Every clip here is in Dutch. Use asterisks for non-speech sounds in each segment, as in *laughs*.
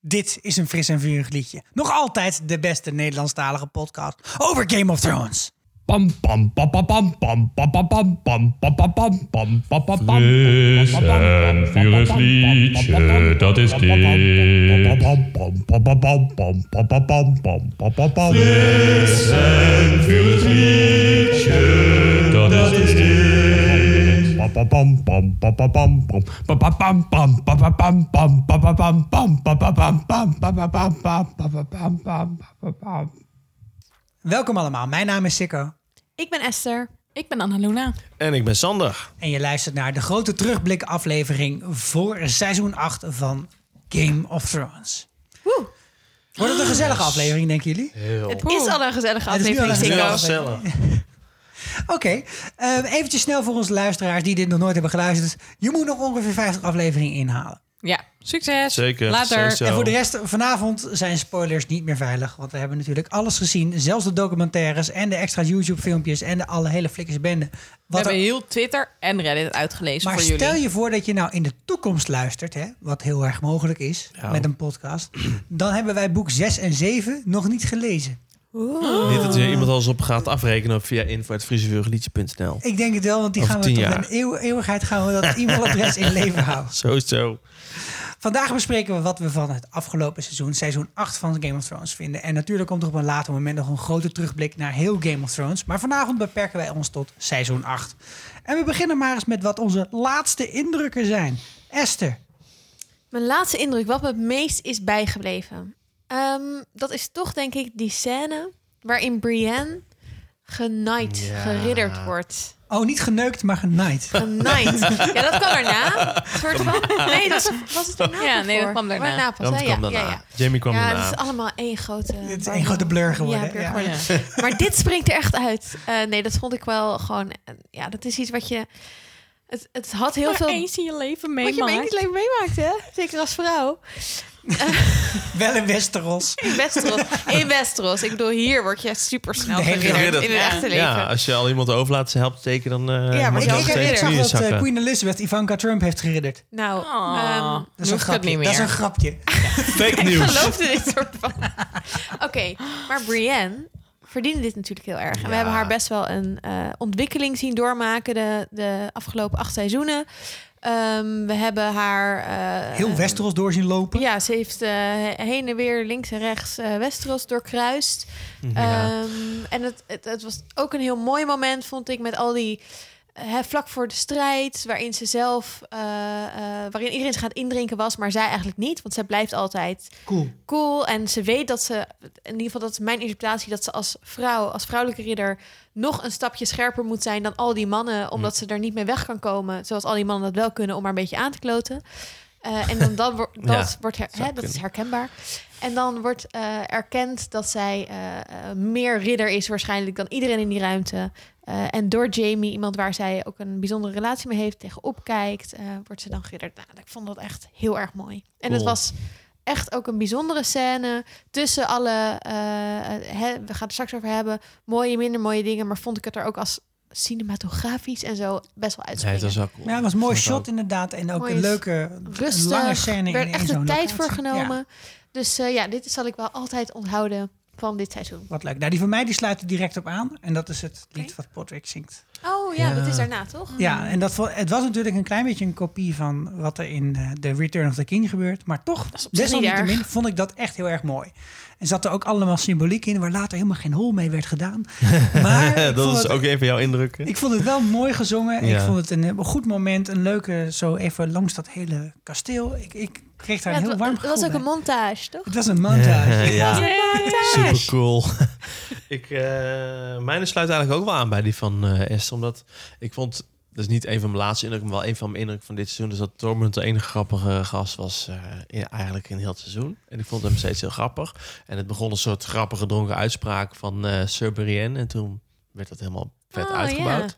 Dit is een fris en vurig liedje. Nog altijd de beste Nederlandstalige podcast over Game of Thrones. Pam pam pam pam pam pam pam pam pam pam pam pam pam pam pam pam en vurig liedje, dat is dit. Fris en vurig liedje, dat is dit. Welkom allemaal, mijn naam is Sikko. Ik ben Esther. Ik ben Annaluna. En ik ben Sander. En je luistert naar de grote terugblik aflevering voor seizoen 8 van Game of Thrones. Woe. Wordt het een gezellige aflevering, denken jullie? Heel Het is al een gezellige Het is nu al aflevering, Sikko. *laughs* Oké, eh, eventjes snel voor onze luisteraars die dit nog nooit hebben geluisterd. Je moet nog ongeveer 50 afleveringen inhalen. Ja, succes. Zeker. Later. Zo. En voor de rest, vanavond zijn spoilers niet meer veilig. Want we hebben natuurlijk alles gezien. Zelfs de documentaires en de extra YouTube-filmpjes en de alle hele flikkers bende. We hebben er- heel Twitter en Reddit uitgelezen maar voor jullie. stel je voor dat je nou in de toekomst luistert, hè, wat heel erg mogelijk is Ja. met een podcast. Dan hebben wij boek 6 en 7 nog niet gelezen. Niet dat er iemand alles op gaat afrekenen via info.friesevurgeliedje.nl. Ik denk het wel, want die Over gaan we tot jaar. een eeuw- eeuwigheid gaan we dat *laughs* e-mailadres in leven houden. Sowieso. Vandaag bespreken we wat we van het afgelopen seizoen, seizoen 8 van Game of Thrones vinden. En natuurlijk komt er op een later moment nog een grote terugblik naar heel Game of Thrones. Maar vanavond beperken wij ons tot seizoen 8. En we beginnen maar eens met wat onze laatste indrukken zijn. Esther, Mijn laatste indruk, wat me het meest is bijgebleven. Ehm, dat is toch denk ik die scène waarin Brienne genaaid, Ja. geridderd wordt. oh niet geneukt, maar genaaid. Genaaid. ja, dat kwam daarna. Een soort van... Nee, dat was, was het daarna Ja, nee, dat voor? kwam daarna. Waarna pas, Dat hè? kwam ja, daarna. ja, ja. Jamie kwam Ja, daarna. het is allemaal één grote... Het is één grote blur geworden, Ja, blur ja. geworden. Ja. Maar dit springt er echt uit. Eh, nee, dat vond ik wel gewoon... ja, dat is iets wat je... Het, het had heel Maar veel... eens in je leven Wat je meemaakt. niet leven meemaakt, hè? Zeker als vrouw. *laughs* Wel in Westeros. In Westeros. In Westeros. Ik bedoel, hier word je super snel geridderd in het echte leven. Ja, als je al iemand overlaat ze helpt steken, dan eh Ja, maar Ik, ik, ik zag dat eh. Queen Elizabeth Ivanka Trump heeft geridderd. Nou, Oh, ehm, Dat is een grapje. niet meer. Dat is een grapje. *laughs* Fake *laughs* ik nieuws. geloofde dit soort van. Oké, maar Brienne verdiende dit natuurlijk heel erg. En we hebben haar best wel een eh, ontwikkeling zien doormaken de, de afgelopen acht seizoenen. Ehm, we hebben haar... eh, Heel Westeros door zien lopen. Ja, ze heeft eh, heen en weer links en rechts eh, Westeros doorkruist. Ja. Ehm, en het, het, het was ook een heel mooi moment, vond ik, met al die... hè, vlak voor de strijd, waarin ze zelf, eh, eh, waarin iedereen gaat indrinken was, maar zij eigenlijk niet, want zij blijft altijd Cool. cool en ze weet dat ze, in ieder geval dat is mijn interpretatie, dat ze als vrouw, als vrouwelijke ridder nog een stapje scherper moet zijn dan al die mannen, omdat ze er niet mee weg kan komen, zoals al die mannen dat wel kunnen, om maar een beetje aan te kloten. Eh, en dan, dat *laughs* Ja, wordt her- hè, dat is herkenbaar. En dan wordt eh, erkend dat zij eh, meer ridder is waarschijnlijk dan iedereen in die ruimte. En door Jamie, iemand waar zij ook een bijzondere relatie mee heeft, tegenop kijkt, wordt ze dan geridderd. Nou, ik vond dat echt heel erg mooi. En het was echt ook een bijzondere scène tussen alle, eh, hè, we gaan het straks over hebben, mooie, minder mooie dingen, maar vond ik het er ook als cinematografisch en zo best wel Nee, uitspringen. het was ook cool. Ja, het was een mooi shot ook. inderdaad. En ook Mooi een leuke, Rustig, lange scène werd in, echt de tijd locatie. voor genomen. Ja, Dus eh, ja, dit zal ik wel altijd onthouden van dit seizoen. wat leuk. Nou, die van mij die sluit er direct op aan. En dat is het lied wat Podrick zingt. Oh ja, Ja. dat is daarna toch? Ja, en dat, het was natuurlijk een klein beetje een kopie van wat er in The Return of the King gebeurt. Maar toch, desalniettemin vond ik dat echt heel erg mooi. En zat er ook allemaal symboliek in waar later helemaal geen hol mee werd gedaan. *laughs* Maar dat is het, ook een van jouw indrukken. ik vond het wel mooi gezongen. Ik vond het een, goed moment. Een leuke, zo even langs dat hele kasteel. Ik, ik kreeg daar Ja, een heel warm het was gevoel ook een montage, toch? Het was een montage. *laughs* ja, Montage. super cool. *laughs* ik, eh mijne sluit eigenlijk ook wel aan bij die van eh Esther. Omdat ik vond, dat is niet een van mijn laatste indrukken, maar wel een van mijn indrukken van dit seizoen. Dus dat Tormund de enige grappige gast was eh, in, eigenlijk in heel het seizoen. En ik vond hem steeds heel grappig. En het begon een soort grappige dronken uitspraak van Sir Brienne. En toen werd dat helemaal vet Oh, uitgebouwd.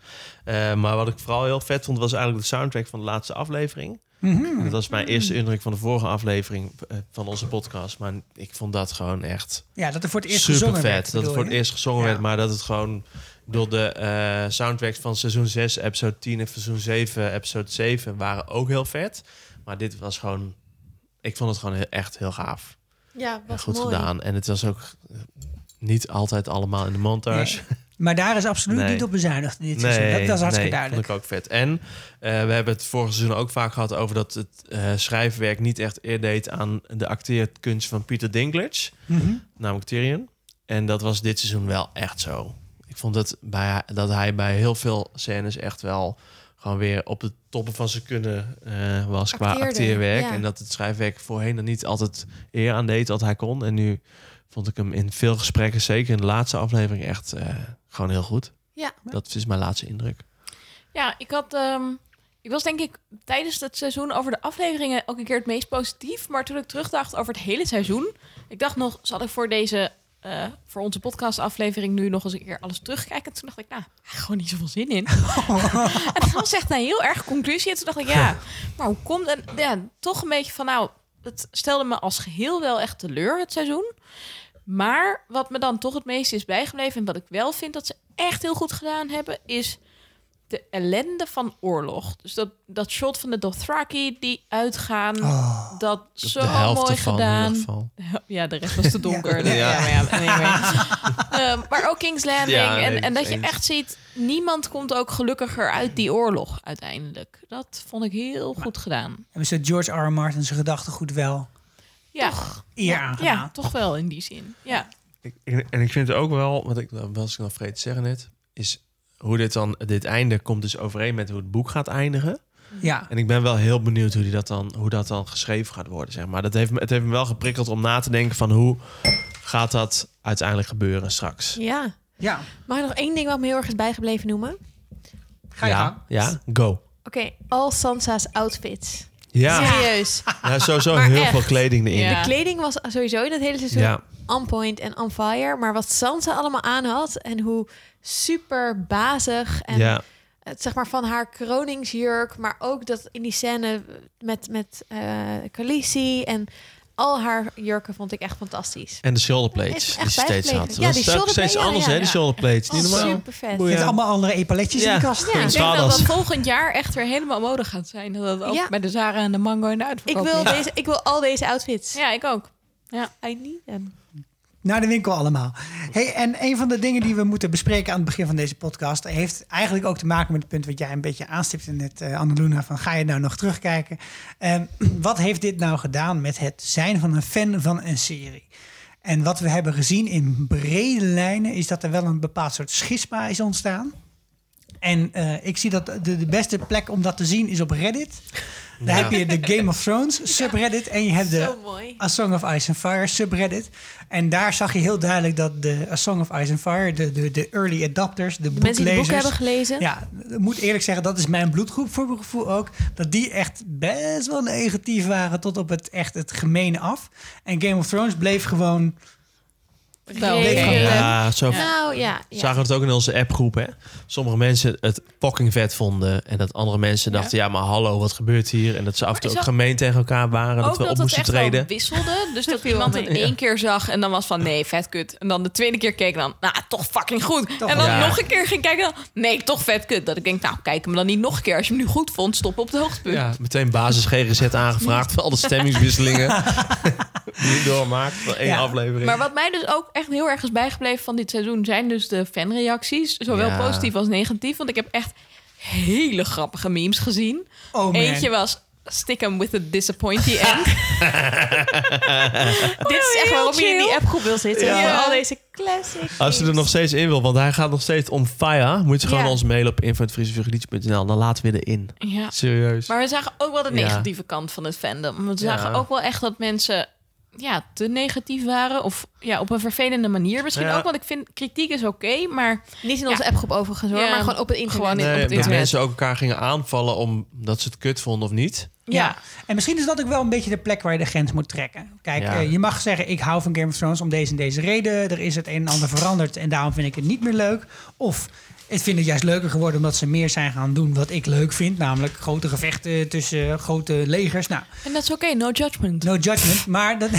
Maar wat ik vooral heel vet vond, was eigenlijk de soundtrack van de laatste aflevering. Mhm. Dat was mijn eerste indruk van de vorige aflevering eh, van onze podcast. Maar ik vond dat gewoon echt Ja, dat er voor het eerst super gezongen vet. werd. dat het voor het eerst gezongen Ja. werd, maar dat het gewoon door de eh soundtracks van seizoen 6, episode 10 en seizoen 7, episode 7 waren ook heel vet. Maar dit was gewoon ik vond het gewoon heel- echt heel gaaf. Ja, En was goed mooi. gedaan. En het was ook niet altijd allemaal in de montage. Nee. Maar daar is absoluut Nee. niet op bezuinigd dit seizoen. Dat, dat is hartstikke nee, duidelijk. vond ik ook vet. En eh, we hebben het vorige seizoen ook vaak gehad over dat het eh, schrijfwerk niet echt eer deed aan de acteerkunst van Peter Dinklage, Mhm. namelijk Tyrion. En dat was dit seizoen wel echt zo. Ik vond dat, bij, dat hij bij heel veel scènes echt wel gewoon weer op de toppen van zijn kunnen eh, was qua acteerwerk. ja. En dat het schrijfwerk voorheen er niet altijd eer aan deed wat hij kon. En nu vond ik hem in veel gesprekken, zeker in de laatste aflevering, echt eh, gewoon heel goed. Ja. Dat is mijn laatste indruk. Ja, ik had. ehm, ik was denk ik tijdens het seizoen over de afleveringen ook een keer het meest positief. Maar toen ik terugdacht over het hele seizoen. Ik dacht nog, zal ik voor deze. eh, voor onze podcastaflevering nu nog eens een keer alles terugkijken. En toen dacht ik, nou, gewoon niet zoveel zin in. *laughs* en dat was echt een heel erg conclusie. En toen dacht ik, ja, maar hoe komt het? Ja, toch een beetje van, nou, het stelde me als geheel wel echt teleur, het seizoen. Maar wat me dan toch het meest is bijgebleven... en wat ik wel vind dat ze echt heel goed gedaan hebben... is de ellende van oorlog. Dus dat, dat shot van de Dothraki die uitgaan... Oh. dat De zo helft mooi ervan in ieder gedaan. geval. *laughs* Ja, de rest was te donker. Ja. ja. Ja, maar ja, *laughs* anyway. Ehm, maar ook King's Landing. Ja, nee, en, en dat je echt ziet... niemand komt ook gelukkiger uit die oorlog uiteindelijk. Dat vond ik heel goed gedaan. Hebben ze George R. R. Martin zijn gedachtegoed wel Ja, eer ja, toch wel in die zin. Ja. Ik- ik- en ik vind het ook wel, wat ik was ik nog vergeten te zeggen net, is hoe dit dan, dit einde komt dus overeen met hoe het boek gaat eindigen. Ja. En ik ben wel heel benieuwd hoe, die dat, dan, hoe dat dan geschreven gaat worden, zeg maar. Dat heeft, me- het heeft me wel geprikkeld om na te denken van hoe gaat dat uiteindelijk gebeuren straks. Ja. Ja. Mag ik nog één ding wat me heel erg is bijgebleven noemen? Ga je gang. ja, ja, go. Oké, al Sansa's outfits. Ja, Serieus. *laughs* ja sowieso Maar heel echt. veel kleding erin. Ja. De kleding was sowieso in het hele seizoen Ja. on point en on fire. Maar wat Sansa allemaal aan had en hoe super bazig en ja. het zeg maar van haar kroningsjurk, maar ook dat in die scène met met eh Khaleesi en al haar jurken vond ik echt fantastisch. En de Is shoulderplates echt die ze steeds had. Ja, die shoulderblade, steeds ja, anders, ja, hè, ja. die shoulderplates. Niet Oh, normaal. super vet. Met allemaal andere epaletjes in Ja. de kast. Ja. Ik denk dat dat volgend jaar echt weer helemaal mode gaat zijn. Dat dat ook Ja. bij de Zara en de Mango en de Ik uitverkoop wil, ligt. deze, ik wil al deze outfits. Ja, ik ook. I need them. Naar de winkel allemaal. Hey, en een van de dingen die we moeten bespreken aan het begin van deze podcast... heeft eigenlijk ook te maken met het punt wat jij een beetje aanstipte net, eh Annaluna. Van ga je nou nog terugkijken? Ehm, *clears throat* wat heeft dit nou gedaan met het zijn van een fan van een serie? En wat we hebben gezien in brede lijnen... is dat er wel een bepaald soort schisma is ontstaan. En eh, ik zie dat de beste plek om dat te zien is op Reddit. Daar heb je de Game of Thrones *laughs* subreddit... en je hebt de. A Song of Ice and Fire subreddit. En daar zag je heel duidelijk dat de A Song of Ice and Fire, de, de, de early adopters, de, De mensen die boeklezers. hebben gelezen. Ja, ik moet eerlijk zeggen, dat is mijn bloedgroep voor mijn gevoel ook. Dat die echt best wel negatief waren tot op het echt het gemene af. En Game of Thrones bleef gewoon. Wel, gewoon- Ja, zo Nou ja, ja. zagen we het ook in onze appgroep. Hè? Sommige mensen het fucking vet vonden. En dat andere mensen dachten, ja, maar hallo, wat gebeurt hier? En dat ze af en toe ook gemeen tegen elkaar waren. Dat we op dat het moesten echt wel treden. wisselde. *laughs* Dus dat iemand het één keer zag en dan was van nee, vet kut. En dan de tweede keer keek dan, nou, toch fucking goed. Toch en dan nog een keer ging kijken, dan, nee, toch vet kut. Dat ik denk, nou, kijk hem dan niet nog een keer. Als je hem nu goed vond, stop op de hoogtepunt. Ja, meteen basis GGZ aangevraagd voor al de stemmingswisselingen *laughs* die je doormaakt van één Ja. aflevering. Maar wat mij dus ook echt heel erg is bijgebleven van dit seizoen... zijn dus de fanreacties. Zowel Ja. positief als negatief. Want ik heb echt hele grappige memes gezien. Oh man. Eentje was... Stick 'em with a disappointing end. *laughs* Dit is echt heel waarom je in die appgroep wil zitten. Ja. Al deze classic Als ze er nog steeds in wil, want hij gaat nog steeds on fire, moet je gewoon Ja. ons mailen op info.friesevugeliedje.nl. Dan laten we erin. Ja. Serieus. Maar we zagen ook wel de Ja. negatieve kant van het fandom. We zagen Ja. ook wel echt dat mensen ja, te negatief waren. Of ja, op een vervelende manier misschien Ja. ook. Want ik vind kritiek is oké, maar Niet in onze Ja. appgroep overigens hoor, Ja. maar gewoon op het internet. Gewoon in- Nee, op het dat internet. mensen ook elkaar gingen aanvallen omdat ze het kut vonden of niet. Ja. ja. En misschien is dat ook wel een beetje de plek waar je de grens moet trekken. Kijk, Ja. eh, je mag zeggen, ik hou van Game of Thrones om deze en deze reden. Er is het een en ander veranderd en daarom vind ik het niet meer leuk. Of Ik vind het juist leuker geworden omdat ze meer zijn gaan doen wat ik leuk vind. Namelijk grote gevechten tussen grote legers. Nou, En dat is oké, no judgment. no judgment. Maar, dat,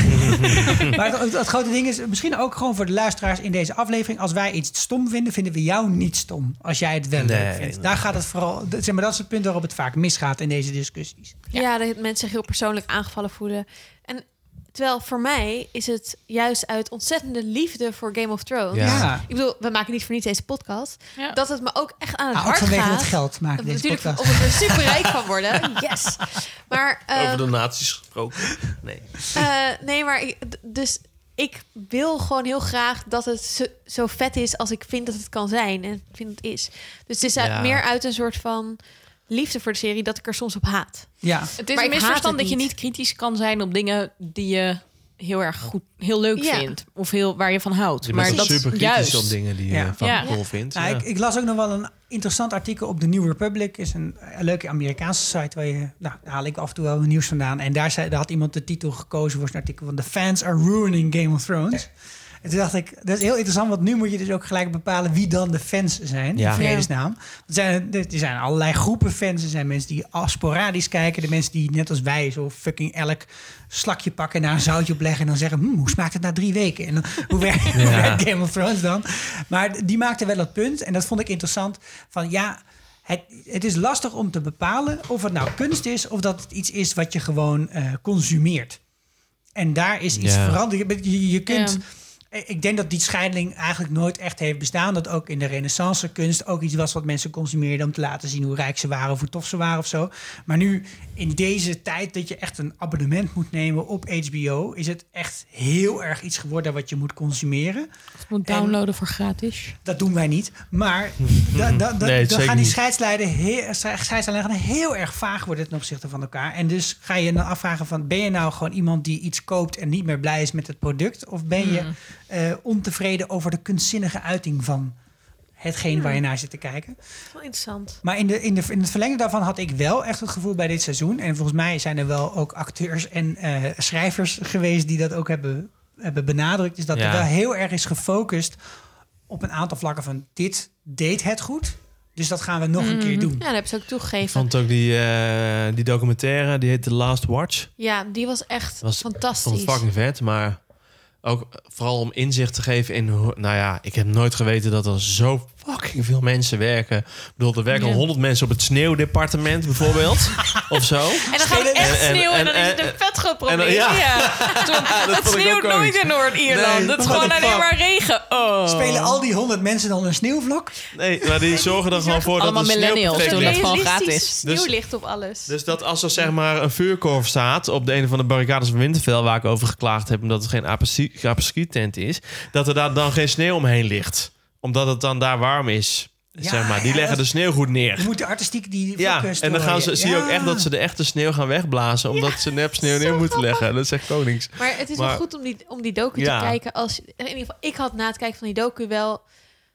*laughs* maar het, het grote ding is misschien ook gewoon voor de luisteraars in deze aflevering. Als wij iets stom vinden, vinden we jou niet stom. Als jij het wel Nee, leuk vindt. nee. Daar gaat het vooral. dat- Zeg maar, dat is het punt waarop het vaak misgaat in deze discussies. Ja, dat mensen zich heel persoonlijk aangevallen voelen. En terwijl voor mij is het juist uit ontzettende liefde voor Game of Thrones. Ja. Ik bedoel, we maken niet voor niets deze podcast. Ja. Dat het me ook echt aan het Ah, hart vanwege gaat. het geld maken deze Natuurlijk podcast. omdat we er super rijk van worden. *laughs* Yes. Maar, Over ehm, de nazi's gesproken. Nee. eh, nee, maar ik, dus ik wil gewoon heel graag dat het zo, zo vet is als ik vind dat het kan zijn. En ik vind het is. Dus het is uit- Ja. meer uit een soort van liefde voor de serie dat ik er soms op haat. Ja. Het is Maar een misverstand dat je niet. kritisch kan zijn op dingen die je heel erg goed, heel leuk Ja. vindt. Of heel, waar je van houdt. Je maar bent dat super kritisch juist. op dingen die je van Ja. cool vindt. Nou, ja. ik, ik las ook nog wel een interessant artikel op de New Republic. is een, een leuke Amerikaanse site waar je, nou, daar haal ik af en toe wel nieuws vandaan. En daar, zei, daar had iemand de titel gekozen voor zijn artikel van The Fans are ruining Game of Thrones. En toen dacht ik, dat is heel interessant, want nu moet je dus ook gelijk bepalen wie dan de fans zijn. Ja. In vredesnaam. Er zijn, er zijn allerlei groepen fans. Er zijn mensen die al sporadisch kijken. De mensen die net als wij zo fucking elk slakje pakken en daar een zoutje op leggen. En dan zeggen, hm, hoe smaakt het na drie weken? En dan, *laughs* hoe, werkt, Ja. Game of Thrones dan? Maar die maakte wel het punt. En dat vond ik interessant. Van ja, het, het is lastig om te bepalen of het nou kunst is... of dat het iets is wat je gewoon eh, consumeert. En daar is iets Ja. veranderd. Je, je kunt... Ja. Ik denk dat die scheiding eigenlijk nooit echt heeft bestaan. Dat ook in de renaissance kunst ook iets was wat mensen consumeerden om te laten zien hoe rijk ze waren of hoe tof ze waren of zo. Maar nu in deze tijd dat je echt een abonnement moet nemen op HBO, is het echt heel erg iets geworden wat je moet consumeren. Het moet downloaden voor gratis. Dat doen wij niet. Maar *laughs* da, da, da- Nee, dan gaan die scheidslijnen heel, scheidslijnen heel erg vaag worden ten opzichte van elkaar. En dus ga je dan afvragen van, ben je nou gewoon iemand die iets koopt en niet meer blij is met het product? Of ben je eh, ontevreden over de kunstzinnige uiting van hetgeen waar je naar zit te kijken? Wel interessant. Maar in, de, in, de, in het verlengde daarvan had ik wel echt het gevoel bij dit seizoen. En volgens mij zijn er wel ook acteurs en eh, schrijvers geweest die dat ook hebben, hebben benadrukt. Is dat Ja. er wel heel erg is gefocust op een aantal vlakken van dit deed het goed. Dus dat gaan we nog een keer doen. Ja, dat hebben ze ook Ik toegegeven. vond ook die, eh, die documentaire, die heet The Last Watch. Ja, die was echt Was- Ik fantastisch. vond het fucking vet, maar ook vooral om inzicht te geven in. Nou ja, ik heb nooit geweten dat er zo fucking veel mensen werken. Ik bedoel, er werken Ja. 100 mensen op het sneeuwdepartement bijvoorbeeld. *laughs* of zo. En dan gaat het echt En- en- sneeuwen en, en- dan is *laughs* het en- een vet groot probleem. en- ja. ja. Toen- het sneeuwt nooit ooit. in Noord-Ierland. Nee, het is gewoon alleen maar regen. Oh. Spelen al die honderd mensen dan een sneeuwvlok? Nee, maar die zorgen er gewoon voor dat Allemaal sneeuw millennials doen dat ligt. gewoon gratis. sneeuwlicht op alles. Dus dat als er zeg maar een vuurkorf staat op de een van de barricades van Winterfell, waar ik over geklaagd heb, omdat het geen apres-ski tent is, dat er daar dan geen sneeuw omheen ligt. Omdat het dan daar warm is. Ja, zeg maar. Die ja, leggen dat- de sneeuw goed Je neer. moet de artistiek die Ja, en dan gaan ze, zie je ook echt dat ze de echte sneeuw gaan wegblazen, omdat ze nep *laughs* sneeuw neer moeten leggen. Dat echt konings. Maar het is Maar- wel goed om die, om die docu Ja. te kijken. Als, in ieder geval, ik had na het kijken van die docu wel...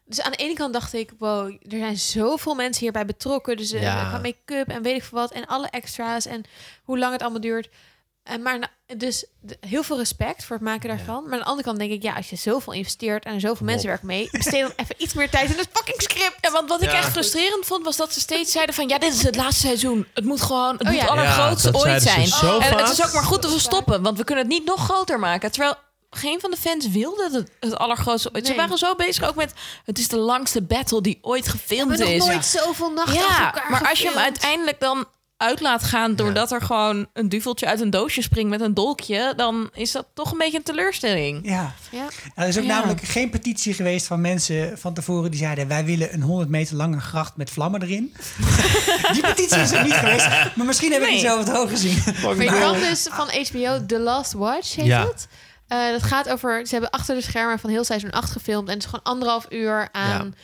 Dus aan de ene kant dacht ik, wow, er zijn zoveel mensen hierbij betrokken. Dus eh, Ja. make-up en weet ik veel wat. En alle extra's en hoe lang het allemaal duurt. En maar dus heel veel respect voor het maken daarvan. Maar aan de andere kant denk ik, ja, als je zoveel investeert en er zoveel mensen werken mee, besteed dan even iets meer tijd in het fucking script. Ja, want wat ik Ja. echt frustrerend vond, was dat ze steeds zeiden van... ja, dit is het laatste seizoen. Het moet gewoon het Oh moet ja. allergrootste Ja, dat ooit zijn. en het is ook maar goed dat we stoppen, want we kunnen het niet nog groter maken. Terwijl geen van de fans wilde het, het allergrootste ooit. Ze waren zo bezig ook met... het is de langste battle die ooit We gefilmd hebben nog is. nooit zoveel nachten achter Ja, elkaar maar als je hem uiteindelijk dan uit laat gaan... doordat er gewoon een duveltje uit een doosje springt met een dolkje... dan is dat toch een beetje een teleurstelling. Ja. Ja. Er is ook Ja. namelijk geen petitie geweest van mensen van tevoren die zeiden: wij willen een 100 meter lange gracht met vlammen erin. *laughs* die petitie is er niet geweest, maar misschien heb ik Nee. iets over het hoog gezien. *laughs* Maar je kan dus van HBO The Last Watch heet Ja. het. Eh, dat gaat over, ze hebben achter de schermen van heel seizoen 8 gefilmd. En het is gewoon anderhalf uur aan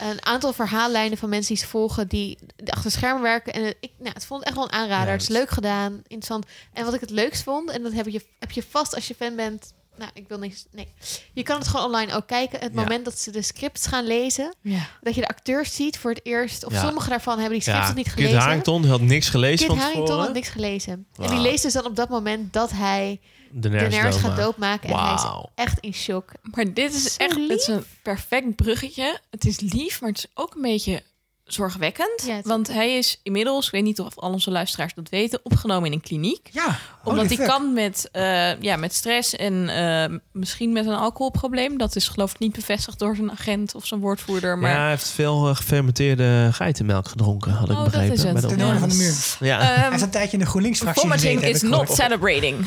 een aantal verhaallijnen van mensen die ze volgen, die achter schermen werken. En ik nou, het vond het echt wel een aanrader. Ja, het is leuk gedaan, interessant. En wat ik het leukst vond, en dat heb je, heb je vast als je fan bent Nou, ik wil niks. Nee. Je kan het gewoon online ook kijken. Het Ja. moment dat ze de scripts gaan lezen, Ja. dat je de acteurs ziet voor het eerst. Of sommige daarvan hebben die scripts nog niet Kit gelezen. Harington die had niks gelezen Kit van Harington had niks gelezen. En die leest dus dan op dat moment dat hij De de nerds gaat doodmaken. En hij is echt in shock. Maar dit is Zo echt het is een perfect bruggetje. Het is lief, maar het is ook een beetje zorgwekkend. Ja, want hij is inmiddels, ik weet niet of al onze luisteraars dat weten, opgenomen in een kliniek. Ja, Omdat hij fuck. kan met, eh, ja, met stress en eh, misschien met een alcoholprobleem. Dat is geloof ik niet bevestigd door zijn agent of zijn woordvoerder. Maar Ja, hij heeft veel eh, gefermenteerde geitenmelk gedronken, had ik Oh, dat begrepen. is het. Met noorden van de muur. Ja. ehm, Hij is een tijdje in de GroenLinks-fractie vomiting is not celebrating.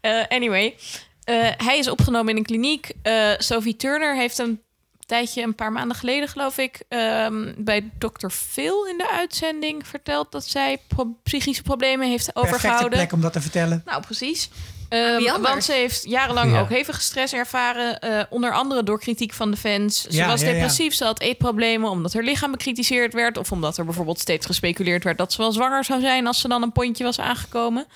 Eh, anyway, eh, hij is opgenomen in een kliniek. Eh, Sophie Turner heeft een tijdje, een paar maanden geleden geloof ik, ehm, bij Dr. Phil in de uitzending verteld dat zij pro- psychische problemen heeft Perfecte overgehouden. plek om dat te vertellen. Nou, precies. Ehm, anders? want ze heeft jarenlang Ja. ook hevige stress ervaren. eh, onder andere door kritiek van de fans. Ze Ja, was ja, ja. depressief, ze had eetproblemen omdat haar lichaam bekritiseerd werd. Of omdat er bijvoorbeeld steeds gespeculeerd werd dat ze wel zwanger zou zijn als ze dan een pondje was aangekomen.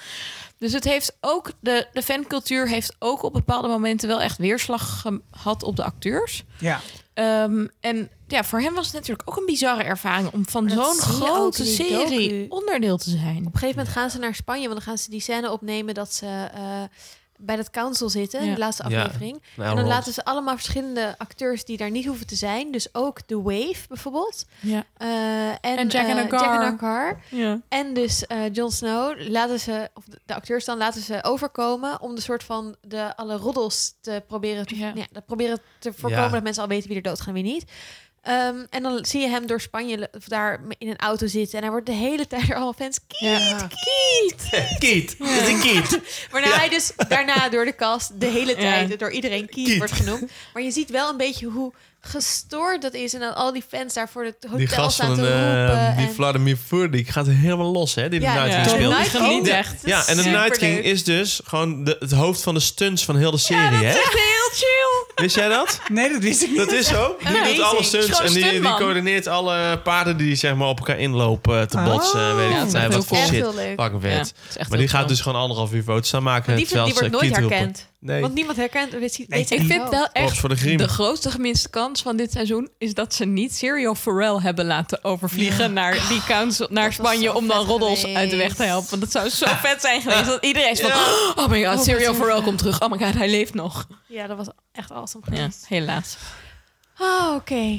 Dus het heeft ook, de, de fancultuur heeft ook op bepaalde momenten wel echt weerslag gehad op de acteurs. Ja. Ehm, en ja, voor hem was het natuurlijk ook een bizarre ervaring om van zo'n grote serie docu. onderdeel te zijn. Op een gegeven moment gaan ze naar Spanje, want dan gaan ze die scène opnemen dat ze eh, bij dat council zitten, in Ja. de laatste aflevering. En dan laten ze allemaal verschillende acteurs die daar niet hoeven te zijn. Dus ook The Wave bijvoorbeeld. Ja. Eh, en, En Jack and eh, Agar. Jack and Agar. Ja. En dus eh Jon Snow laten ze, of de, acteurs dan laten ze overkomen om de soort van de alle roddels te proberen te, Ja. ja. dat proberen te voorkomen Ja. dat mensen al weten wie er doodgaan en wie niet. Ehm, en dan zie je hem door Spanje daar in een auto zitten en hij wordt de hele *laughs* tijd door allemaal fans kiet, Ja. kiet. Kiet. *laughs* Is een kiet. *laughs* Waarna hij dus daarna door de cast de hele tijd Ja. door iedereen kiet, Kiet. wordt genoemd. Maar je ziet wel een beetje hoe gestoord dat is en dat al die fans daar voor het hotel Die gast staan van te eh, roepen. die en- Vladimir Furdik gaat helemaal los, hè? Die de Ja, Night ja. King speelt. Night King echt. Dat Ja, is en de. Night King is dus gewoon de, het hoofd van de stunts van heel de serie, hè? Heel chill. Wist jij dat? Nee, dat wist ik niet. Dat is zo. Die Amazing. doet alle Is stunts en die, die coördineert alle paarden die zeg maar op elkaar inlopen te Oh. botsen. weet Ja, ik dat is nee, echt wat heel voor shit. heel leuk. Fucking Ja, vet. is Maar die gaat dus gewoon anderhalf uur foto's aan maken. Die, terwijl die wordt nooit herkend. Nee. Want niemand herkent. Weet, weet, Nee, ik vind wel echt voor de de grootste gemiste kans van dit seizoen is dat ze niet Serial Pharrell hebben laten overvliegen naar die council, naar Dat was Spanje om dan roddels uit de weg te helpen. Want dat zou zo vet zijn geweest *laughs* dat iedereen is van, Ja. oh my god, Oh, Serial Pharrell komt terug. Oh my god, hij leeft nog. Ja, dat was echt awesome Ja, geweest. helaas. Oh, oké.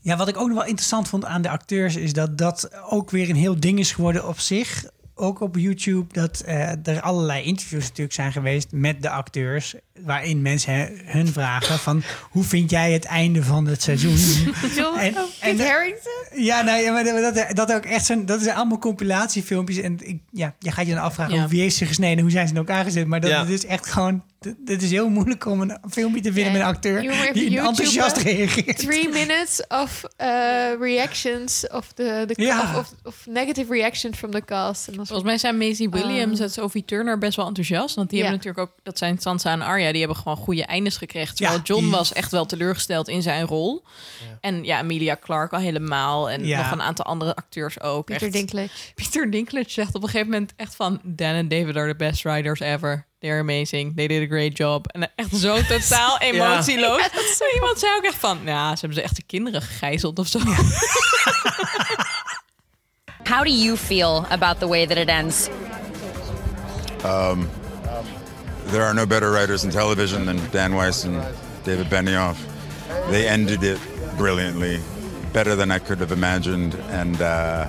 Ja, wat ik ook nog wel interessant vond aan de acteurs is dat dat ook weer een heel ding is geworden op zich. Ook op YouTube, dat eh, er allerlei interviews natuurlijk zijn geweest met de acteurs. Waarin mensen hun vragen van hoe vind jij het einde van het seizoen? *laughs* En- oh, en- Kit Harington? ja, nou, ja, maar dat, dat, ook echt zo'n, dat zijn allemaal compilatiefilmpjes. En ik, ja, je gaat je dan afvragen Ja. wie heeft ze gesneden, hoe zijn ze in elkaar gezet. Maar dat, Ja. is echt gewoon, het is heel moeilijk om een filmpje te vinden Ja. met een acteur die enthousiast reageert. Three minutes of uh, reactions of the, the Ja. of, of, negative reactions from the cast. Volgens mij zijn Maisie Williams Ah. en Sophie Turner best wel enthousiast. Want die Ja. hebben natuurlijk ook, dat zijn Sansa en Arya, die hebben gewoon goede eindes gekregen. Terwijl Ja, John die- was echt wel teleurgesteld in zijn rol. En ja, Emilia Clarke al helemaal. En Ja. nog een aantal andere acteurs ook. Peter echt. Dinklage. Peter Dinklage zegt op een gegeven moment echt van... Dan en David are the best writers ever. They're amazing. They did a great job. En echt zo *laughs* totaal emotieloos. En Iemand zei ook echt van... Ja, ze hebben ze echt de kinderen gegijzeld of zo. *laughs* How do you feel about the way that it ends? There are no better writers in television than Dan Weiss and David Benioff. They ended it brilliantly, better than I could have imagined, and uh,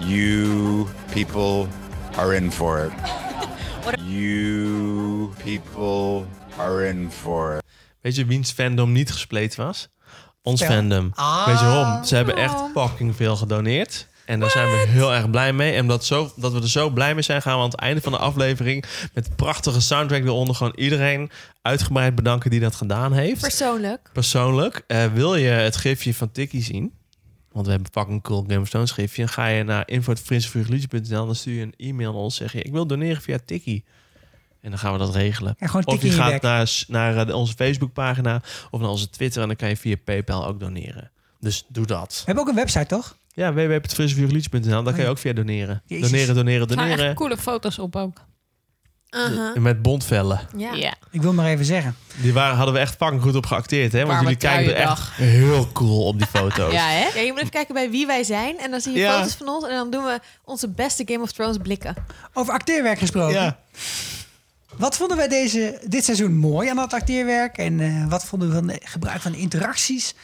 you people are in for it. *laughs* You people are in for it. Weet je wiens fandom niet gespleten was? Ons Vertel. fandom. Ah. Weet je waarom? Ze hebben echt fucking veel gedoneerd. En daar zijn we heel erg blij mee. En dat, zo, dat we er zo blij mee zijn, gaan we aan het einde van de aflevering... met een prachtige soundtrack eronder... gewoon iedereen uitgebreid bedanken die dat gedaan heeft. Persoonlijk. Persoonlijk, eh, wil je het gifje van Tikkie zien? Want we hebben een fucking cool Game of Thrones gifje. Dan ga je naar info.vriendsenvuurgeluidje.nl. Dan stuur je een e-mail naar ons. Zeg je, ik wil doneren via Tikkie. En dan gaan we dat regelen. Ja, Of je gaat naar, naar eh, onze Facebookpagina of naar onze Twitter. En dan kan je via PayPal ook doneren. Dus doe dat. We hebben ook een website, toch? Ja, www.frissevuurgeluidje.nl. Daar kan je ja. ook via doneren. Jezus. Doneren, doneren, Er echt doneren. coole foto's op ook. Uh-huh. Met bondvellen. Ja. Ja. Ik wil maar even zeggen. Die waren, hadden we echt fucking goed op geacteerd, hè? Want Warme jullie kijken er echt truiendag. heel cool op die foto's. *laughs* Ja, hè? Ja, je moet even kijken bij wie wij zijn. En dan zie je Ja. foto's van ons. En dan doen we onze beste Game of Thrones blikken. Over acteerwerk gesproken. Ja. Wat vonden wij deze, dit seizoen mooi aan dat acteerwerk? En eh, wat vonden we van het gebruik van interacties?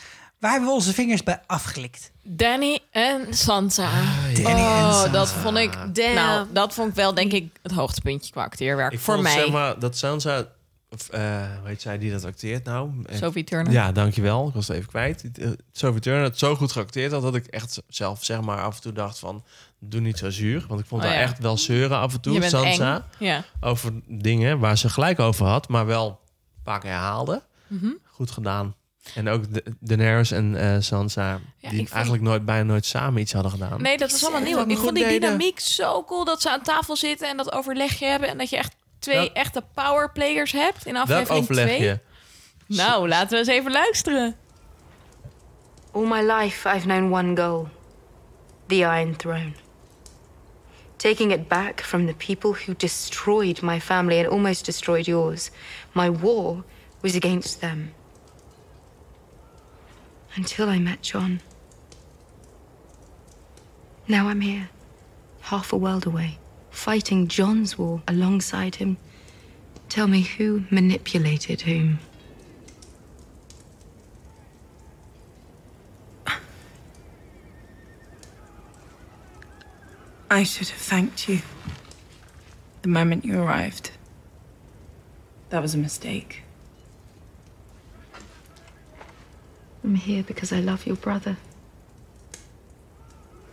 Waar hebben we onze vingers bij afgelikt? Danny en Sansa. Danny en oh, Sansa. dat vond ik. Damn. Nou, dat vond ik wel, denk ik, het hoogtepuntje qua acteerwerk. Ik voor vond, mij. zeg maar, dat Sansa... Of, eh, hoe heet zij die dat acteert nou? Eh, Sophie Turner. Ja, dankjewel. Ik was het even kwijt. Eh, Sophie Turner had zo goed geacteerd had dat ik echt zelf zeg maar af en toe dacht van... Doe niet zo zuur. Want ik vond Oh, haar ja. echt wel zeuren af en toe, Je bent Sansa. eng. Ja. Over dingen waar ze gelijk over had, maar wel een paar keer herhaalde. Mhm. Goed gedaan. En ook de Daenerys en eh, Sansa, Ja, die eigenlijk nooit, bijna nooit samen iets hadden gedaan. Nee, dat is allemaal nieuw. Ik vond die deden. dynamiek zo cool dat ze aan tafel zitten en dat overlegje hebben. En dat je echt twee Welk- echte powerplayers hebt in Welk aflevering overleg 2. je? Nou, laten we eens even luisteren. All my life, I've known one goal the Iron Throne. Taking it back from the people who destroyed my family and almost destroyed yours. My war was against them. Until I met John. Now I'm here, half a world away, fighting John's war alongside him. Tell me who manipulated whom. I should have thanked you the moment you arrived. That was a mistake. I'm here because I love your brother.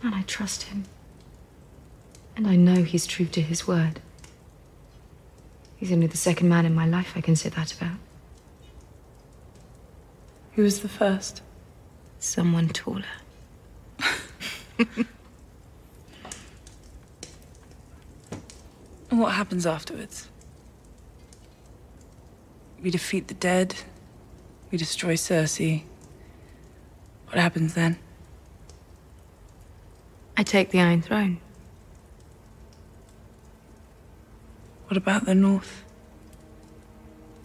And I trust him. And I know he's true to his word. He's only the second man in my life I can say that about. Who was the first? Someone taller. And *laughs* what happens afterwards? We defeat the dead. We destroy Cersei. What happens then? I take the Iron Throne. What about the North?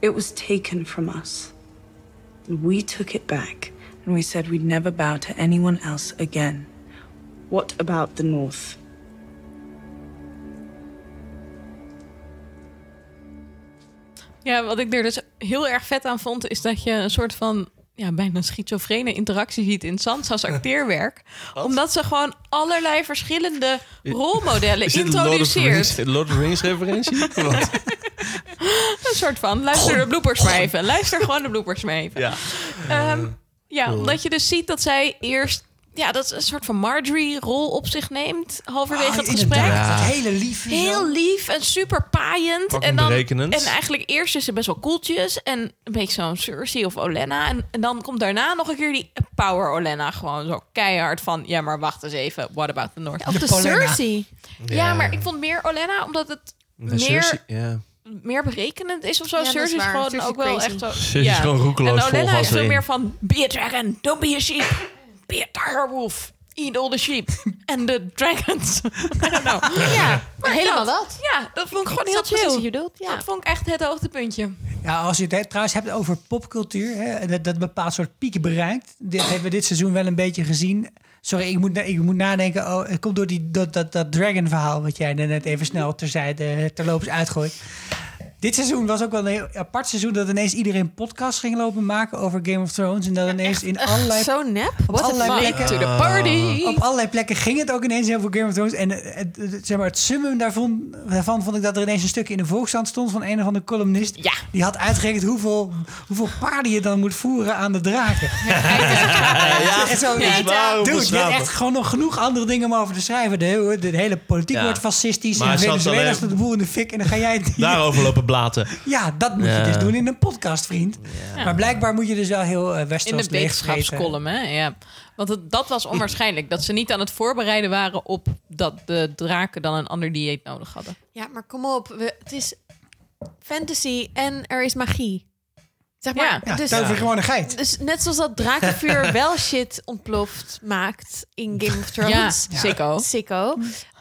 It was taken from us. We took it back, and we said we'd never bow to anyone else again. What about the North? Ja, wat ik er dus heel erg vet aan vond, is dat je een soort van ja, bijna schizofrene interactie ziet in Sansa's *laughs* acteerwerk. Omdat ze gewoon allerlei verschillende rolmodellen *laughs* Is dit een Lord of the introduceert. Rings, een Lord of Rings referentie? *laughs* Een soort van, luister de bloopers maar even. Luister gewoon de bloopers maar even. ja. Ehm, ja, omdat je dus ziet dat zij eerst... Ja, dat is een soort van Marjorie-rol op zich neemt. Halverwege Oh, het gesprek. Ja. Dat hele lief. Heel lief en super paaiend. En, dan, berekenend. en eigenlijk eerst is ze best wel koeltjes. En een beetje zo'n Cersei of Olenna. En, en dan komt daarna nog een keer die power Olenna. Gewoon zo keihard van... Ja, maar wacht eens even. What about the North? Of de. Cersei. Ja, maar ik vond meer Olenna omdat het meer, Cersei- ja. meer berekenend is of zo. Ja, is Cersei is gewoon Cersei ook wel echt zo... Cersei is gewoon roekeloos En Olenna is veel meer van... Be a dragon, don't be a sheep. Be a direwolf. Eat all the sheep. *laughs* And the dragons. *laughs* I don't know. Ja, Maar helemaal dat- dat. Ja, dat vond ik gewoon heel wat chill. je bedoelt, ja. Dat vond ik echt het hoogtepuntje. Ja, als je het trouwens hebt over popcultuur, hè, dat, dat bepaald soort pieken bereikt. Dit hebben we dit seizoen wel een beetje gezien. Sorry, ik moet, ik moet nadenken. Oh, het komt door die, dat, dat, dat Dragon-verhaal, wat jij net even snel terzijde, terloops uitgooit. Dit seizoen was ook wel een heel apart seizoen dat ineens iedereen podcast ging lopen maken over Game of Thrones. En dat ineens in allerlei, Zo nep. op allerlei plekken. to the party. Op allerlei plekken ging het ook ineens over Game of Thrones. En eh, het, het- zeg maar, het summum daarvan, daarvan vond ik dat er ineens een stuk in de Volkskrant stond van een of andere columnist. Ja. Die had uitgerekend hoeveel, hoeveel paarden je dan moet voeren aan de draken. Ja, En *laughs* zo, is waar, Dude, je hebt echt gewoon nog genoeg andere dingen om over te schrijven. De, de, hele politiek Ja. wordt fascistisch. Maar en Venezuela staat de boel in de fik. En dan ga jij... Daarover lopen blaten. Ja, dat moet Ja. je dus doen in een podcast, vriend. Maar blijkbaar moet je dus wel heel uh, In de wetenschapscolumn, hè? Ja. Want het, dat was onwaarschijnlijk. Dat ze niet aan het voorbereiden waren op dat de draken dan een ander dieet nodig hadden. Ja, maar kom op. We, het is fantasy en er is magie. Zeg maar, Ja. Ja, dus, tover gewoon een geit. dus net zoals dat drakenvuur *laughs* wel shit ontploft maakt in Game of Ja, Thrones. sicko. Sicko.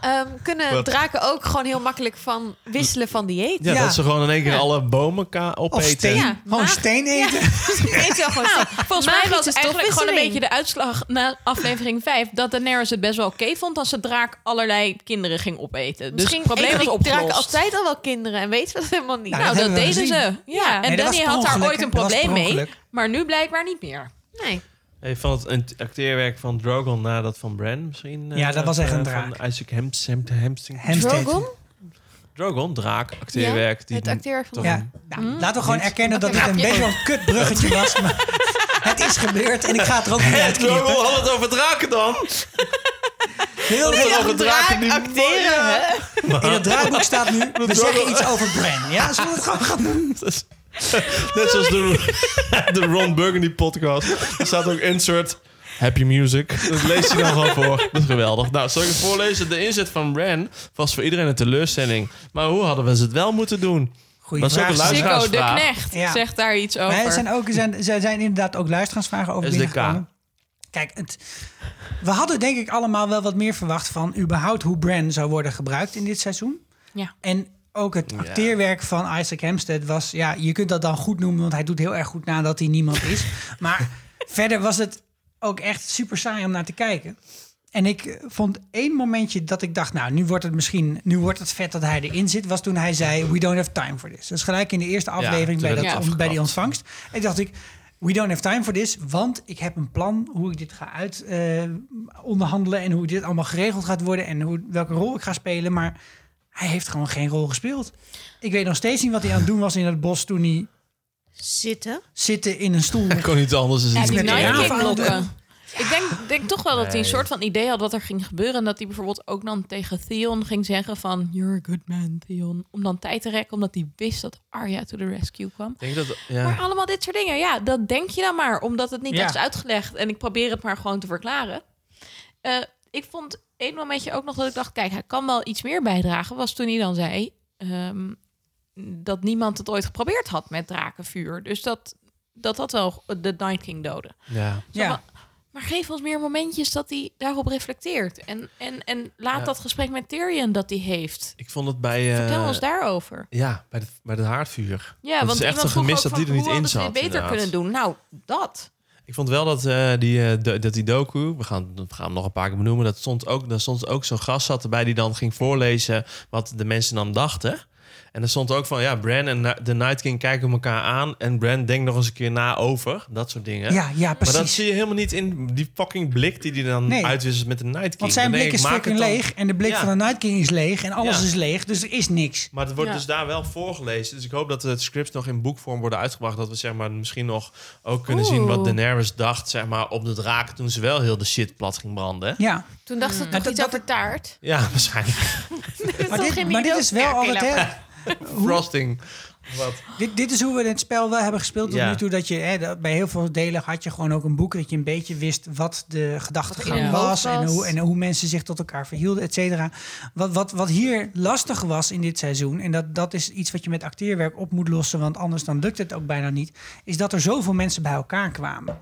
Ehm, kunnen Wat? draken ook gewoon heel makkelijk van wisselen van dieet? Ja, Ja. dat ze gewoon in één keer Ja. alle bomen ka- Of opeten. steen. Ja, Gewoon *laughs* steen eten. Gewoon steen. Volgens mij was het eigenlijk gewoon een beetje de uitslag na aflevering 5... dat Daenerys het best wel oké vond als de draak allerlei kinderen ging opeten. Dus Misschien het probleem was die draken opgelost. altijd al wel kinderen en weten we dat helemaal niet. Nou, Nou, dat deden ze. Ja, en Nee, Danny had daar ooit een probleem mee. Maar nu blijkbaar niet meer. nee. Hey, van het een- acteerwerk van Drogon na dat van Bran misschien? eh, Ja, dat was echt eh, een draak. Van Isaac Hems, Hem, Hemsting. Hamstead. Drogon? Drogon, draak, acteerwerk. die Het acteerwerk van Ja, nou, laten we gewoon erkennen dat het een maar- beetje een kut bruggetje was. *laughs* Maar het is gebeurd en ik ga het er ook niet uitknippen. Drogon had het over draken dan. Heel veel over draken die acteren, hè? In het draaiboek staat nu, *laughs* we zeggen iets over Bran. Ja, zullen we het gewoon gaan doen? *laughs* *laughs* Net zoals de, de Ron Burgundy podcast. Er staat ook insert happy music. Dat leest hij dan gewoon voor. Dat is geweldig. Nou, zal ik het voorlezen? De inzet van Bran was voor iedereen een teleurstelling. Maar hoe hadden we het wel moeten doen? Goeie Dat vraag. Sikko de. Knecht Ja. zegt daar iets over. Maar er zijn ook, er zijn, er zijn inderdaad ook luisteraarsvragen over binnengekomen. Kijk, het, we hadden denk ik allemaal wel wat meer verwacht van überhaupt hoe Bran zou worden gebruikt in dit seizoen. Ja. En ook het acteerwerk van Isaac Hempstead was, ja, je kunt dat dan goed noemen, want hij doet heel erg goed na dat hij niemand is. *laughs* Maar verder was het ook echt super saai om naar te kijken. En ik eh, vond één momentje dat ik dacht, nou, nu wordt het misschien, nu wordt het vet dat hij erin zit, was toen hij zei, we don't have time for this. Dus gelijk in de eerste aflevering bij, dat, bij die ontvangst. En dacht ik, we don't have time for this, want ik heb een plan hoe ik dit ga uit eh, onderhandelen en hoe dit allemaal geregeld gaat worden en hoe, welke rol ik ga spelen. Maar hij heeft gewoon geen rol gespeeld. Ik weet nog steeds niet wat hij aan het doen was in het bos toen hij Zitten. zitten in een stoel. *laughs* Ik kon niet anders dan Ja, die blokken. Ik denk, denk toch wel dat hij een soort van idee had wat er ging gebeuren. En dat hij bijvoorbeeld ook dan tegen Theon ging zeggen van... You're a good man, Theon. Om dan tijd te rekken, omdat hij wist dat Arya to the rescue kwam. Ik denk dat, Maar ja. allemaal dit soort dingen, ja, dat denk je dan maar. Omdat het niet Ja. echt is uitgelegd. En ik probeer het maar gewoon te verklaren. Eh, ik vond één momentje ook nog dat ik dacht... Kijk, hij kan wel iets meer bijdragen. Was toen hij dan zei... ehm, dat niemand het ooit geprobeerd had met drakenvuur. Dus dat dat, dat wel de Night King doden. ja. Zo Ja. van, Maar geef ons meer momentjes dat hij daarop reflecteert. En, en, en laat Ja. dat gesprek met Tyrion dat hij heeft. Ik vond het bij... eh, Vertel ons daarover. Ja, bij, de, bij het haardvuur. Ja, dat want is echt een gemis dat die er niet in zat. beter inderdaad. kunnen doen. Nou, dat. Ik vond wel dat eh, die, eh, dat die docu, we gaan, we gaan hem nog een paar keer benoemen, dat stond ook, daar stond ook zo'n gast zat erbij die dan ging voorlezen wat de mensen dan dachten. En er stond ook van, ja, Bran en de Night King kijken elkaar aan en Bran denkt nog eens een keer na over, dat soort dingen. Ja, ja, maar dat precies. zie je helemaal niet in die fucking blik die hij dan Nee. uitwisselt met de Night King. Want zijn Dan blik ik, is fucking het dan- leeg en de blik Ja. van de Night King is leeg en alles Ja. is leeg, dus er is niks. Maar het wordt Ja. dus daar wel voorgelezen. Dus ik hoop dat de scripts nog in boekvorm worden uitgebracht. Dat we zeg maar misschien nog ook kunnen zien wat. Daenerys dacht zeg maar, op de draak toen ze wel heel de shit plat ging branden. Ja, Toen dacht ze Nou, toch dat- iets dat- over taart. Ja, *laughs* waarschijnlijk. *laughs* maar dit, maar dit is wel altijd... *laughs* Frosting. Wat? Dit, dit is hoe we het spel wel hebben gespeeld tot Ja. nu toe. Dat je, hè, dat- bij heel veel delen had je gewoon ook een boek... dat je een beetje wist wat de gedachtegang was... En, hoe, en hoe mensen zich tot elkaar verhielden, et cetera. Wat, wat, wat hier lastig was in dit seizoen... en dat, dat is iets wat je met acteerwerk op moet lossen... want anders dan lukt het ook bijna niet... is dat er zoveel mensen bij elkaar kwamen.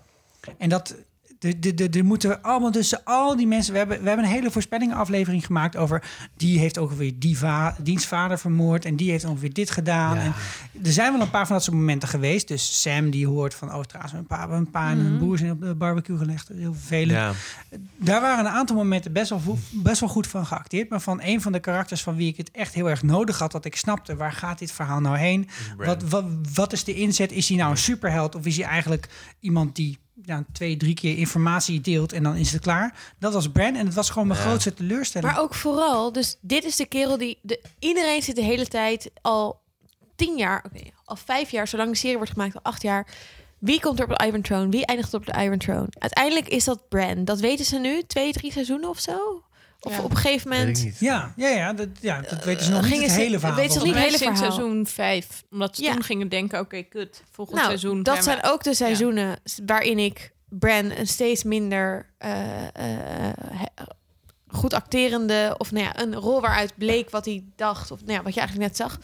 En dat... De, de, de, de moeten allemaal tussen al die mensen. We hebben, we hebben een hele voorspellingenaflevering gemaakt over. Die heeft ook weer die va, dienstvader vermoord. En die heeft ongeveer dit gedaan. Ja. En er zijn wel een paar van dat soort momenten geweest. Dus Sam die hoort van. Oh, trouwens, mijn pa, mijn pa en mijn broer zijn op de barbecue gelegd. Heel vervelend. Ja. Daar waren een aantal momenten best wel, best wel goed van geacteerd. Maar van een van de karakters van wie ik het echt heel erg nodig had. Dat ik snapte, waar gaat dit verhaal nou heen? Wat, wat, wat is de inzet? Is hij nou een superheld? Of is hij eigenlijk iemand die ja, twee, drie keer informatie deelt en dan is het klaar? Dat was Bran en het was gewoon mijn Ja. grootste teleurstelling. Maar ook vooral, dus dit is de kerel die... De, iedereen zit de hele tijd al tien jaar, oké, al vijf jaar, zolang de serie wordt gemaakt, al acht jaar. Wie komt er op de Iron Throne? Wie eindigt op de Iron Throne? Uiteindelijk is dat Bran. Dat weten ze nu, twee, drie seizoenen of zo. Of Ja. op een gegeven Weet moment... ik niet. Ja, ja, ja, dat, ja, dat weten ze nog niet het hele verhaal. weten ze niet hele verhaal. seizoen 5. Omdat ze Ja. toen gingen denken, oké, kut. Volgend Nou, seizoen dat zijn ook de seizoenen waarin ik Bran een steeds minder eh, eh, goed acterende of nou ja, een rol waaruit bleek wat hij dacht of nou ja, wat je eigenlijk net zag,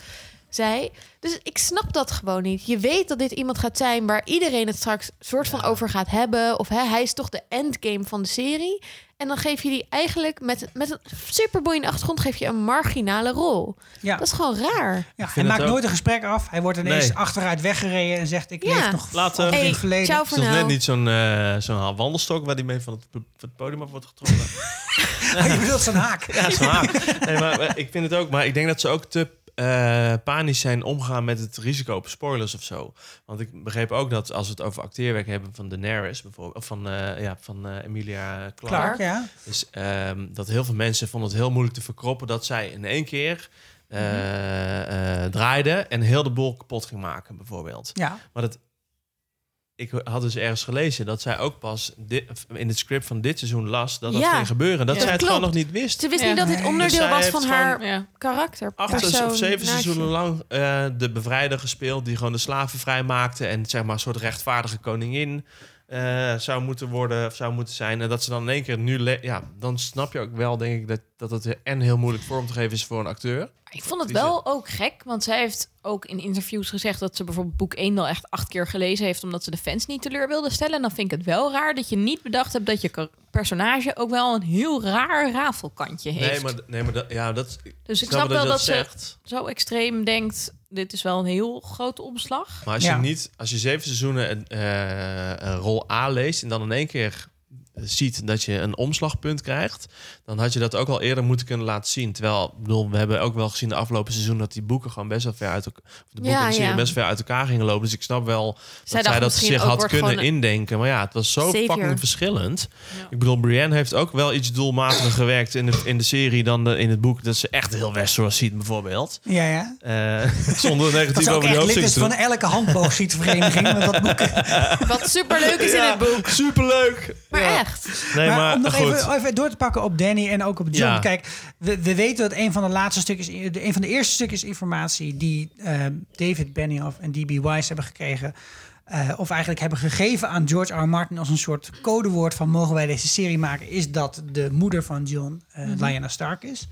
zei. Dus ik snap dat gewoon niet. Je weet dat dit iemand gaat zijn waar iedereen het straks soort van over gaat hebben of hè, hij is toch de endgame van de serie. En dan geef je die eigenlijk met, met een superboeiende achtergrond geef je een marginale rol. Ja. Dat is gewoon raar. Ja, hij maakt ook- nooit een gesprek af. Hij wordt ineens Nee. achteruit weggereden en zegt: Ik Ja. leef nog Laten- in Hey, het verleden. ciao Het is nog nou. net niet zo'n eh, zo'n wandelstok waar die mee van het, van het podium af wordt getrokken. *laughs* Oh, je bedoelt zo'n haak. Ja, haak. Nee, maar eh, ik vind het ook. Maar ik denk dat ze ook te eh, panisch zijn omgaan met het risico op spoilers of zo. Want ik begreep ook dat als we het over acteerwerk hebben van Daenerys bijvoorbeeld, of van, eh, ja, van eh, Emilia Clarke, Clark, ja. ehm, dat heel veel mensen vonden het heel moeilijk te verkroppen dat zij in één keer eh, draaide en heel de boel kapot ging maken, bijvoorbeeld. Ja. Maar dat, ik had dus ergens gelezen dat zij ook pas dit, in het script van dit seizoen las dat dat Ja. ging gebeuren. Dat Ja. zij het Klopt. gewoon nog niet wist. Ze wist Ja. niet dat dit. Dus onderdeel was van haar karakter. Acht of zeven seizoenen lang eh, de bevrijder gespeeld die gewoon de slaven vrijmaakte en zeg maar een soort rechtvaardige koningin eh, zou moeten worden of zou moeten zijn. En dat ze dan in één keer nu, ja, dan snap je ook wel, denk ik, dat, dat het en heel moeilijk vorm te geven is voor een acteur. Ik vond het wel ook gek, want zij heeft ook in interviews gezegd dat ze bijvoorbeeld boek 1 wel echt acht keer gelezen heeft, omdat ze de fans niet teleur wilde stellen. En dan vind ik het wel raar dat je niet bedacht hebt dat je personage ook wel een heel raar rafelkantje heeft. Nee, maar, nee, maar dat, ja, dat, dus ik snap wel je dat, ze zo extreem denkt, dit is wel een heel grote omslag. Maar als Ja. je niet, als je zeven seizoenen een, eh, een rol A leest en dan in één keer ziet dat je een omslagpunt krijgt, dan had je dat ook al eerder moeten kunnen laten zien. Terwijl, bedoel, we hebben ook wel gezien de afgelopen seizoen dat die boeken gewoon best wel ver uit elkaar, de boeken Ja, en de serie ja. best ver uit elkaar gingen lopen. Dus ik snap wel dat zij dat zich had kunnen indenken. Maar ja, het was zo savior. fucking verschillend. Ik bedoel, Brienne heeft ook wel iets doelmatiger gewerkt in de, in de serie dan de, in het boek. Dat ze echt heel Westeros ziet, bijvoorbeeld. Ja, ja. Eh, *laughs* zonder negatief over die echt lid hoofdstuk is van elke handboogschietvereniging met dat boek. *laughs* Wat superleuk is in het boek. Superleuk! Maar Ja. echt. Nee, maar, om nog goed. even, even door te pakken op Danny en ook op John. Ja. Kijk, we, we weten dat een van de laatste stukjes, de- een van de eerste stukjes informatie die eh, David Benioff en D.B. Wise hebben gekregen, eh, of eigenlijk hebben gegeven aan George R. R. Martin als een soort codewoord van mogen wij deze serie maken, is dat de moeder van John eh Lyanna Stark is.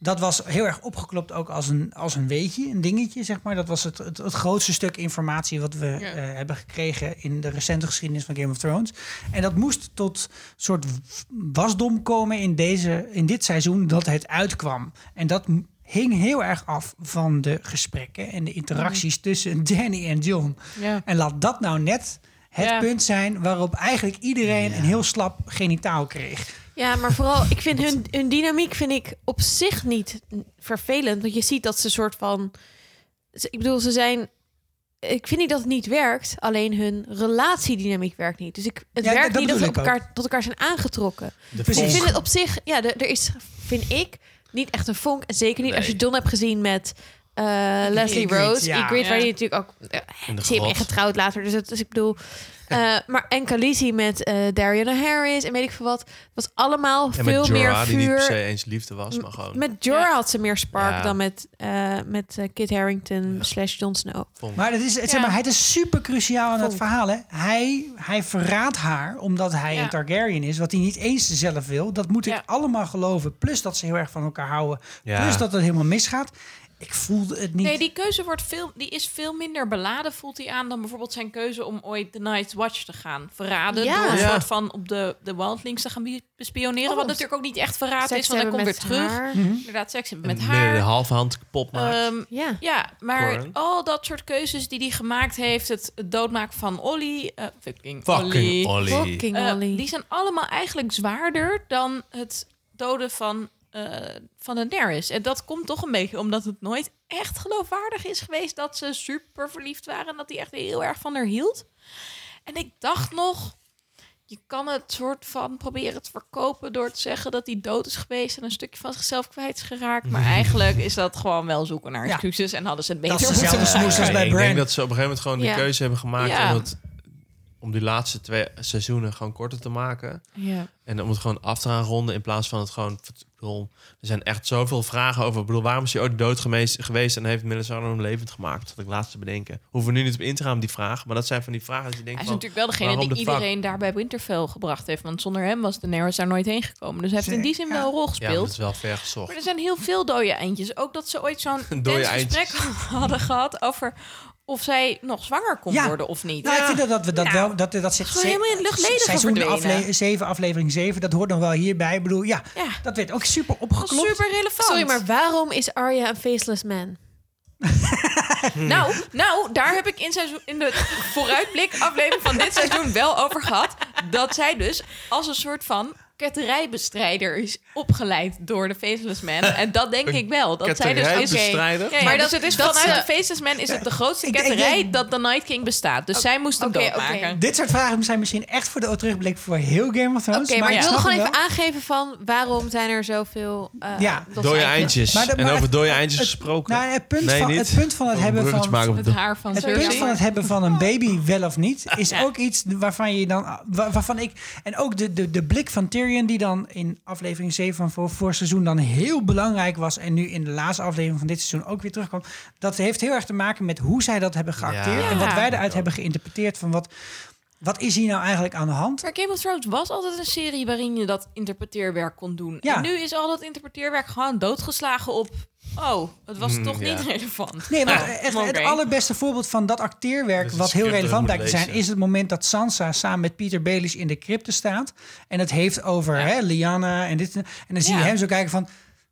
Dat was heel erg opgeklopt ook als een, als een weetje, een dingetje, zeg maar. Dat was het, het, het grootste stuk informatie wat we Ja. eh, hebben gekregen in de recente geschiedenis van Game of Thrones. En dat moest tot soort wasdom komen in, deze, in dit seizoen dat het uitkwam. En dat hing heel erg af van de gesprekken en de interacties tussen Danny en John. Ja. En laat dat nou net het Ja. punt zijn waarop eigenlijk iedereen een heel slap genitaal kreeg. Ja, maar vooral, ik vind hun, hun dynamiek vind ik op zich niet vervelend. Want je ziet dat ze soort van... Ik bedoel, ze zijn... Ik vind niet dat het niet werkt. Alleen hun relatiedynamiek werkt niet. Dus ik, het Ja, werkt dat niet dat ze op ook. elkaar, tot elkaar zijn aangetrokken. De Precies. Ik vind het op zich... Ja, er, er is, vind ik, niet echt een vonk. En zeker niet als je. John hebt gezien met... eh, Leslie Ygritte, Rose, ja. Ygritte, waar je natuurlijk ook... eh, ze echt grot. getrouwd later. Dus, het, dus ik bedoel... eh, maar en Khaleesi met eh Dariana Harris en weet ik veel wat. was allemaal En veel met meer Jorah, die niet per vuur. se eens liefde was, maar gewoon Met Jorah Ja. had ze meer spark Ja. dan met, eh, met eh, Kit Harington slash Jon Snow. vonk. Maar, het is, het, zeg maar hij is super cruciaal aan het verhaal. Hè? Hij, hij verraadt haar omdat hij Ja. een Targaryen is, wat hij niet eens zelf wil. Dat moet ik Ja. allemaal geloven. Plus dat ze heel erg van elkaar houden. Ja. Plus dat het helemaal misgaat. Ik voelde het niet. Nee, die keuze wordt veel, die is veel minder beladen, voelt hij aan, dan bijvoorbeeld zijn keuze om ooit de Night's Watch te gaan verraden. Ja. Door een Ja. soort van op de, de Wildlings te gaan be- bespioneren. Oh, wat natuurlijk ook niet echt verraad is, want hij komt weer terug. haar. Mhm. Inderdaad, seks hebben met de haar. halve hand kapot maakt. Ehm, Ja. ja, maar Corn. al dat soort keuzes die hij gemaakt heeft, het, het doodmaken van Ollie, eh, fucking, Fucking Ollie, Ollie. Fucking eh, Ollie. die zijn allemaal eigenlijk zwaarder dan het doden van, eh van Daenerys. En dat komt toch een beetje omdat het nooit echt geloofwaardig is geweest dat ze super verliefd waren en dat hij echt heel erg van haar hield. En ik dacht nog, je kan het soort van proberen te verkopen door te zeggen dat hij dood is geweest en een stukje van zichzelf kwijt is geraakt. Maar *laughs* eigenlijk is dat gewoon wel zoeken naar Ja. excuses en hadden ze het Dat beter moeten doen. bij ik denk dat ze op een gegeven moment gewoon Ja. de keuze hebben gemaakt Ja. om, het, om die laatste twee seizoenen gewoon korter te maken. Ja. En om het gewoon af te gaan ronden in plaats van het gewoon... Bedoel, er zijn echt zoveel vragen over... Ik bedoel, waarom is hij ooit dood geweest, en heeft Melisandre hem levend gemaakt? Dat ik laatst te bedenken. Hoeven we nu niet op in te gaan op die vraag. Maar dat zijn van die vragen dat je denkt Hij is van... natuurlijk wel degene die de iedereen daar bij Winterfell gebracht heeft. Want zonder hem was Daenerys daar nooit heen gekomen. Dus hij heeft in die zin Ja. wel een rol Ja, gespeeld. dat is wel ver gezocht. Maar er zijn heel veel dode eindjes. Ook dat ze ooit zo'n *laughs* gesprek *laughs* hadden gehad over of zij nog zwanger kon Ja. worden of niet. Nou, ik vind dat, dat we dat Nou, wel, dat, dat zit gewoon helemaal in luchtledige seizoen verdwenen. afle 7, aflevering 7, dat hoort nog wel hierbij. Ik bedoel, ja, Ja. dat werd ook super opgeklopt. super relevant. Sorry, maar waarom is Arya een faceless man? *laughs* Nou, nou, daar heb ik in, seizoen, in de vooruitblik aflevering van dit seizoen wel over gehad. Dat zij dus als een soort van ketterijbestrijder is opgeleid door de Faceless Man. *laughs* En dat denk ik wel. Dat zij dus is? Ja, ja, Maar dus dat- het is dat vanuit ze- de Faceless Man is het de grootste Ik ketterij ik dat de Night King bestaat. Dus zij moest hem oké, doodmaken. Dit soort vragen zijn misschien echt voor de terugblik voor heel Game of Thrones. Oké, maar ik ik wilde snap gewoon even wel. aangeven van waarom zijn er zoveel... eh, Ja. dat Dode eindjes. Maar de- en maar over dode eindjes gesproken. Nou, het punt, nee, van, niet. het punt van het een hebben van... Het haar van Het punt van het hebben van een baby, wel of niet, *laughs* is Ja. ook iets waarvan je dan, wa- waarvan ik, en ook de, de, de blik van Tyrion, die dan in aflevering 7 van voor, voor seizoen dan heel belangrijk was en nu in de laatste aflevering van dit seizoen ook weer terugkwam, dat heeft heel erg te maken met hoe zij dat hebben geacteerd Ja. en wat wij eruit hebben geïnterpreteerd van wat, wat is hier nou eigenlijk aan de hand? Maar Game of Thrones was altijd een serie waarin je dat interpreteerwerk kon doen. Ja. En nu is al dat interpreteerwerk gewoon doodgeslagen op... Oh, het was Mm, toch ja. niet *laughs* relevant. Nee, maar Oh, *laughs* echt, het allerbeste voorbeeld van dat acteerwerk, wat heel relevant blijkt te zijn, is het moment dat Sansa samen met Peter Baelish in de crypte staat. En het heeft over hè, Lyanna en dit. En dan zie je Ja. hem zo kijken van.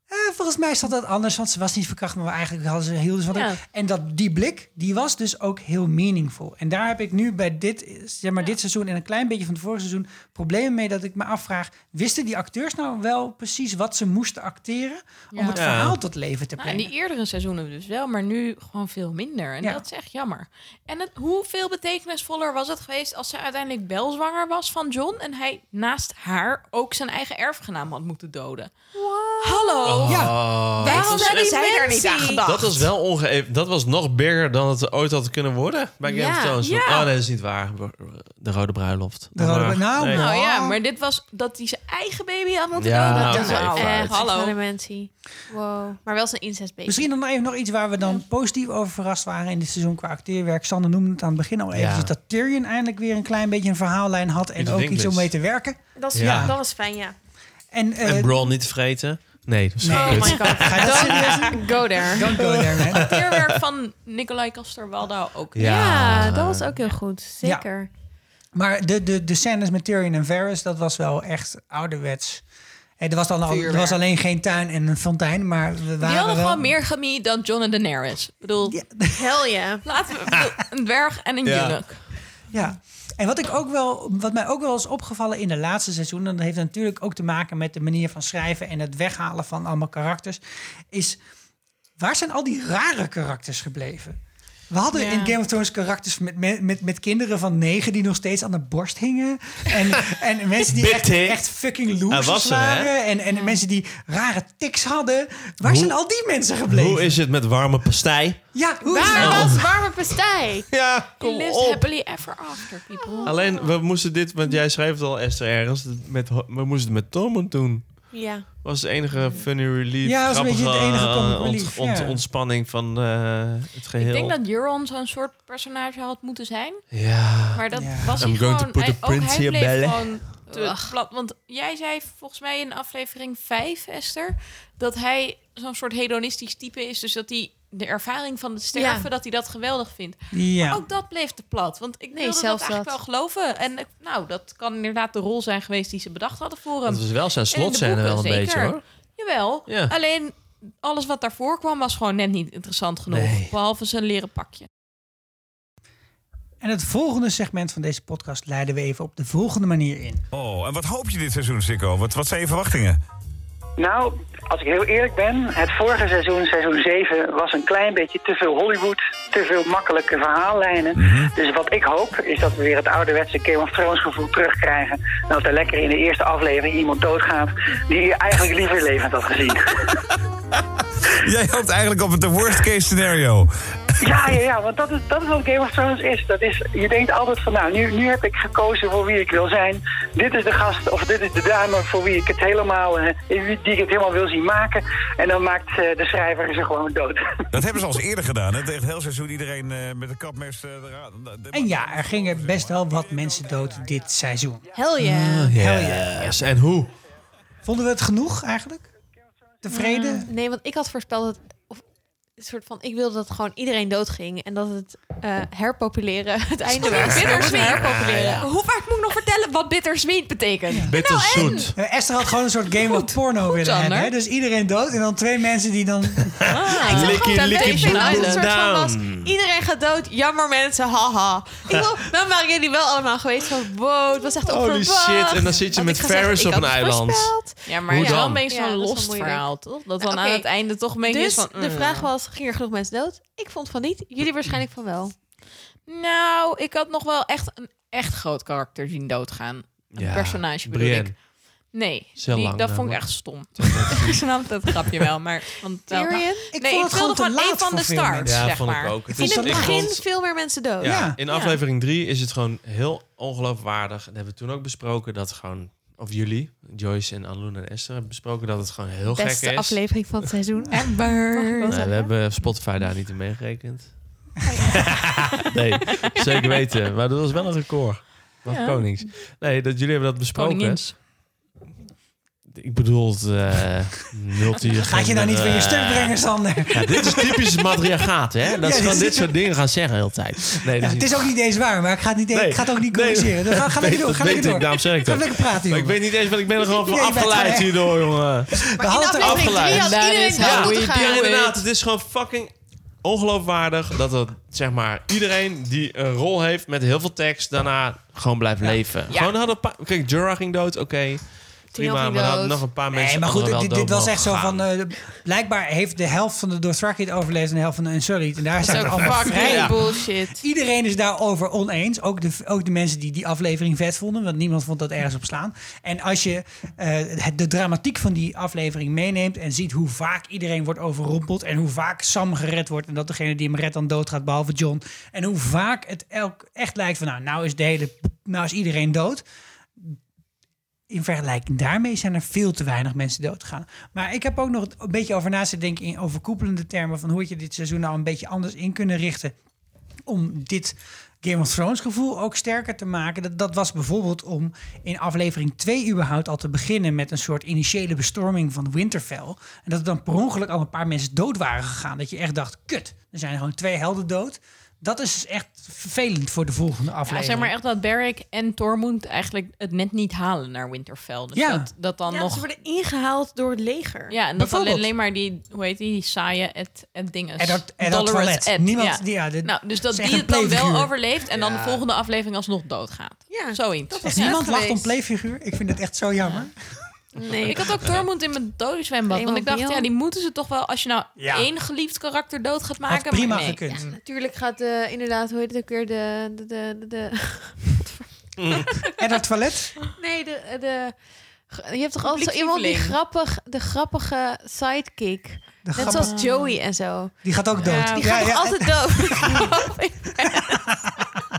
Eh, volgens mij zat dat anders, want ze was niet verkracht, maar eigenlijk hadden ze ze haar. Ja. En dat die blik, die was dus ook heel meaningful. En daar heb ik nu bij dit, zeg maar, dit seizoen en een klein beetje van het vorige seizoen problemen mee dat ik me afvraag: wisten die acteurs nou wel precies wat ze moesten acteren om het Ja. verhaal tot leven te Nou, in brengen? die eerdere seizoenen dus wel, maar nu gewoon veel minder. En Ja. dat is echt jammer. En het, hoeveel betekenisvoller was het geweest als zij uiteindelijk wel zwanger was van John en hij naast haar ook zijn eigen erfgenaam had moeten doden? Hallo! Ja. Oh. Waarom zijn hebben die zij daar niet aan gedacht? Dat was wel onge Dat was nog bigger dan het ooit had kunnen worden bij Game of Ja, Thrones. ja. Oh nee, dat is niet waar. De Rode Bruiloft. De Rode nou, nee. Nou ja, maar dit was dat hij zijn eigen baby had moeten Ja, doden. dat is echt, hallo. Wow. Maar wel zijn incestbaby. Misschien dan even nog iets waar we dan positief over verrast waren in dit seizoen qua acteerwerk. Sander noemde het aan het begin al even. Ja. Dat Tyrion eindelijk weer een klein beetje een verhaallijn had en ook iets om mee te werken. Dat, is, Ja. dat was fijn, ja. En, eh, En Braun niet te vreten. Nee, dat is Nee. Oh my god. Ga je dat serieus Go there. *laughs* Don't go there, man. *laughs* Teerwerk van Nicolai Coster-Waldau ook. Ja. Ja, dat was ook heel goed. Zeker. Maar de, de, de scènes met Tyrion en Varys, dat was wel echt ouderwets. Hey, er, was dan al, er was alleen geen tuin en een fontein, maar we waren Die hadden wel... gewoon meer chemie dan John en Daenerys. Ik bedoel, Ja. Hell yeah. laten we bedoel, een dwerg en een Ja. eunuch. Ja. En wat, ik ook wel, wat mij ook wel is opgevallen in de laatste seizoen, en dat heeft natuurlijk ook te maken met de manier van schrijven en het weghalen van allemaal karakters, is waar zijn al die rare karakters gebleven? We hadden Ja. in Game of Thrones karakters met, met, met, met kinderen van negen die nog steeds aan de borst hingen. En, *laughs* en mensen die echt, echt fucking losers was er, hè? waren. En, en mensen die rare tics hadden. Waar Hoe- zijn al die mensen gebleven? Hoe is het met warme pastei? ja, hoe is Waar het? was warme pastei? *laughs* Ja, kom op. happily ever after, people. Alleen, we moesten dit, want jij schreef het al, Esther, ergens. Met, we moesten het met Tormund doen. Ja. Was het enige funny relief. Ja, dat was een beetje het enige eh, ont- relief, ont- ja. ontspanning van eh, het geheel. Ik denk dat Euron zo'n soort personage had moeten zijn. Ja. Maar dat Ja. was hij going to gewoon... put hij, ook hij gewoon te Ugh. plat. Want jij zei volgens mij in aflevering 5, Esther... dat hij zo'n soort hedonistisch type is. Dus dat hij de ervaring van het sterven... Ja. dat hij dat geweldig vindt. Ja. Ook dat bleef te plat. Want ik Nee, wilde zelfs dat eigenlijk dat. wel geloven. En ik- nou, dat kan inderdaad de rol zijn geweest die ze bedacht hadden voor hem. Dat was wel zijn slotscène wel een beetje hoor. Jawel. Ja. Alleen alles wat daarvoor kwam was gewoon net niet interessant genoeg. Nee. Behalve zijn leren pakje. En het volgende segment van deze podcast leiden we even op de volgende manier in. Oh, en wat hoop je dit seizoen, Sikko? Wat, wat zijn je verwachtingen? Nou, als ik heel eerlijk ben, het vorige seizoen, seizoen 7, was een klein beetje te veel Hollywood, te veel makkelijke verhaallijnen. Dus wat ik hoop, is dat we weer het ouderwetse Game of Thrones gevoel terugkrijgen. En dat er lekker in de eerste aflevering iemand doodgaat die je eigenlijk liever levend had gezien. *laughs* Jij hoopt eigenlijk op het worst case scenario. *laughs* Ja, ja, ja, want dat is, dat is wat Game of Thrones is. Dat is. Je denkt altijd van, nou, nu, nu heb ik gekozen voor wie ik wil zijn. Dit is de gast, of dit is de dame voor wie ik het helemaal, eh, die ik het helemaal wil zien maken. En dan maakt eh, de schrijver ze gewoon dood. *laughs* Dat hebben ze al eens eerder gedaan. Hè? Het heel seizoen iedereen eh, met een kapmes... eh, eraan- de- En ja, er gingen best wel wat mensen dood dit seizoen. Hell yeah. Yes. En hoe? Vonden we het genoeg eigenlijk? Tevreden? Nee, want ik had voorspeld dat... Een soort van, ik wilde dat gewoon iedereen doodging en dat het eh, herpopuleren het einde was. bittersweet. herpopuleren. Ja, ja. Hoe vaak moet ik nog vertellen wat bittersweet betekent? Bitterzoet. Eh, Esther had gewoon een soort game of porno willen Sander. hebben. Hè? Dus iedereen dood en dan twee mensen die dan... Ah, likkie, boom, Island soort van was, iedereen gaat dood, jammer mensen, haha. Ik wil, *laughs* dan waren jullie wel allemaal geweest van, wow, het was echt Holy onverwacht. shit, en dan zit je met ik Ferris ik op een eiland. voorspeld. Ja, maar Hoe dan? een is wel lost verhaal, toch? Dat dan Nou, aan het einde toch een beetje Dus is van... de mm. vraag was, ging er genoeg mensen dood? Ik vond van niet, jullie waarschijnlijk van wel. Nou, ik had nog wel echt een echt groot karakter zien doodgaan. Een Ja, personage bedoel Brienne. ik. Nee, die, lang dat vond ik echt stom. *laughs* ik snap dat grapje wel, maar... Want, wel- *laughs* Tyrion? Ik nee, vond ik het gewoon wilde te gewoon een laat van de stars, mensen. Ja, zeg vond ik maar. ook. Het In is- het ik begin vond- veel meer mensen dood. Ja, Ja. in aflevering 3 is het gewoon heel ongeloofwaardig. Dat hebben we toen ook besproken dat gewoon, of jullie, Joyce en Anloen en Esther, hebben besproken dat het gewoon heel Beste gek is. aflevering van het seizoen. *laughs* Ever. Nee, zeggen? we hebben Spotify daar niet in meegerekend. *laughs* nee, zeker weten. Maar dat was wel een record. Van Ja. Konings. Nee, dat jullie hebben dat besproken. Koningins. Ik bedoel het uh, *laughs* multi Gaat je nou niet van je stuk brengen, Sander? Ja, dit is typisch matriarchaat, hè? Dat Ja, ze van dit soort dingen gaan zeggen de hele tijd. Nee, Ja, dat het is ook niet eens waar, maar ik ga het, niet, Nee. ik ga het ook niet Nee. corrigeren. Dus ga, ga Nee, lekker door. Ga lekker ik, door. daarom zeg ik Ga dat. lekker praten, joh. ik weet niet eens, want ik ben er gewoon van afgeleid gewoon- hierdoor, jongen. In hadden het er afgeleid. 3 had That iedereen we. Ja, inderdaad. Het is gewoon fucking ongeloofwaardig dat het, zeg maar, iedereen die een rol heeft met heel veel tekst, daarna gewoon blijft leven. Ja. Gewoon hadden een paar... Kijk, Jorah ging dood, oké. Prima, maar hadden nog een paar mensen Nee, maar goed, dit, was echt zo van... eh, blijkbaar heeft de helft van de Dothraki het overleefd en de helft van de Unsullied. En daar Dat zijn is we allemaal fucking vrij. Ja. *laughs* bullshit. Iedereen is daarover oneens. Ook de, ook de mensen die die aflevering vet vonden. Want niemand vond dat ergens op slaan. En als je eh, het- de dramatiek van die aflevering meeneemt... en ziet hoe vaak iedereen wordt overrompeld... en hoe vaak Sam gered wordt... en dat degene die hem redt dan doodgaat, behalve John... en hoe vaak het elk echt lijkt van... nou, nou is, de hele, nou is iedereen dood... In vergelijking daarmee zijn er veel te weinig mensen doodgegaan. Maar ik heb ook nog een beetje over naast te denken in overkoepelende termen van hoe je dit seizoen nou een beetje anders in kunnen richten om dit Game of Thrones gevoel ook sterker te maken. Dat, dat was bijvoorbeeld om in aflevering 2 überhaupt al te beginnen met een soort initiële bestorming van Winterfell. En dat er dan per ongeluk al een paar mensen dood waren gegaan. Dat je echt dacht, kut, er zijn gewoon twee helden dood. Dat is echt vervelend voor de volgende Ja, aflevering. zeg maar echt dat Beric en Tormund eigenlijk het net niet halen naar Winterfell. Dus Ja. dat, dat dan Ja, nog... Ze worden ingehaald door het leger. Ja, en dat alleen, Bijvoorbeeld. alleen maar die, hoe heet die, die saaie Ed, Ed dinges. Eddard- Eddard Dolorous Toilet. Ed, Niemand- ja. die- ja, nou, dus dat die het dan wel overleeft en dan de volgende aflevering alsnog doodgaat. Ja, Zoiets. dat niemand lacht om playfiguur. Ik vind het echt zo jammer. Nee, Ik had ook Tormund in mijn dode zwembad. Want ik dacht, ja, die moeten ze toch wel... Als je nou Ja. één geliefd karakter dood gaat maken... Had prima maar nee. gekund. natuurlijk gaat de, inderdaad, hoe heet het ook weer, de... de, de, de, de- *laughs* En dat toilet? nee, de, de... Je hebt toch altijd zo iemand die grappig, de grappige sidekick. De Net grap- zoals Joey en zo. Die gaat ook dood. Ja, Die Ja, gaat ja, altijd dood? *laughs* *laughs*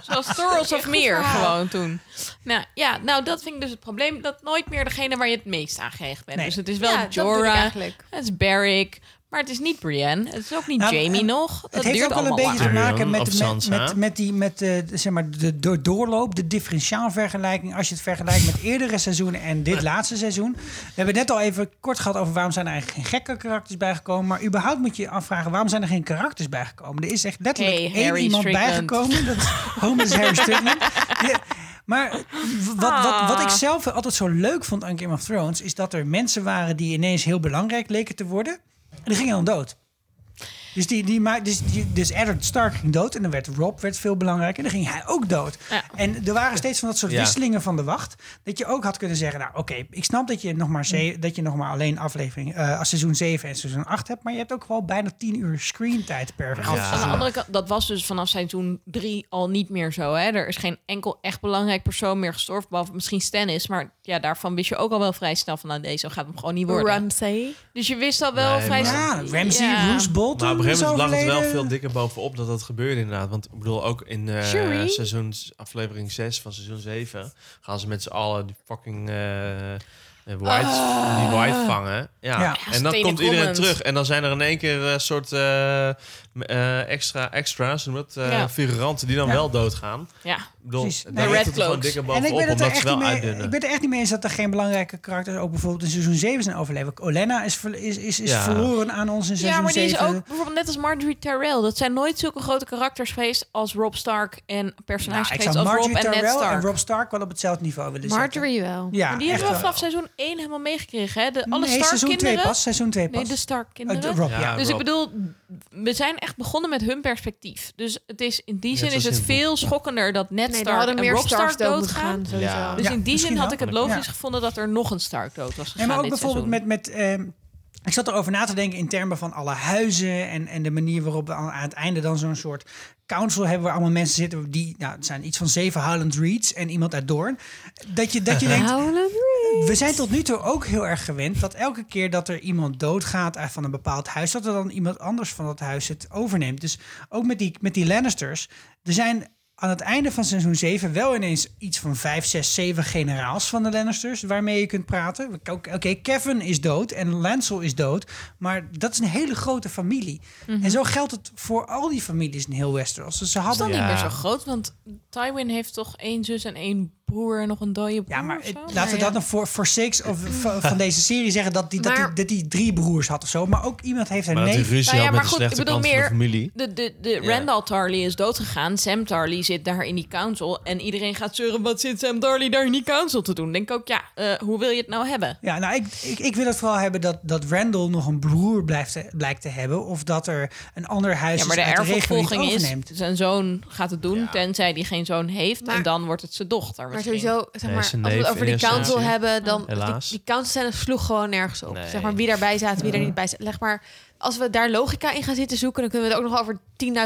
Zoals Thoros of Meer verhaal. gewoon toen. Nou ja, nou dat vind ik dus het probleem. Dat nooit meer degene waar je het meest aan gehecht bent. Nee. Dus het is wel Ja, Jorah, eigenlijk. het is Barrick, maar het is niet Brienne. Het is ook niet Nou, Jamie en nog. Dat Het heeft duurt ook wel een beetje te maken met, of met, met, met, die, met de, zeg maar de door- doorloop, de differentiaalvergelijking. Als je het vergelijkt met eerdere seizoenen en dit laatste seizoen. We hebben het net al even kort gehad over waarom zijn er eigenlijk geen gekke karakters bijgekomen. Maar überhaupt moet je je afvragen waarom zijn er geen karakters bijgekomen. Er is echt letterlijk Hey, één Harry iemand Strickland. bijgekomen. Dat is Harry Strickland. Ja, maar wat, wat, wat ik zelf altijd zo leuk vond aan Game of Thrones... is dat er mensen waren die ineens heel belangrijk leken te worden. En die gingen dan dood. Dus, die, die, dus, die, dus Eddard Stark ging dood en dan werd Rob werd veel belangrijker. En dan ging hij ook dood. Ja. En er waren steeds van dat soort Ja. wisselingen van de wacht. Dat je ook had kunnen zeggen, nou oké, ik snap dat je nog maar, ze- dat je nog maar alleen aflevering, eh seizoen 7 en seizoen 8 hebt. Maar je hebt ook wel bijna 10 uur screentijd per Aan de andere kant, dat was dus vanaf seizoen 3 al niet meer zo. Hè? Er is geen enkel echt belangrijk persoon meer gestorven. Behalve misschien Stannis. Maar ja, daarvan wist je ook al wel vrij snel van... Nou, deze gaat hem gewoon niet worden. Ramsay. Dus je wist al wel Nee, vrij snel... Ja, Ramsey, Ja. Roose Bolton Maar op een is gegeven moment lag het wel veel dikker bovenop dat dat gebeurde inderdaad. Want ik bedoel, ook in eh Shuri? seizoen, aflevering 6 van seizoen 7... gaan ze met z'n allen die fucking eh, eh, white, die white vangen. Ja. Ja. En dan komt iedereen terug. En dan zijn er in één keer een soort eh, eh, extra extra's, noem het, eh, Ja. figuranten die dan Ja. wel doodgaan. Ja. bedoel, Precies. daar Nee, Red dikker En ik bovenop, ben, het er omdat ze wel mee, uitdunnen. ik ben het er echt niet mee eens dat er geen belangrijke karakters ook bijvoorbeeld in seizoen 7 zijn overleven. Olenna is, is, is, is Ja. verloren aan ons in seizoen Ja, maar die is 7. ook bijvoorbeeld net als Marjorie Tyrell. Dat zijn nooit zulke grote karakters geweest als Rob Stark en personages Nou, geweest als Rob Marjorie en Ned Tyrell en Stark. Rob Stark wel op hetzelfde niveau willen zetten. Marjorie wel. Ja, Maar die hebben we wel. vanaf seizoen 1 helemaal meegekregen. Hè? De, alle nee, Stark seizoen 2 kinderen. pas. Seizoen 2 pas. Nee, de Stark kinderen. De Rob, ja. Ja, dus Rob. ik bedoel, we zijn echt begonnen met hun perspectief. Dus het is, in die zin is het veel schokkender dat Ned er Stark en Rob Starks Stark doodgaan. Dus in die zin had wel. ik het logisch Ja. gevonden dat er nog een Stark dood was Nee, gegaan maar ook dit bijvoorbeeld seizoen. met... met ehm, ik zat erover na te denken in termen van alle huizen en, en de manier waarop we aan, het einde dan zo'n soort council hebben waar allemaal mensen zitten die, nou, het zijn iets van zeven Highland Reeds en iemand uit Doorn. Dat je, dat je denkt, we zijn tot nu toe ook heel erg gewend dat elke keer dat er iemand doodgaat van een bepaald huis, dat er dan iemand anders van dat huis het overneemt. Dus ook met die, met die Lannisters, er zijn aan het einde van seizoen 7 wel ineens iets van 5, 6, 7 generaals van de Lannisters waarmee je kunt praten. Oké, oké, Kevin is dood en Lancel is dood, maar dat is een hele grote familie. Mhm. En zo geldt het voor al die families in heel Westeros. Dus ze Het is hadden dan niet meer zo groot, want Tywin heeft toch één zus en één broer en nog een dode broer Ja, maar of zo? het- laten we dat nog voor, voor sakes of, van, *laughs* deze serie zeggen dat die, dat, die, dat die drie broers had of zo. Maar ook iemand heeft een Maar dat hij neef. ruzie Nou ja, maar de goed, ik bedoel de meer- familie. De, de, de Ja. Randall Tarly is doodgegaan. Sam Tarly zit daar in die council. En iedereen gaat zeuren, wat zit Sam Tarly daar in die council te doen? Denk ook, ja, eh, hoe wil je het nou hebben? Ja, nou, ik, ik, ik wil het vooral hebben dat, dat Randall nog een broer blijft te- blijkt te hebben. Of dat er een ander huis Ja, maar de de erfopvolging is, zijn zoon gaat het doen, tenzij die geen zoon heeft. Maar- en dan wordt het zijn dochter Maar sowieso, zeg maar, zijn als we het over die council hebben, dan die, Helaas. die council sloeg gewoon nergens op. Nee. Zeg maar wie daarbij zaten, wie er niet bij zat. Leg maar, als we daar logica in gaan zitten zoeken, dan kunnen we het ook nog over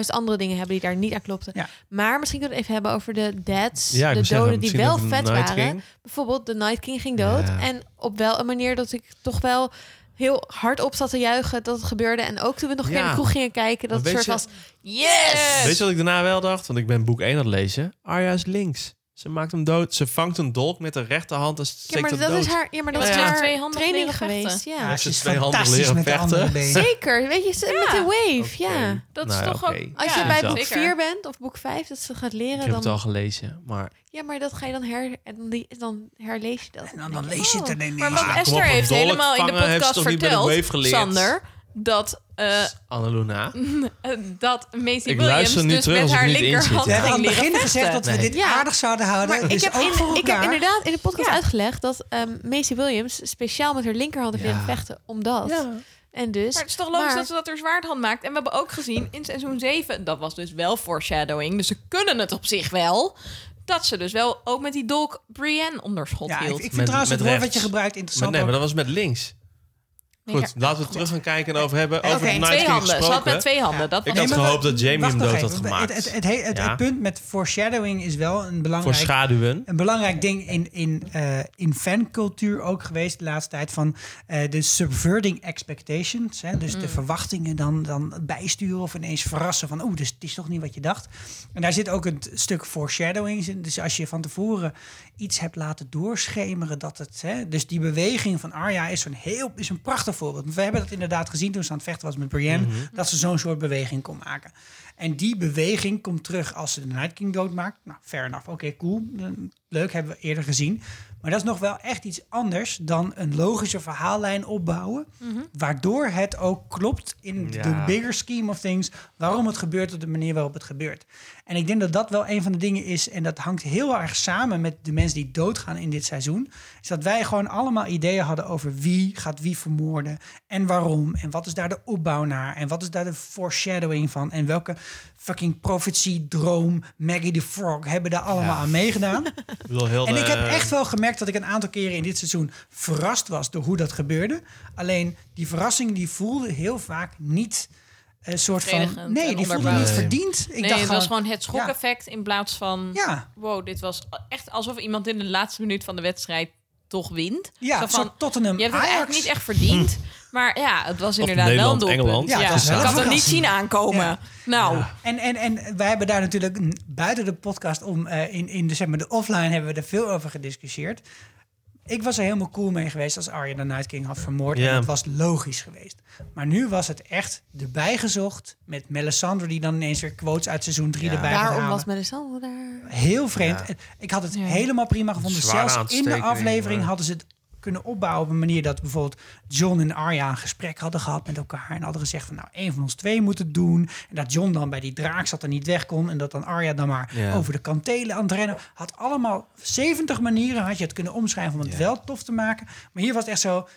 10.000 andere dingen hebben die daar niet aan klopten. Ja. Maar misschien kunnen we het even hebben over de Ja, ik de zeggen, doden die wel vet Night waren. King. Bijvoorbeeld de Night King ging dood. Ja. En op wel een manier dat ik toch wel heel hard op zat te juichen dat het gebeurde. En ook toen we nog een keer in de kroeg gingen kijken, dat het soort weet was, Yes! Weet je wat ik daarna wel dacht? Want ik ben boek 1 aan het lezen. Arya is links. Ze maakt hem dood. Ze vangt een dolk met de rechterhand en Ja, steekt hem dat dood. is haar, ja, maar dat Ja, is ja. haar Tweehandig training leren vechten. geweest. Ja. Ja, ze is twee handen leren met de andere vechten. Zeker, weet je, ze- met de wave, ja. Dat Nou is ja, toch ook... Als ja, je bij boek zeker. 4 bent of boek 5, dat ze gaat Ik leren, heb het al dan... gelezen, maar... Ja, maar dat ga je dan her... En dan, die- dan herlees je dat. En dan, dan lees je het oh. er ineens. Maar wat Esther heeft helemaal in de podcast niet verteld? Sander, dat, eh, Annaluna. *laughs* eh, dat Macy Ik Williams luister nu dus terug met als ik haar linkerhand We hebben aan ging het begin gezegd dat vechten. we dit Ja. aardig zouden houden. Maar ik heb, in- ik heb inderdaad in de podcast Ja. uitgelegd dat ehm Macy Williams speciaal met haar linkerhand heeft Ja. vechten. Omdat. En dus... Maar het is toch logisch maar- dat ze dat er zwaardhand maakt. En we hebben ook gezien in seizoen 7, dat was dus wel foreshadowing, dus ze kunnen het op zich wel, dat ze dus wel ook met die dolk Brienne onder schot Ja, ik, hield. ik vind Met- trouwens met het woord wat je gebruikt interessant. nee, maar dat was met links. Goed, ja. laten we terug gaan kijken en over hebben. Over de Night twee King handen. Ze had gesproken. met twee handen. Dat Ik had Nee, gehoopt dat Jamie hem dood had gemaakt. Het, het, het, het, het, Ja. het punt met foreshadowing is wel een Voor belangrijk, schaduwen. een belangrijk ding in, in, eh, in fancultuur ook geweest de laatste tijd. Van eh, de subverting expectations. Hè? Dus de verwachtingen dan, dan bijsturen of ineens verrassen van... oeh, dus het is toch niet wat je dacht. En daar zit ook een stuk foreshadowing in. Dus als je van tevoren iets hebt laten doorschemeren dat het... Hè, dus die beweging van Arya is, zo'n heel, is een prachtig voorbeeld. We hebben dat inderdaad gezien toen ze aan het vechten was met Brienne. Dat ze zo'n soort beweging kon maken. En die beweging komt terug als ze de Night King doodmaakt. Nou, fair enough. Oké, cool. Leuk, hebben we eerder gezien. Maar dat is nog wel echt iets anders dan een logische verhaallijn opbouwen. Waardoor het ook klopt in de Ja. bigger scheme of things. Waarom het gebeurt op de manier waarop het gebeurt. En ik denk dat dat wel een van de dingen is. En dat hangt heel erg samen met de mensen die doodgaan in dit seizoen. Is dat wij gewoon allemaal ideeën hadden over wie gaat wie vermoorden. En waarom. En wat is daar de opbouw naar. En wat is daar de foreshadowing van. En welke fucking profetie, droom, Maggie the Frog hebben daar allemaal aan meegedaan. *laughs* Heel En de- ik heb echt wel gemerkt dat ik een aantal keren in dit seizoen verrast was door hoe dat gebeurde. Alleen die verrassing die voelde heel vaak niet een soort van. Nee, die voelde niet verdiend. Ik nee, dacht het was gewoon het ja. schokeffect in plaats van... Ja, Wow, dit was echt alsof iemand in de laatste minuut van de wedstrijd toch wint. ja, Zo van, Tottenham je hebt het Ajax. eigenlijk niet echt verdiend. *laughs* Maar ja, het was inderdaad Nederland, wel een doelpunt. Ja, ik had het niet zien aankomen. Ja. Nou, En, en, en wij hebben daar natuurlijk buiten de podcast om eh, in, in de, zeg maar, de offline hebben we er veel over gediscussieerd. ik was er helemaal cool mee geweest als Arya de Night King had vermoord. Ja. En het was logisch geweest. Maar nu was het echt erbij gezocht met Melisandre... die dan ineens weer quotes uit seizoen 3 Ja. erbij Daarom halen. was Melisandre daar. Heel vreemd. Ik had het helemaal prima gevonden. Zelfs in de aflevering maar- hadden ze het kunnen opbouwen op een manier dat bijvoorbeeld John en Arya een gesprek hadden gehad met elkaar en hadden gezegd van nou één van ons twee moet het doen en dat John dan bij die draak zat en niet weg kon en dat dan Arya dan maar Ja. over de kantelen aan het rennen had allemaal 70 manieren had je het kunnen omschrijven om het Ja. wel tof te maken maar hier was het echt zo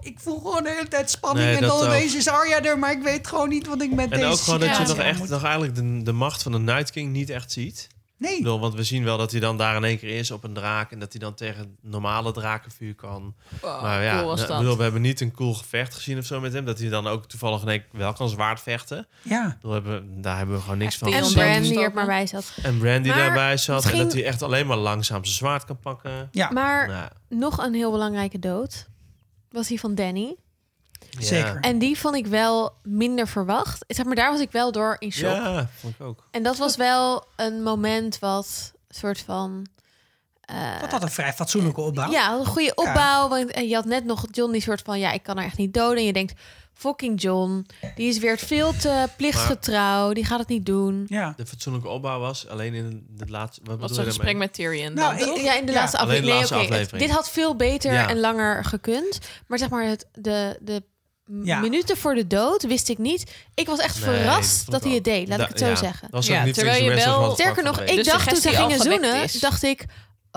ik voel gewoon de hele tijd spanning Nee, en dan opeens is Arya er maar ik weet gewoon niet wat ik met En deze ook gewoon dat je nog echt moet. nog eigenlijk de, de macht van de Night King niet echt ziet. Nee bedoel, want we zien wel dat hij dan daar in één keer is op een draak en dat hij dan tegen normale drakenvuur kan. Wow, maar ja, cool was ik dat. bedoel, we hebben niet een cool gevecht gezien of zo met hem. Dat hij dan ook toevallig in één keer wel kan zwaard vechten. ja bedoel, hebben, daar hebben we gewoon niks Echt van En gezien. Bran Bran die er maar bij zat. En Brandy Maar daarbij zat. En dat hij echt alleen maar langzaam zijn zwaard kan pakken. ja Maar Nou, nog een heel belangrijke dood was die van Danny. Ja. zeker En die vond ik wel minder verwacht. Zeg maar, daar was ik wel door in shock. Ja, vond ik ook. En dat was wel een moment wat soort van... eh, dat had een vrij fatsoenlijke opbouw Ja, een goede opbouw. Want eh, je had net nog John die soort van... Ja, ik kan haar echt niet doden. En je denkt, fucking John. Die is weer veel te plichtsgetrouw. Die gaat het niet doen. ja De fatsoenlijke opbouw was alleen in de laatste... Wat was een gesprek met Tyrion. Nou, ik-? Ja, in de Ja, laatste aflevering. Nee, het- aflevering. Dit had veel beter Ja. en langer gekund. Maar zeg maar, het, de, de Ja. minuten voor de dood wist ik niet. Ik was echt Nee, verrast dat hij het deed. Laat Da- ik het zo ja, zeggen. Dat was Ja, niet terwijl je wel- Sterker nog, ik dacht toen ze gingen zoenen, is. dacht ik...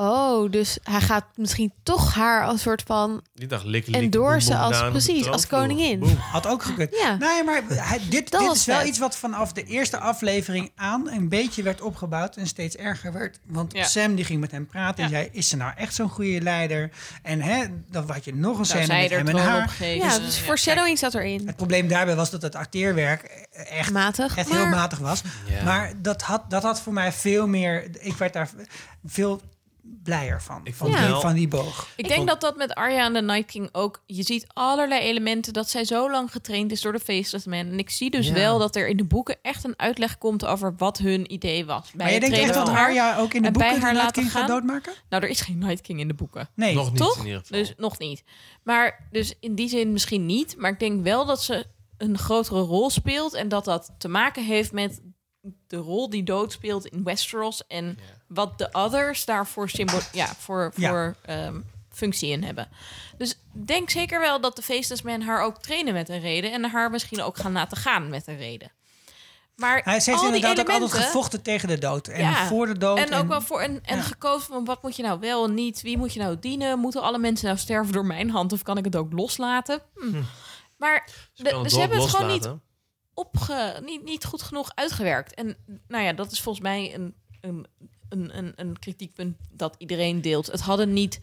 Oh, dus hij gaat misschien toch haar als soort van... Die dacht lik, En lik, door boem, ze boem, als- precies, als koningin. Boem. Had ook gekund. Ja. Nee, maar hij, dit, Dat dit is wel vet. iets wat vanaf de eerste aflevering aan een beetje werd opgebouwd en steeds erger werd. Want Ja. Sam die ging met hem praten en Ja. zei, is ze nou echt zo'n goede leider? En hè, dan had je nog een Nou, scène met hem en haar. opgegeven. Ja, dus foreshadowing zat erin. Het probleem daarbij was dat het acteerwerk echt, Matig. echt maar heel matig was. Ja. Maar dat had, dat had voor mij veel meer... Ik werd daar veel blijer van, Ik van, vond die, wel- van die boog. Ik denk dat dat met Arya en de Night King ook... Je ziet allerlei elementen dat zij zo lang getraind is door de Faceless Man. En ik zie dus Ja. wel dat er in de boeken echt een uitleg komt over wat hun idee was. Bij Maar je denkt echt dat van haar. Arya ook in de boeken de haar Night laten King gaat doodmaken? Nou, er is geen Night King in de boeken. Nee. Nog niet Toch? in ieder geval. Dus nog niet. Maar dus in die zin misschien niet. Maar ik denk wel dat ze een grotere rol speelt. En dat dat te maken heeft met de rol die dood speelt in Westeros. En wat de others daarvoor symbool, ja, voor, Ja. voor ehm, functie in hebben. Dus denk zeker wel dat de Faceless Men haar ook trainen met een reden. En haar misschien ook gaan laten gaan met een reden. Maar Hij ze heeft inderdaad ook altijd gevochten tegen de dood. En Ja. voor de dood. en ook wel voor en, en ja. gekozen van wat moet je nou wel en niet, wie moet je nou dienen, moeten alle mensen nou sterven door mijn hand of kan ik het ook loslaten? Hm. Maar Ze de- kan het ze hebben het gewoon niet opge, niet, niet goed genoeg uitgewerkt. En nou ja, dat is volgens mij een, een, een, een, een kritiekpunt dat iedereen deelt. Het hadden niet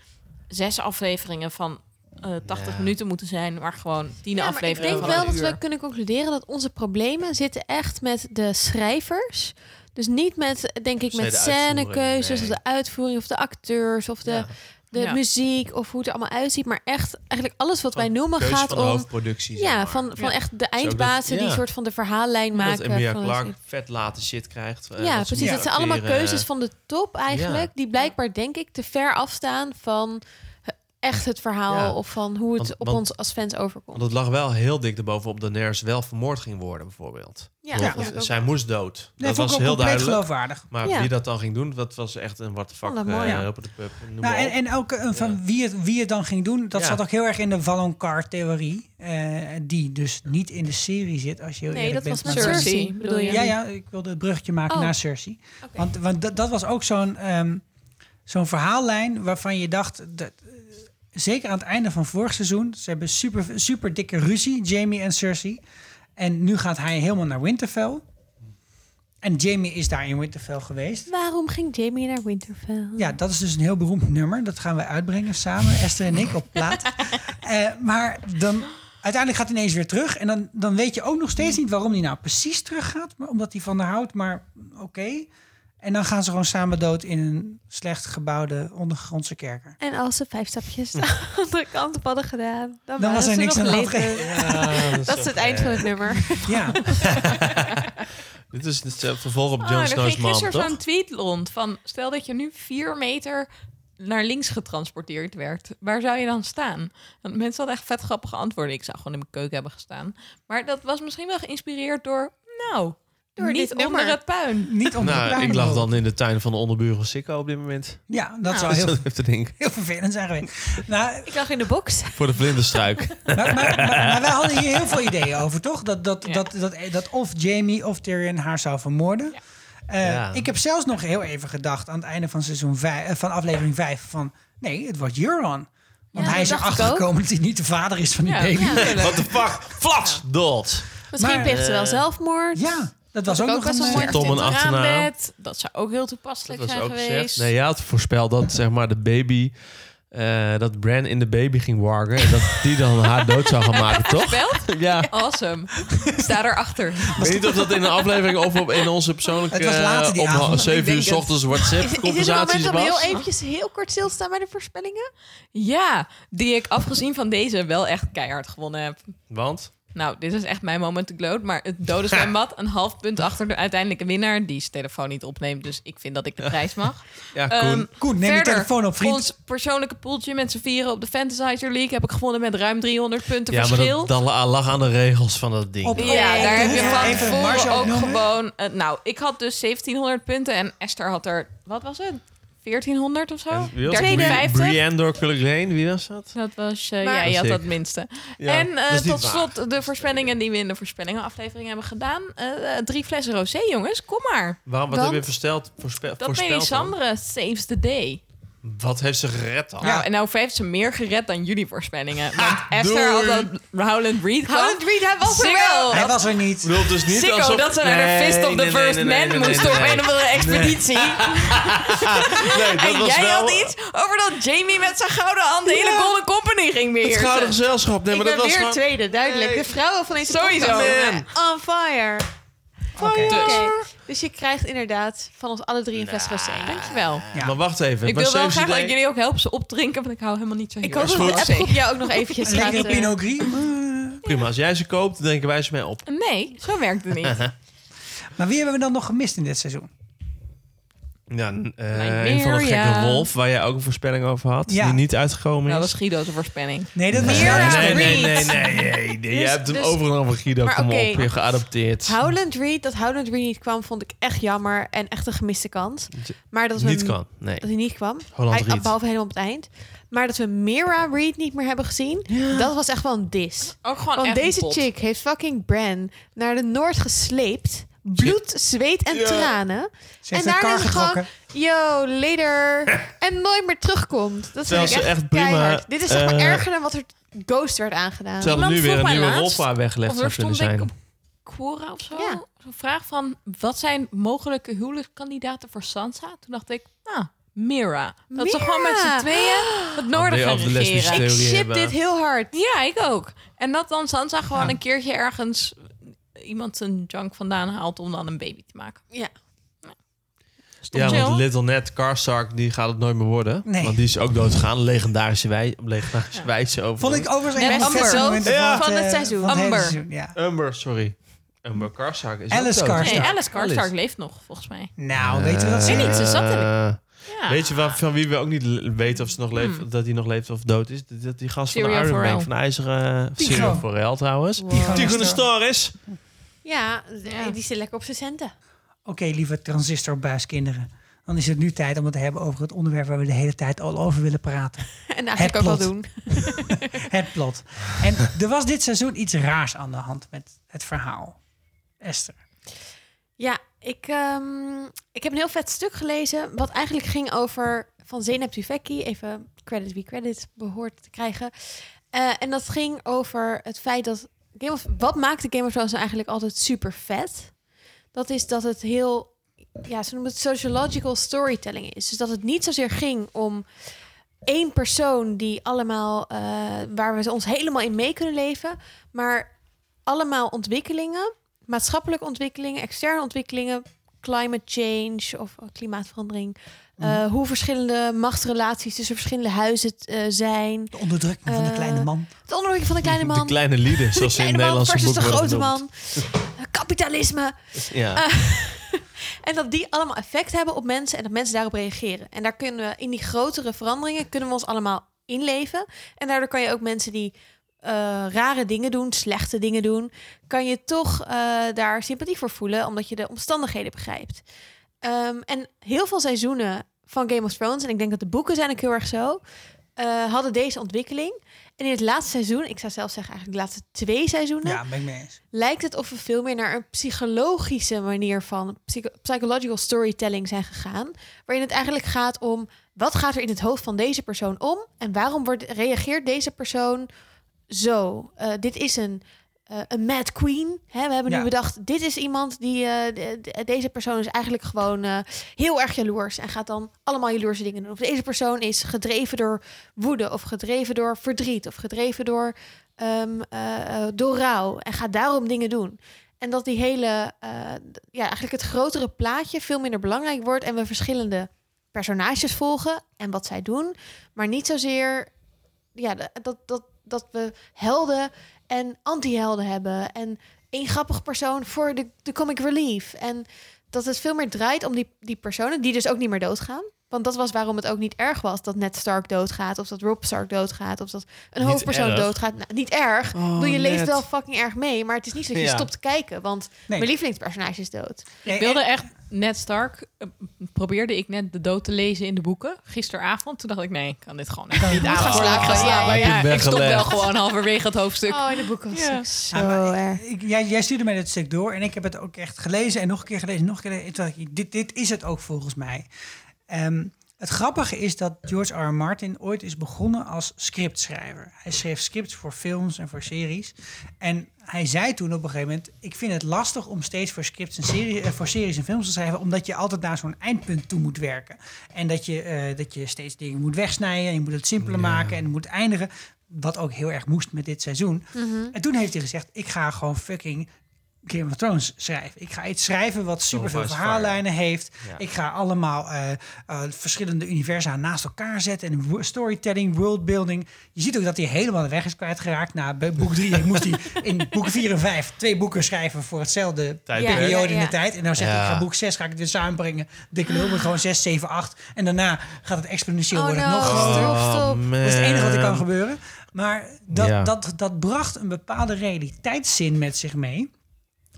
zes afleveringen van eh 80 Ja. minuten moeten zijn, maar gewoon tien Ja, maar ik afleveringen denk wel dat uur. we kunnen concluderen dat onze problemen zitten echt met de schrijvers. Dus niet met, denk ik, met scènekeuzes nee. of de uitvoering of de acteurs of de, Ja. De Ja. muziek of hoe het er allemaal uitziet. Maar echt, eigenlijk alles wat wij noemen keuze gaat van de om... hoofdproductie. zeg Ja, maar. van, van Ja. echt de dat- eindbazen die soort van de verhaallijn Dat maken. Emilia van de- Clark vet late shit krijgt. eh, ja, dat precies. Dat zijn allemaal keuzes van de top eigenlijk. Ja. Die blijkbaar, denk ik, te ver afstaan van echt het verhaal Ja. of van hoe het Want- op want- ons als fans overkomt. Want het lag wel heel dik erbovenop dat Daenerys wel vermoord ging worden, bijvoorbeeld. Ja, Zij moest dood. Nee, dat was heel duidelijk. geloofwaardig. Maar Ja. wie dat dan ging doen, dat was echt een what the fuck. Dat mooi, eh, Nou, en, en ook eh, van wie, het, wie het dan ging doen, dat Ja. zat ook heel erg in de Valonqar-theorie. eh, die dus niet in de serie zit, als je heel Nee, eerlijk dat was bent. met maar- Cersei, Cersei, bedoel je? Ja, ja, ik wilde het bruggetje maken Oh. naar Cersei. Oké. Want, want dat, dat was ook zo'n ehm, zo'n verhaallijn waarvan je dacht... Dat, zeker aan het einde van vorig seizoen... ze hebben super, super dikke ruzie, Jamie en Cersei. En nu gaat hij helemaal naar Winterfell. En Jamie is daar in Winterfell geweest. Waarom ging Jamie naar Winterfell? Ja, dat is dus een heel beroemd nummer. Dat gaan we uitbrengen samen, Esther en ik, op plaat. *laughs* Eh, maar dan, uiteindelijk gaat hij ineens weer terug. En dan, dan weet je ook nog steeds niet waarom hij nou precies teruggaat. Maar omdat hij van haar houdt, maar oké. En dan gaan ze gewoon samen dood in een slecht gebouwde ondergrondse kerker. En als ze vijf stapjes *laughs* de andere kant op hadden gedaan, dan, Dan waren was er ze niks aan de hand. leven. Ja, Dat is het eind van het nummer. *laughs* Ja, *laughs* Dit is het eh, vervolg op Jon er Snow's gisteren toch? zo'n tweet rond van... stel dat je nu vier meter naar links getransporteerd werd, waar zou je dan staan? Want mensen hadden echt vet grappige antwoorden. Ik zou gewoon in mijn keuken hebben gestaan. Maar dat was misschien wel geïnspireerd door, nou, Door niet dit onder het puin. Niet onder de Nou, ik puinhoop. lag dan in de tuin van de onderburen Sikko op dit moment. Ja, dat Nou, zou heel, *laughs* dat heeft te denken. heel vervelend zijn geweest. Nou, Ik lag in de box. *laughs* Voor de vlinderstruik. maar, maar, maar, maar wij hadden hier heel veel ideeën over, toch? Dat, dat, Ja. dat, dat, dat of Jamie of Tyrion haar zou vermoorden. Eh, Ja. Ik heb zelfs nog heel even gedacht aan het einde van, seizoen vijf, eh, van aflevering 5 van... Nee, het wordt Euron. Want Ja, hij is ik erachter gekomen dat hij niet de vader is van die Ja, baby. ja, Ja. What the fuck? Flats! Dood! Misschien pleegt ze wel eh, zelfmoord. Dat was ook, ook nog best een... wel eh, mooi. Tom een Achter achternaam. Dat zou ook heel toepasselijk Dat was zijn ook geweest. gezegd. Nee, jij had voorspeld dat zeg maar de baby... eh, dat Bran in de baby ging wargen. En dat die dan haar dood zou gaan maken, toch? *laughs* Ja. Awesome. Ik sta erachter. Ik weet niet of dat in een aflevering of op, in onze persoonlijke... Het was later die eh, om 7 Ik denk uur s ochtends *laughs* Is, is WhatsApp-conversaties moment om heel was. eventjes heel kort stil te staan bij de voorspellingen? Ja, die ik afgezien van deze wel echt keihard gewonnen heb. Want? Nou, dit is echt mijn moment to gloat. Maar het dode *laughs* zwembad, een half punt achter de uiteindelijke winnaar... die zijn telefoon niet opneemt, dus ik vind dat ik de prijs mag. *laughs* Ja, Ehm, Koen. Koen, neem je verder, telefoon op, vriend. Ons persoonlijke poeltje met z'n vieren op de Fantasizer League... heb ik gewonnen met ruim 300 punten ja, maar verschil. dat, dat lag aan de regels van dat ding. Op- Ja, daar heb je van tevoren ook gewoon... eh, nou, ik had dus 1700 punten en Esther had er... Wat was het? 1400 of zo? En wie was 1350? Bri- Brienne door Cullen Wie was dat? Dat was, eh Maar- ja, je had Dat minste. Ja, en dat eh, tot waar. slot de voorspellingen die we in de voorspellingen aflevering hebben gedaan. Eh, drie flessen rosé, jongens. Kom maar. Waarom, wat Want heb je voorspeld? Voorspe Dat voorspeld? Melisandre saves the day. Wat heeft ze gered dan? Nou, en nou heeft ze meer gered dan jullie voorspellingen. Want Esther had dat Howland Reed kwam. Howland Reed, hij was er wel. Hij was er niet. Ik bedoel dus niet Sikko, alsof... dat ze naar de Fist of the First nee, nee, Man nee, moesten op nee, een of andere expeditie. Nee, *laughs* dat en was jij wel had iets over dat Jamie met zijn gouden hand de hele Golden Company ging het beheersen. gouden gezelschap. Nee, ik maar dat ben was weer gewoon... tweede, duidelijk. De vrouwen van deze Sowieso. on fire. Oké. Oké, dus je krijgt inderdaad van ons alle drie een fles rosé. Dankjewel. Ja. Maar wacht even. Ik wil wel graag dat jullie ook helpen ze opdrinken, want ik hou helemaal niet zo heel Ik hoop dat van de appgroep jou ook nog eventjes gaat... lekkere eh, Pinot Gris. Prima, als jij ze koopt, dan drinken wij ze mee op. Nee, zo werkt het niet. *laughs* Maar wie hebben we dan nog gemist in dit seizoen? Ja, eh, Nightmare, een van de gekke wolf, waar jij ook een voorspelling over had, Ja. die niet uitgekomen Nou, is. dat is Guido's voorspelling. Nee, dat was nee, nee, nee, nee, nee, nee. Je Dus- hebt hem dus- overal van Guido, Maar kom oké. op. Je hebt geadopteerd. Howland Reed, dat Howland Reed niet kwam, vond ik echt jammer en echt een gemiste kans. Maar dat we Niet hem- kan, nee. Dat hij niet kwam. Holland Hij- Reed. behalve helemaal op het eind. Maar dat we Mira Reed niet meer hebben gezien, dat was echt wel een dis. Ook gewoon Want echt deze chick heeft fucking Bran naar de Noord gesleept. Bloed, zweet en Ja. tranen. Ze heeft en een daarna kar is het gewoon, getrokken. yo, later. *laughs* en nooit meer terugkomt. Dat Terwijl vind ik ze echt, echt prima, keihard. Dit is zeg maar eh, erger dan wat er Ghost werd aangedaan. Terwijl er Iemand nu weer vroeg een mij nieuwe laatst, weggelegd Of zou er kunnen stond denk ik zijn. op Quora of zo. Ja. Zo'n vraag van, wat zijn mogelijke huwelijkskandidaten voor Sansa? Toen dacht ik, nou, Mira. Dat ze gewoon met z'n tweeën *gasps* het noorden gaan lesbische regeren. ik theorie ship hebben. dit heel hard. Ja, ik ook. En dat dan Sansa gewoon Ja. een keertje ergens iemand zijn junk vandaan haalt om dan een baby te maken. Ja. Stop Ja, want Little Ned Karstark, die gaat het nooit meer worden. Nee. Want die is ook doodgegaan. Legendarische, wij, legendarische wijze over. Vond ik overigens een Net van Amber. Ja. van, Van het eh, seizoen. van het hele Amber. seizoen, ja. Umber, sorry. Umber Karstark is Alice ook dood. Karstark. Nee, Alice Karstark Alice. leeft nog, volgens mij. Nou, weet je wat ze Weet niet, ze zat Eh, Ja. Weet je waar, van wie we ook niet weten of ze nog leeft, Hmm. dat hij nog leeft of dood is? Dat, dat die gast van de Iron Man, van de IJzeren... Tycho. Tyrion Forel trouwens. Tycho Tycho de. Star is. Ja, Ja. die zit lekker op zijn centen. Oké, lieve transistorbuiskinderen. Dan is het nu tijd om het te hebben over het onderwerp waar we de hele tijd al over willen praten. *laughs* En eigenlijk ook plot. wel doen. *laughs* Het plot. En er was dit seizoen iets raars aan de hand met het verhaal. Esther. Ja, ik, ehm, ik heb een heel vet stuk gelezen. Wat eigenlijk ging over van Zeynep. Even credit wie credit behoort te krijgen. Eh, en dat ging over het feit dat... Game wat maakte Game of Thrones nou eigenlijk altijd super vet? Dat is dat het heel... Ja, ze noemen het sociological storytelling is. Dus dat het niet zozeer ging om één persoon die allemaal... eh, waar we ons helemaal in mee kunnen leven. Maar allemaal ontwikkelingen maatschappelijke ontwikkelingen, externe ontwikkelingen, climate change of klimaatverandering. Eh, hoe verschillende machtsrelaties tussen verschillende huizen eh, zijn. De onderdrukking van de Eh, kleine man. De onderdrukking van de kleine man. De kleine lieden, zoals de in Nederlandse versus de grote man. Kapitalisme. Ja. *laughs* En dat die allemaal effect hebben op mensen en dat mensen daarop reageren. En daar kunnen we in die grotere veranderingen kunnen we ons allemaal inleven. En daardoor kan je ook mensen die eh, rare dingen doen, slechte dingen doen, kan je toch eh, daar sympathie voor voelen, omdat je de omstandigheden begrijpt. Ehm, en heel veel seizoenen van Game of Thrones, en ik denk dat de boeken zijn ook heel erg zo, eh, hadden deze ontwikkeling. En in het laatste seizoen, ik zou zelf zeggen eigenlijk de laatste twee seizoenen, Ja, ben ik mee eens. lijkt het of we veel meer naar een psychologische manier van psycho- psychological storytelling zijn gegaan. Waarin het eigenlijk gaat om wat gaat er in het hoofd van deze persoon om en waarom wordt, reageert deze persoon zo. Eh, dit is een, eh, een mad queen. Hè? We hebben Ja. nu bedacht, dit is iemand die, eh, de- de- deze persoon is eigenlijk gewoon eh, heel erg jaloers en gaat dan allemaal jaloerse dingen doen. Of deze persoon is gedreven door woede of gedreven door verdriet of gedreven door, ehm, eh, eh, door rouw en gaat daarom dingen doen. En dat die hele, ja, eigenlijk het grotere plaatje veel minder belangrijk wordt en we verschillende personages volgen en wat zij doen, maar niet zozeer ja, dat, dat, dat we helden en anti-helden hebben en één grappig persoon voor de, de comic relief. En dat het veel meer draait om die, die personen die dus ook niet meer doodgaan. Want dat was waarom het ook niet erg was dat Ned Stark doodgaat, of dat Rob Stark doodgaat, of dat een Niet hoofdpersoon erg. doodgaat. Nou, niet erg. Oh, bedoel, je leeft wel fucking erg mee, maar het is niet zo dat je Ja. stopt te kijken, want Nee. mijn lievelingspersonage is dood. Ik wilde echt Ned Stark, eh, probeerde ik net de dood te lezen in de boeken gisteravond. Toen dacht ik, nee, ik kan dit gewoon echt niet aan. gaan slapen, Ja, ik stop wel gewoon halverwege het hoofdstuk. Oh, in de boeken was Ja. het zo Ja, maar erg. ik- jij, jij stuurde mij dit stuk door en ik heb het ook echt gelezen en nog een keer gelezen, nog een keer gelezen. Dit, dit is het ook volgens mij. Ehm, het grappige is dat George R. R. Martin ooit is begonnen als scriptschrijver. Hij schreef scripts voor films en voor series. En hij zei toen op een gegeven moment: Ik vind het lastig om steeds voor scripts en series, eh, voor series en films te schrijven, omdat je altijd naar zo'n eindpunt toe moet werken. En dat je, eh, dat je steeds dingen moet wegsnijden en je moet het simpeler maken en het moet eindigen. Wat ook heel erg moest met dit seizoen. En toen heeft hij gezegd: Ik ga gewoon fucking Game of Thrones schrijven. Ik ga iets schrijven wat superveel verhaallijnen heeft. Ja. Ik ga allemaal eh, eh, verschillende universa naast elkaar zetten. En storytelling, worldbuilding. Je ziet ook dat hij helemaal de weg is kwijtgeraakt. Na boek drie moest hij *laughs* in boek 4 en 5 twee boeken schrijven voor hetzelfde Tijdperk. periode in de tijd. En nou zegt hij, Ja. ik ga boek 6 ga ik het weer samenbrengen. Dikke lul, maar gewoon 6, 7, 8. En daarna gaat het exponentieel Oh worden. no, nog groter. stop, stop. Oh, man. Dat is het enige wat er kan gebeuren. Maar dat, Ja. dat, dat bracht een bepaalde realiteitszin met zich mee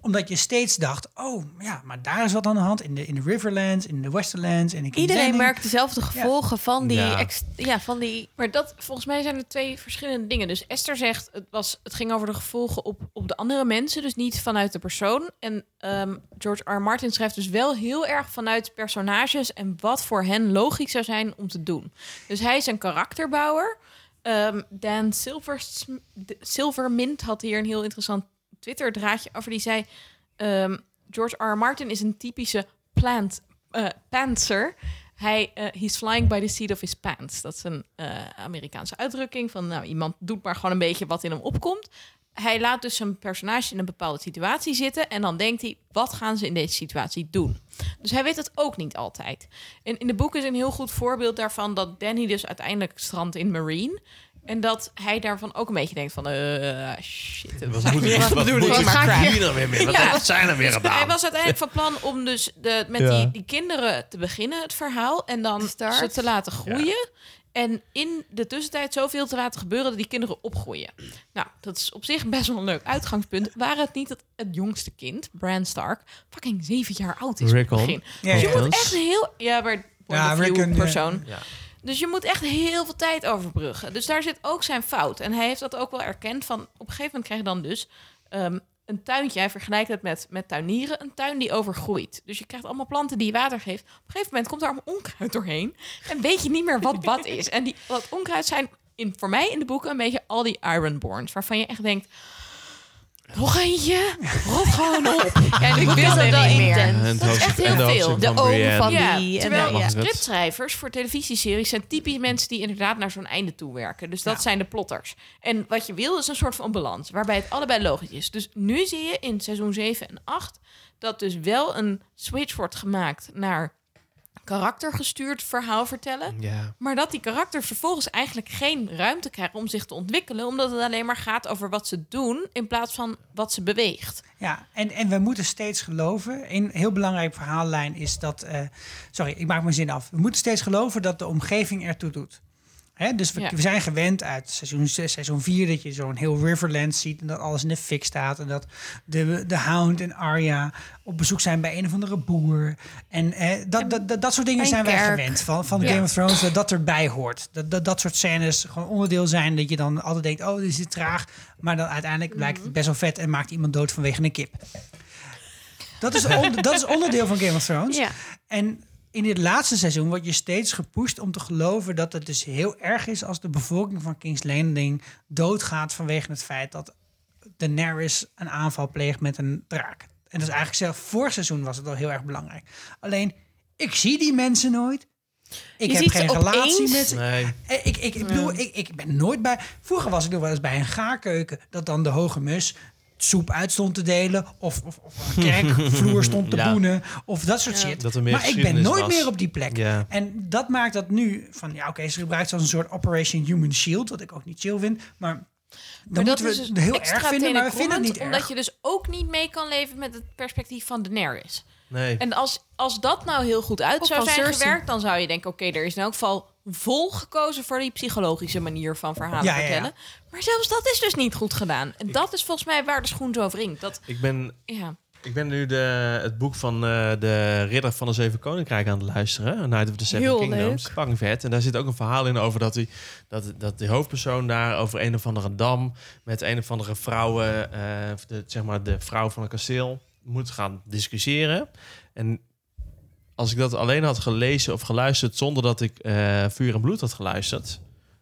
omdat je steeds dacht, oh ja, maar daar is wat aan de hand. In de, in de Riverlands, in de Westerlands. En Iedereen Landing. merkt dezelfde gevolgen van die, Ja. ex- ja, van die Maar dat, volgens mij zijn er twee verschillende dingen. Dus Esther zegt, het, was, het ging over de gevolgen op, op de andere mensen, dus niet vanuit de persoon. En ehm, George R. R. Martin schrijft dus wel heel erg vanuit personages en wat voor hen logisch zou zijn om te doen. Dus hij is een karakterbouwer. Ehm, Dan Silvers, Silvermint had hier een heel interessant Twitter-draadje over. Die zei, ehm, George R. Martin is een typische plant, pantser. Hij, eh he's flying by the seat of his pants. Dat is een eh, Amerikaanse uitdrukking van, nou, iemand doet maar gewoon een beetje wat in hem opkomt. Hij laat dus zijn personage in een bepaalde situatie zitten en dan denkt hij, wat gaan ze in deze situatie doen? Dus hij weet het ook niet altijd. En in de boek is een heel goed voorbeeld daarvan dat Danny dus uiteindelijk strandt in Marine. En dat hij daarvan ook een beetje denkt van, eh shit. het Wat was moet, eigenlijk- wat, wat moet Wat ik ga ik hier nou weer mee? Wat Ja. heeft zij nou weer gedaan? Hij was uiteindelijk van plan om dus de, met Ja. die, die kinderen te beginnen, het verhaal. En dan Start. ze te laten groeien. En in de tussentijd zoveel te laten gebeuren dat die kinderen opgroeien. Nou, dat is op zich best wel een leuk uitgangspunt. Waar het niet dat het jongste kind, Bran Stark, fucking zeven jaar oud is Rickon. begin. Dus je ja. moet echt heel... Ja, maar Ja, Rickon, ja. persoon. Ja. Dus je moet echt heel veel tijd overbruggen. Dus daar zit ook zijn fout. En hij heeft dat ook wel erkend. Van, op een gegeven moment krijg je dan dus ehm, een tuintje. Hij vergelijkt het met, met tuinieren. Een tuin die overgroeit. Dus je krijgt allemaal planten die je water geeft. Op een gegeven moment komt er allemaal onkruid doorheen. En weet je niet meer wat wat is. En die, dat onkruid zijn in, voor mij in de boeken een beetje al die Ironborns. Waarvan je echt denkt... Nog eentje? Rot gewoon op. *laughs* Ja, ik wil dat wel niet meer. intens. En het Dat is echt heel en veel. De oom van Ja, die en terwijl ja. scriptschrijvers voor televisieseries zijn typisch mensen die inderdaad naar zo'n einde toe werken. Dus dat Ja. zijn de plotters. En wat je wil is een soort van balans, waarbij het allebei logisch is. Dus nu zie je in seizoen 7 en 8 dat dus wel een switch wordt gemaakt naar karaktergestuurd verhaal vertellen. Ja. Maar dat die karakters vervolgens eigenlijk geen ruimte krijgen om zich te ontwikkelen. Omdat het alleen maar gaat over wat ze doen in plaats van wat ze beweegt. Ja, en, en we moeten steeds geloven. Een heel belangrijk verhaallijn is dat. eh, sorry, ik maak mijn zin af. We moeten steeds geloven dat de omgeving ertoe doet. Hè, dus we, Ja. we zijn gewend uit seizoen 6, seizoen 4 dat je zo'n heel Riverland ziet en dat alles in de fik staat. En dat de, de Hound en Arya op bezoek zijn bij een of andere boer. En eh, dat, dat, dat, dat soort dingen zijn wij gewend van, van Ja. Game of Thrones. Dat dat erbij hoort. Dat, dat dat soort scènes gewoon onderdeel zijn. Dat je dan altijd denkt, oh, dit is het traag. Maar dan uiteindelijk blijkt het best wel vet en maakt iemand dood vanwege een kip. Dat is, on- *laughs* dat is onderdeel van Game of Thrones. Ja. En in dit laatste seizoen word je steeds gepusht om te geloven dat het dus heel erg is als de bevolking van King's Landing doodgaat vanwege het feit dat Daenerys een aanval pleegt met een draak. En dat is eigenlijk zelf vorig seizoen was het al heel erg belangrijk. Alleen, ik zie die mensen nooit. Ik Je heb geen relatie opeens. met ze. Nee. Eh, Ik, ik, ik bedoel, ik, ik ben nooit bij. Vroeger was ik nog wel eens bij een gaarkeuken. Dat dan de hoge mus soep uit stond te delen. Of, of, of een kerkvloer stond te *laughs* Ja. boenen. Of dat soort shit. Dat meer maar ik ben nooit was. meer op die plek. Ja. En dat maakt dat nu van ja, oké, ze gebruikt het als een soort Operation Human Shield. Wat ik ook niet chill vind. Maar dan Maar moeten we is het dus heel extra erg vinden. Maar we vinden het niet Omdat erg. je dus ook niet mee kan leven met het perspectief van Daenerys. Nee. En als, als dat nou heel goed uit Of zou zijn Cersei. gewerkt, dan zou je denken: oké, er is in elk geval vol gekozen voor die psychologische manier van verhalen Ja, ja, ja. vertellen. Maar zelfs dat is dus niet goed gedaan. En dat is volgens mij waar de schoen zo wringt. Dat, Ik ben, ja. ik ben nu de, het boek van eh, de Ridder van de Zeven Koninkrijken aan het luisteren. Night of the Seven Heel Kingdoms. Fucking vet. En daar zit ook een verhaal in over dat, die, dat, dat de hoofdpersoon daar over een of andere dam... met een of andere vrouwen, eh, de, zeg maar de vrouw van een kasteel... moet gaan discussiëren. En als ik dat alleen had gelezen of geluisterd... zonder dat ik eh, Vuur en Bloed had geluisterd...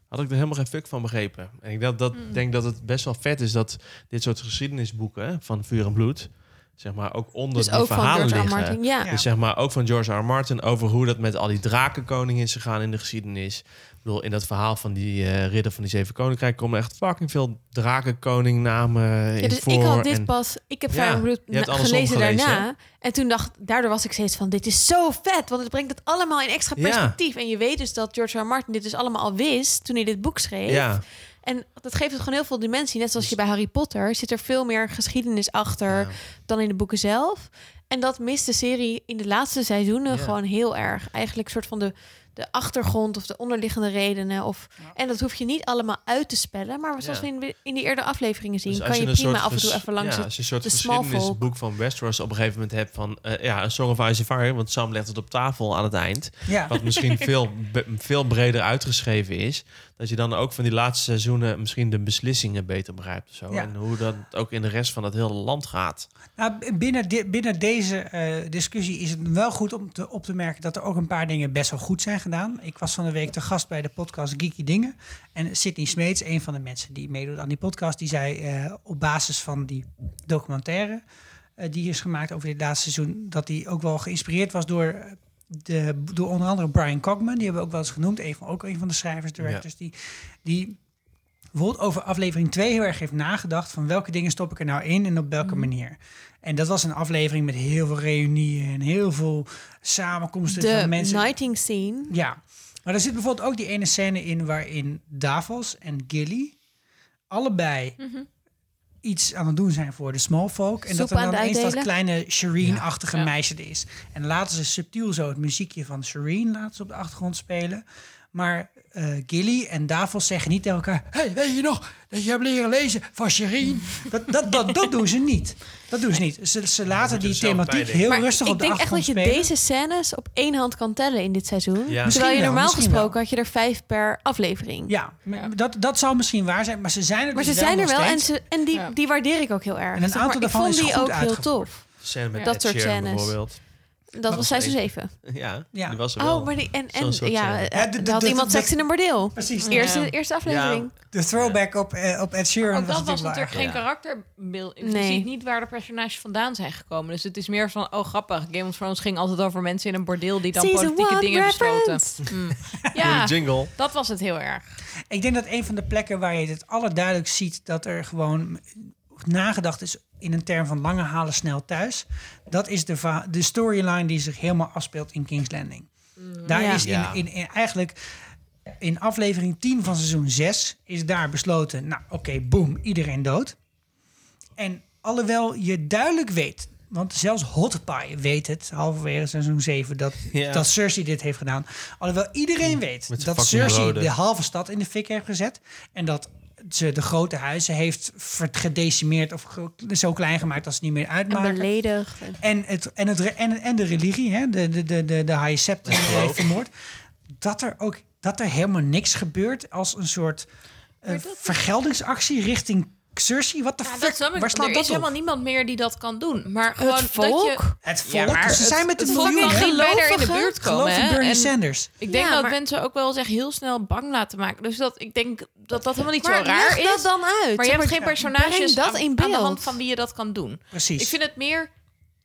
had ik er helemaal geen fuck van begrepen. En ik dat, dat, Mm. denk dat het best wel vet is dat dit soort geschiedenisboeken van Vuur en Bloed, zeg maar, ook onder Dus die ook van verhalen George R. liggen. Martin. Ja. Dus zeg maar ook van George R. R. Martin over hoe dat met al die drakenkoningen is gegaan in de geschiedenis. Ik bedoel, in dat verhaal van die eh, ridder van die zeven koninkrijk komen echt fucking veel drakenkoningnamen Ja, in dus voor. ik had dit en- pas, ik heb Ja, gelezen gelezen, daarna. En toen dacht, daardoor was ik steeds van, dit is zo vet. Want het brengt het allemaal in extra Ja. perspectief. En je weet dus dat George R. R. Martin dit dus allemaal al wist toen hij dit boek schreef. ja, En dat geeft het gewoon heel veel dimensie. Net zoals je bij Harry Potter zit er veel meer geschiedenis achter Ja. dan in de boeken zelf. En dat mist de serie in de laatste seizoenen Ja. gewoon heel erg. Eigenlijk een soort van de, de achtergrond of de onderliggende redenen. Of, En dat hoef je niet allemaal uit te spellen. Maar zoals Ja. we in, in die eerdere afleveringen zien, Dus kan je een prima af en toe even langs ja, het als je een soort de geschiedenisboek van Westeros op een gegeven moment hebt van eh, ja, een Song of Ice and Fire, want Sam legt het op tafel aan het eind. Ja. Wat misschien *laughs* veel, be- veel breder uitgeschreven is. Dat je dan ook van die laatste seizoenen misschien de beslissingen beter begrijpt. Of zo. Ja. En hoe dat ook in de rest van het hele land gaat. Nou, binnen, binnen deze eh, discussie is het wel goed om te, op te merken dat er ook een paar dingen best wel goed zijn gedaan. Ik was van de week te gast bij de podcast Geeky Dingen. En Sydney Smeets, een van de mensen die meedoet aan die podcast, die zei eh, op basis van die documentaire eh, die is gemaakt over dit laatste seizoen, dat die ook wel geïnspireerd was door, de, door onder andere Brian Cogman. Die hebben we ook wel eens genoemd, een van, ook een van de schrijvers, directors, die, die bijvoorbeeld over aflevering 2 heel erg heeft nagedacht van welke dingen stop ik er nou in en op welke manier. En dat was een aflevering met heel veel reunieën en heel veel samenkomsten De van mensen. nighting scene. Ja, maar er zit bijvoorbeeld ook die ene scène in waarin Davos en Gilly allebei iets aan het doen zijn voor de small folk. En dat er dan eens dat kleine Shireen-achtige Ja. meisje er is. En laten ze subtiel zo het muziekje van Shireen laten ze op de achtergrond spelen. Maar eh, Gilly en Davos zeggen niet tegen elkaar... hey, weet je nog dat je hebt leren lezen van Shireen? Dat, dat, dat, dat doen ze niet. Dat doen ze niet. Ze, ze laten die thematiek heel Maar rustig ik op de denk echt dat achtergrond je spelen. deze scènes op één hand kan tellen in dit seizoen. Ja. Misschien Terwijl je normaal gesproken wel. had je er vijf per aflevering. Ja, Dat, dat zal misschien waar zijn, maar ze zijn er Maar dus ze zijn er wel en, ze, en die, Ja. die waardeer ik ook heel erg. En een aantal ik daarvan vond is die ook heel tof. De scène met Dat Ed soort Sheeran scènes. bijvoorbeeld. Dat was seizoen 7. Ja, Ja. die was er wel. Oh, maar die, en, en soort ja, scène. Ja, de- de- had de- iemand de- seks in een bordeel. Precies. Eerste, Ja. eerste aflevering. De throwback op, eh, op Ed Sheeran ook dat was natuurlijk geen ja. karakterbeeld. Je Nee. ziet niet waar de personages vandaan zijn gekomen. Dus het is meer van, oh grappig. Game of Thrones ging altijd over mensen in een bordeel die dan Season politieke one dingen besloten. Mm. *laughs* Ja, jingle. dat was het heel erg. Ik denk dat een van de plekken waar je het allerduidelijk ziet dat er gewoon nagedacht is in een term van lange halen snel thuis. Dat is de, de storyline die zich helemaal afspeelt in King's Landing. Daar Ja. is in, in, in eigenlijk in aflevering 10 van seizoen 6 is daar besloten, nou oké, boom, iedereen dood. En alhoewel je duidelijk weet, want zelfs Hot Pie weet het, halverwege seizoen 7, dat, Ja. dat Cersei dit heeft gedaan. Alhoewel iedereen weet Met zijn dat Cersei de halve stad in de fik heeft gezet. En dat ze de grote huizen heeft gedecimeerd of zo klein gemaakt dat ze niet meer En uitmaken. beledigd. En, het, en, het, en, en de religie, hè, de, de, de, de, de High die heeft vermoord. Dat er ook dat er helemaal niks gebeurt als een soort eh, vergeldingsactie richting Cersei. Wat de Ja, fuck? dat. Waar slaat er dat is op? helemaal niemand meer die dat kan doen. Maar gewoon Het dat volk? je... Het volk, ze zijn met de het volk miljoen. kan hè? niet verder in de buurt komen. Geloof? Bernie En Sanders. Ik denk Ja, dat maar- mensen ook wel zich heel snel bang laten maken. Dus dat ik denk dat dat helemaal niet Maar zo raar leg is. dat dan uit. Maar je hebt geen personages dat aan, in aan de hand beeld. van wie je dat kan doen. Precies. Ik vind het meer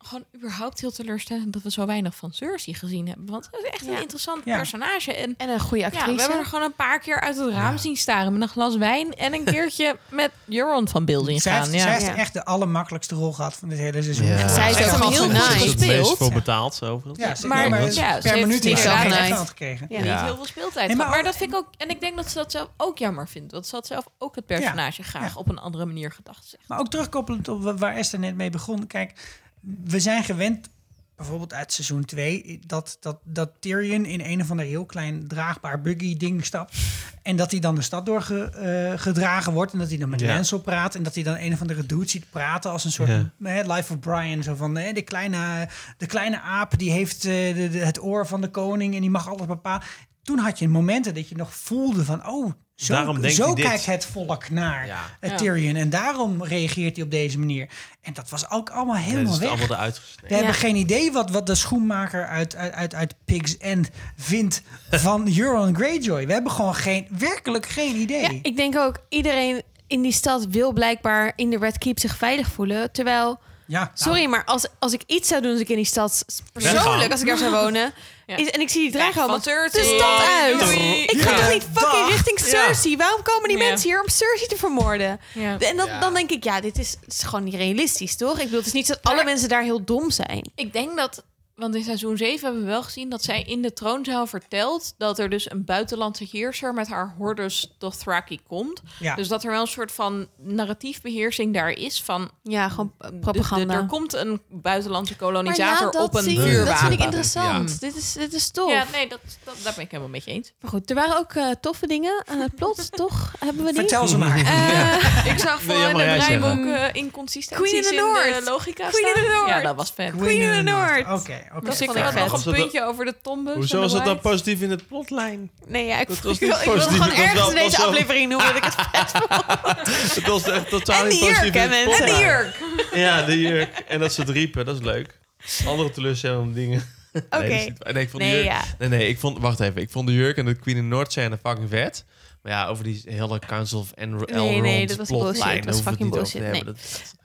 gewoon überhaupt heel teleurstellend dat we zo weinig van Cersei gezien hebben. Want het is echt Ja. een interessant Ja. personage. En En een goede ja, actrice. we hebben er gewoon een paar keer uit het raam zien staren met een glas wijn en een *laughs* keertje met Euron van beeld zij gaan. heeft, Ja. zij heeft Ja. echt de allermakkelijkste rol gehad van dit hele seizoen. Ja. Zij is ook goed nice. Ze is het voor betaald, overigens. Ja, ze- Maar- maar ja, ze per heeft minuut niet heeft ze gekregen. Ja, Ja. niet heel veel speeltijd. Nee, maar dat vind ik ook. En ik denk dat ze dat zelf ook jammer vindt. Want ze had zelf ook het personage graag Ja. op een andere manier gedacht. Zeg. Maar ook terugkoppelend op wa- waar Esther net mee begon. Kijk, we zijn gewend, bijvoorbeeld uit seizoen 2, dat, dat, dat Tyrion in een of ander heel klein draagbaar buggy ding stapt. En dat hij dan de stad doorgedragen wordt. En dat hij dan met Ja. Lancel praat. En dat hij dan een of andere dude ziet praten als een soort Ja. eh, Life of Brian. Zo van, eh, de, kleine, de kleine aap die heeft eh, de, de- het oor van de koning en die mag alles bepalen. Toen had je momenten dat je nog voelde van, oh, zo, Daarom denkt zo hij dit. kijkt het volk naar Ja. Tyrion. En daarom reageert hij op deze manier. En dat was ook allemaal helemaal weg. allemaal eruit. We hebben geen idee wat, wat de schoenmaker uit, uit, uit, uit Pigs End vindt van *laughs* Euron Greyjoy. We hebben gewoon geen, werkelijk geen idee. Ja, ik denk ook iedereen in die stad wil blijkbaar in de Red Keep zich veilig voelen. Terwijl, Ja, nou, sorry, maar als, als ik iets zou doen als ik in die stad, persoonlijk als ik daar zou wonen, *laughs* Ja. is, en ik zie die van allemaal de stad uit. Doei. Ik ga toch niet fucking richting Cersei? Waarom komen die mensen hier om Cersei te vermoorden? Ja. En dan, dan denk ik, ja, dit is, gewoon niet realistisch, toch? Ik bedoel, het is niet dat alle Maar- mensen daar heel dom zijn. Ik denk dat, want in seizoen 7 hebben we wel gezien dat zij in de troonzaal vertelt dat er dus een buitenlandse heerser met haar hordes Dothraki komt. ja. Dus dat er wel een soort van narratiefbeheersing daar is van Ja, gewoon eh, de- de- propaganda. er komt een buitenlandse kolonisator op een vuurwapen. Dat vind ik interessant. Ja. Dit, is, dit is tof. Ja, nee, dat, dat, daar ben ik helemaal met je eens. Maar goed, er waren ook eh, toffe dingen aan het plot, *laughs* toch? Hebben we die? Vertel ze maar. Eh, Ik zag jij in het draaiboek uh, inconsistenties Queen in the in de North. logica Queen in staan. the North. Ja, dat was vet. Queen in the North. Oké, oké. Dus ik ik nog een puntje over de tombes. Hoezo was de dat dan positief in het plotlijn? nee, ja, ik, Dat was ik, niet wil, ik wil positief, gewoon ergens in deze aflevering noemen dat ik het vet vond. *laughs* Het was echt totaal niet positief. En die jurk. Ja, de jurk. En dat ze het riepen, dat is leuk. Andere teleurstellende dingen. *laughs* Oké. Nee, waar. nee, ik vond de Nee, jurk, ja. nee, nee, ik vond, wacht even. Ik vond de jurk en de Queen in Noord scène fucking vet. Maar ja, over die hele Council of Elrond Nee, nee, dat was bullshit. Dat was fucking bullshit. hebben. Dat-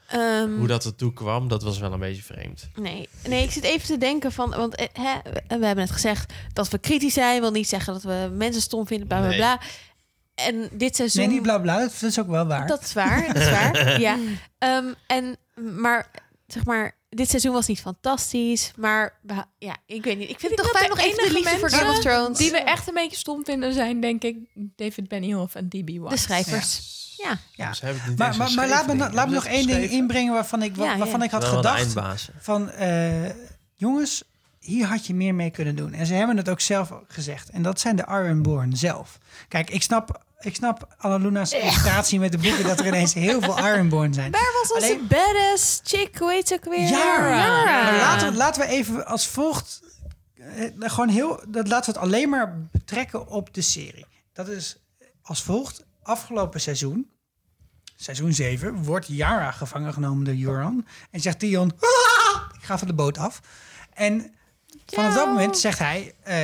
Ehm, hoe dat ertoe kwam, dat was wel een beetje vreemd. Nee, nee, ik zit even te denken van, want eh, hè, we hebben net gezegd dat we kritisch zijn, wil niet zeggen dat we mensen stom vinden, bla bla Nee. bla. En dit seizoen. Nee, niet bla bla, dat is ook wel waar. Dat is waar, dat is waar. *laughs* ja. Ehm, en maar zeg maar, dit seizoen was niet fantastisch, maar ja, ik weet niet. Ik vind het toch fijn nog even de liefde voor mensen Game of Thrones. Die we echt een beetje stom vinden zijn, denk ik, David Benioff en D.B. Weiss. de schrijvers. Ja. Ja. Ze hebben het niet Maar, maar, maar laat me, laat me nog één ding inbrengen waarvan ik, wa- Ja, ja. waarvan ik had gedacht. Van eh, jongens, hier had je meer mee kunnen doen. En ze hebben het ook zelf gezegd. En dat zijn de Ironborn zelf. Kijk, ik snap, ik snap Annaluna's illustratie met de boeken dat er ineens heel veel Ironborn zijn. Waar was onze Alleen- badass chick? Hoe heet ze ook weer? Yara. Yara. Maar laten, we, laten we even als volgt. eh, gewoon heel. Dat laten we het alleen maar betrekken op de serie. Dat is als volgt. Afgelopen seizoen, seizoen 7, wordt Yara gevangen genomen door Euron. En zegt Theon: "Ah, Ik ga van de boot af. En vanaf dat moment zegt hij. eh,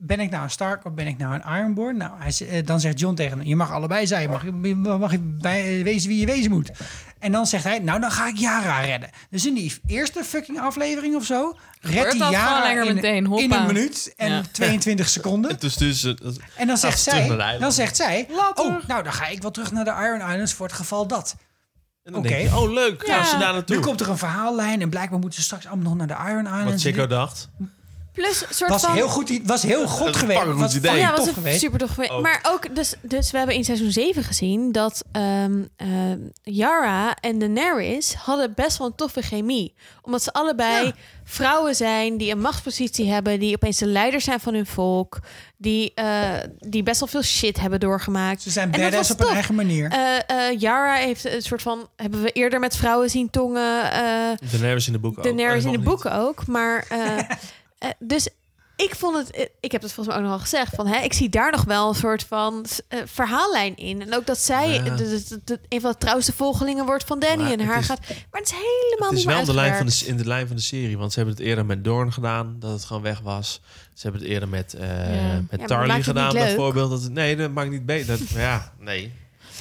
ben ik nou een Stark of ben ik nou een Ironborn? Nou, hij, eh, dan zegt John tegen hem, je mag allebei zijn. Je mag, je mag je bij, wezen wie je wezen moet. En dan zegt hij, nou dan ga ik Yara redden. Dus in die eerste fucking aflevering of zo... redt hij Yara in, meteen, in hoppa. een minuut en Ja. 22 seconden. *laughs* En dus, dus, eh, En dan zegt, zij, dan zegt zij, Later. oh, nou dan ga ik wel terug naar de Iron Islands voor het geval dat. Oké. oh leuk, gaan ze daar naartoe. Nu komt er een verhaallijn en blijkbaar moeten ze straks allemaal nog naar de Iron Islands. Wat Chico dacht. Plus een soort Was van... heel goed, was heel Dat goed is geweest. fucking Was idee. Ja, was tof een geweest. super tof geweest. Ook. Maar ook, dus, dus we hebben in seizoen 7 gezien dat ehm eh, Yara en Daenerys hadden best wel een toffe chemie. Omdat ze allebei Ja. vrouwen zijn die een machtspositie hebben, die opeens de leiders zijn van hun volk, die, eh, die best wel veel shit hebben doorgemaakt. Ze zijn En dat badass was op hun tof. eigen manier. Eh, eh, Yara heeft een soort van, hebben we eerder met vrouwen zien tongen. eh Daenerys in de boeken ook. Daenerys Oh, in de boeken ook. Maar *laughs* eh, dus ik vond het, eh, ik heb het volgens mij ook nog al gezegd, van hè, ik zie daar nog wel een soort van eh, verhaallijn in. En ook dat zij Ja. de, de- de- de- een van de trouwste volgelingen wordt van Danny Maar en haar is- gaat. Maar het is helemaal Het is niet wel meer de lijn van de, in de lijn van de serie. Want ze hebben het eerder met Dorn gedaan, dat het gewoon weg was. Ze hebben het eerder met, maar met Tarly gedaan, bijvoorbeeld. Dat nee, dat maakt niet beter. Ja, nee.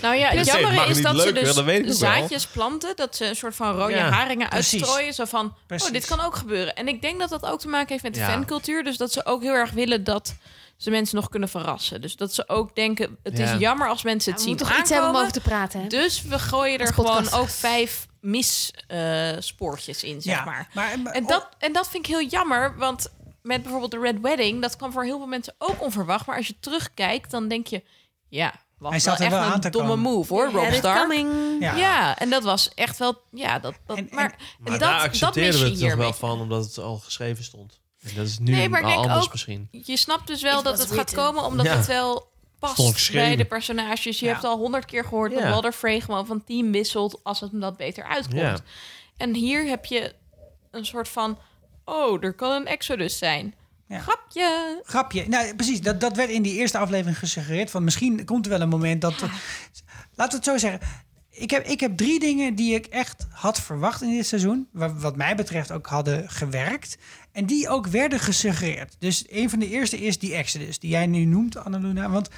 Nou ja, Dus het mag jammere is dat ze dus wel. zaadjes planten. Dat ze een soort van rode Ja, haringen precies. uitstrooien. Zo van, Precies. oh, dit kan ook gebeuren. En ik denk dat dat ook te maken heeft met de Ja. fancultuur. Dus dat ze ook heel erg willen dat ze mensen nog kunnen verrassen. Dus dat ze ook denken, het Ja. is jammer als mensen het we zien moeten toch iets hebben om over te praten. Hè? Dus we gooien er gewoon ook vijf misspoortjes in, zeg ja, maar. maar, maar- En dat, en dat vind ik heel jammer, want met bijvoorbeeld de Red Wedding, dat kwam voor heel veel mensen ook onverwacht. Maar als je terugkijkt, dan denk je, ja, was Hij wel zat er echt wel aan een te domme komen. move hoor, coming. Ja. Ja. en dat was echt wel, ja, dat, dat En- en- maar, daar dat, dat accepteerden mis we je het hiermee. wel van, omdat het al geschreven stond. En dat is nu Nee, maar denk anders ook- misschien. Je snapt dus wel It dat het gaat komen, omdat Ja. het wel past bij de personages. Je Ja. hebt al honderd keer gehoord dat. Walder Frey gewoon van team wisselt als het hem dat beter uitkomt. Ja. En hier heb je een soort van, oh, er kan een exodus zijn. Ja. Grapje. Grapje. Nou, precies. Dat, dat werd in die eerste aflevering gesuggereerd. Van misschien komt er wel een moment dat... Laten we het zo zeggen. Ik heb, ik heb drie dingen die ik echt had verwacht in dit seizoen. wa- Wat mij betreft ook hadden gewerkt. En die ook werden gesuggereerd. Dus een van de eerste is die Exodus. Die jij nu noemt, Annaluna. Want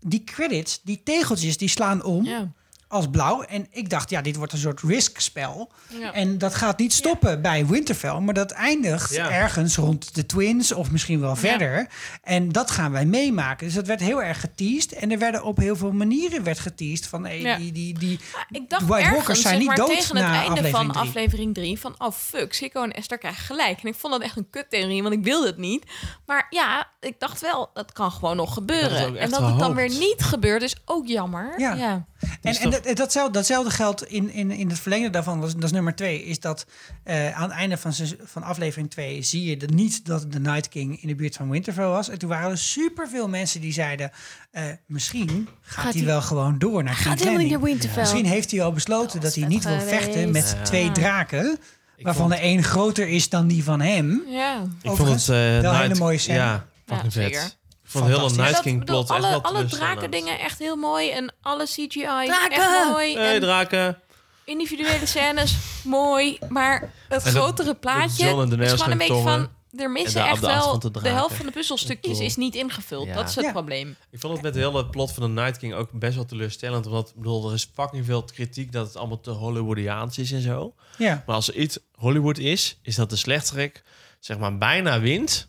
die credits, die tegeltjes, die slaan om Ja. Als blauw. En ik dacht, ja, dit wordt een soort risk-spel. Ja. En dat gaat niet stoppen bij Winterfell, maar dat eindigt Ja. ergens rond de Twins of misschien wel verder. En dat gaan wij meemaken. Dus dat werd heel erg geteased. En er werden op heel veel manieren werd geteased van hey, Ja. die, die, die, Ik dacht die White ergens, Walkers zijn zeg niet dood tegen het einde aflevering van drie. aflevering 3 van oh fuck, Sikko en Esther krijgen gelijk. En ik vond dat echt een kuttheorie, want ik wilde het niet. Maar ja, ik dacht wel, dat kan gewoon nog gebeuren. En dat het dan weer niet gebeurt is ook jammer. Ja. En, en dat, datzelfde, datzelfde geldt in, in, in het verlengde daarvan, dat is, dat is nummer twee, is dat eh, aan het einde van, van aflevering 2 zie je de, niet dat de Night King in de buurt van Winterfell was. En toen waren er superveel mensen die zeiden, eh, misschien gaat, hij hij- wel gewoon door naar Gaat King's helemaal niet Landing. naar Winterfell. Misschien heeft hij al besloten dat, hij niet wil vechten met Ja. twee draken, waarvan vond- de een groter is dan die van hem. ja. Ik vond het... eh, wel een hele mooie scène. Ja, fucking Ja, vet. Vond de hele. Night King plot echt alle, alle draken dingen echt heel mooi. En alle CGI Draken! echt mooi. Hey, en draken. individuele scènes *laughs* mooi. Maar het En dat- grotere plaatje dat en is gewoon een beetje van... tongen. Er missen echt de wel... de De, helft van de puzzelstukjes is niet ingevuld. Ja. Dat is het Ja. probleem. Ik vond het met de hele plot van de Night King ook best wel teleurstellend. Omdat, ik bedoel, er is fucking veel kritiek dat het allemaal te Hollywoodiaans is en zo. Ja. Maar als er iets Hollywood is, is dat de slechterik zeg maar bijna wint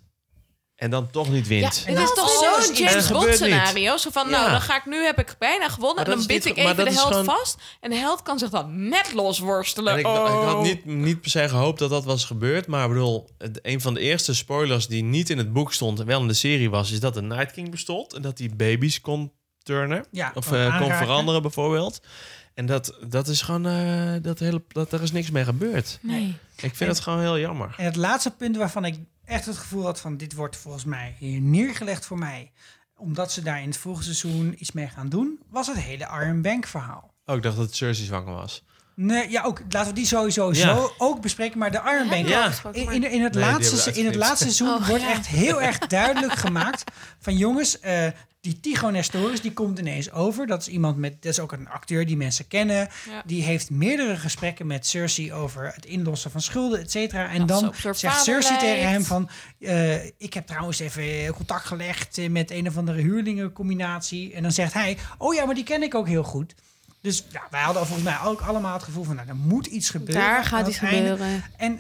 en dan toch niet wint. Het is toch Oh, zo'n en James Bond scenario. Zo van, nou, Ja. dan ga ik nu, heb ik bijna gewonnen. En dan bid ik maar even de dat is held gewoon- vast. En de held kan zich dan net losworstelen. En ik, oh. ik had niet, niet per se gehoopt dat dat was gebeurd. Maar ik bedoel, het- een van de eerste spoilers die niet in het boek stond en wel in de serie was, is dat de Night King bestond. En dat hij baby's kon turnen. Ja, of kon eh, kon veranderen bijvoorbeeld. En dat, dat is gewoon, eh, dat hele, dat, er is niks mee gebeurd. Nee. Ik vind het gewoon heel jammer. En het laatste punt waarvan ik echt het gevoel had van dit wordt volgens mij hier neergelegd voor mij, omdat ze daar in het volgende seizoen iets mee gaan doen, was het hele Iron Bank verhaal. Oh, ik dacht dat Cersei zwanger was. Nee, ja, ook laten we die sowieso Ja. zo ook bespreken. Maar de Iron Bank, Ja. in, in, in het Nee, laatste, in het laatste seizoen Oh, wordt ja. echt heel erg duidelijk gemaakt van jongens, eh, die Tycho Nestoris die komt ineens over. Dat is iemand met, dat is ook een acteur die mensen kennen. Ja. Die heeft meerdere gesprekken met Cersei over het inlossen van schulden, et cetera. En Dat dan zegt Cersei tegen hem van, eh, ik heb trouwens even contact gelegd eh, met een of andere huurlingencombinatie. En dan zegt hij, oh ja, maar die ken ik ook heel goed. Dus ja, wij hadden volgens mij ook allemaal het gevoel van, nou, er moet iets gebeuren. Daar gaat iets einde. gebeuren. En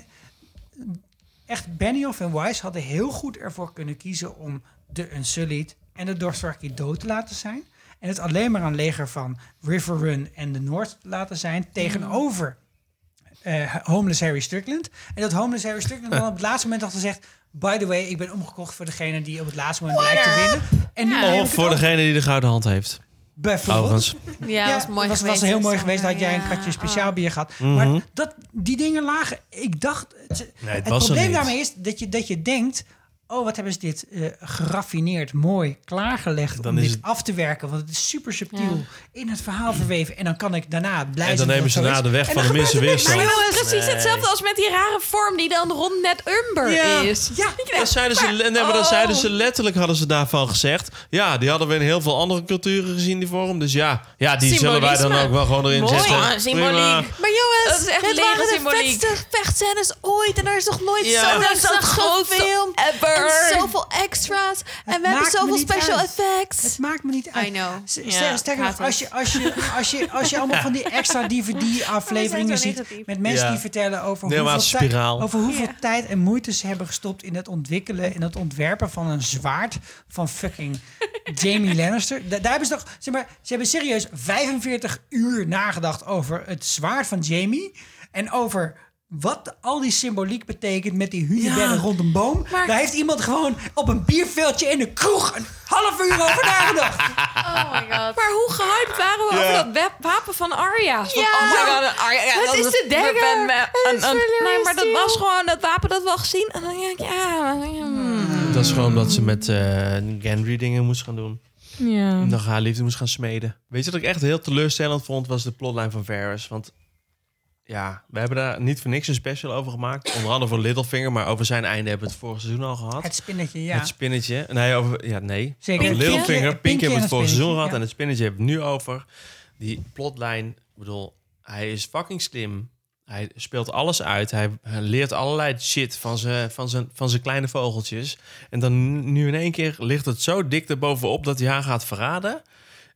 echt, Benioff en Weiss hadden heel goed ervoor kunnen kiezen om de Unsullied en de Dothraki dood te laten zijn. En het alleen maar een leger van River Run en de Noord te laten zijn tegenover eh, Homeless Harry Strickland. En dat Homeless Harry Strickland dan op het laatste moment had gezegd... by the way, ik ben omgekocht voor degene die op het laatste moment lijkt te winnen. En nu Of voor degene die de gouden hand heeft. Bijvoorbeeld. Overigens. Ja, was mooi was, geweest, was heel mooi geweest. Dan had jij een ja. katje speciaal bier gehad. Mhm. Maar dat, die dingen lagen... Ik dacht... Het, Nee, het het was probleem daarmee is dat je, dat je denkt... Oh, wat hebben ze dit eh, geraffineerd, mooi, klaargelegd Dan om is dit het- af te werken. Want het is super subtiel in het verhaal verweven. En dan kan ik daarna blij En dan nemen het ze na de weg van de er niks. weerstand. Maar precies Nee. hetzelfde als met die rare vorm die dan rond net Umber Ja. is. Ja, *laughs* Dat zeiden ze, nee, maar dat oh. zeiden ze letterlijk, hadden ze daarvan gezegd. Ja, die hadden we in heel veel andere culturen gezien, die vorm. Dus ja, ja die zullen wij dan ook wel gewoon erin Mooi. zetten. Ja, symboliek. Prima. Maar jongens, Dat is echt het waren de symboliek. vetste vechtscènes ooit. En er is nog nooit Ja. zo Dat is zo het gefilmd. ever. En zoveel extra's. En we hebben zoveel special uit. effects. Het maakt me niet uit. I know. S- Ja, ster- Sterker ik nog, haat als je, als, je, als, je, als je allemaal van die *laughs* extra DVD-afleveringen ziet... met mensen Ja. die vertellen over Nee, hoeveel, tijd, over hoeveel tijd en moeite ze hebben gestopt... in het ontwikkelen en het ontwerpen van een zwaard van fucking Jamie Lannister. Da- daar hebben ze toch... Zeg maar, ze hebben serieus 45 uur nagedacht over het zwaard van Jamie... en over... Wat al die symboliek betekent met die hunebedden Ja. rond een boom. Maar- Daar heeft iemand gewoon op een bierveldje in de kroeg een half uur over *laughs* nagedacht. Oh my god. Maar hoe gehyped waren we Ja. over dat web- wapen van Arya? Van, Ja. oh my god, Arya. ja, dat is de dagger. ben- ben- Het een- is een- Valyrian Nee, maar dat was gewoon dat wapen dat we al gezien. En dan denk ik, ja... Dat is gewoon omdat ze met eh Gendry dingen moest gaan doen. Ja. En dan haar liefde moest gaan smeden. Weet je wat ik echt heel teleurstellend vond? Was de plotline van Varys. Want ja, we hebben daar niet voor niks een special over gemaakt. Onder andere voor Littlefinger. Maar over zijn einde hebben we het vorige seizoen al gehad. Het spinnetje, ja. Het spinnetje. Nee, over, ja, nee. Zeker. Over Pinky- Littlefinger. Pinky Pink hebben we het vorige het seizoen gehad. ja. En het spinnetje hebben we nu over. Die plotlijn, ik bedoel, hij is fucking slim. Hij speelt alles uit. Hij, hij leert allerlei shit van zijn, van, zijn, van zijn kleine vogeltjes. En dan nu in één keer ligt het zo dik erbovenop dat hij haar gaat verraden.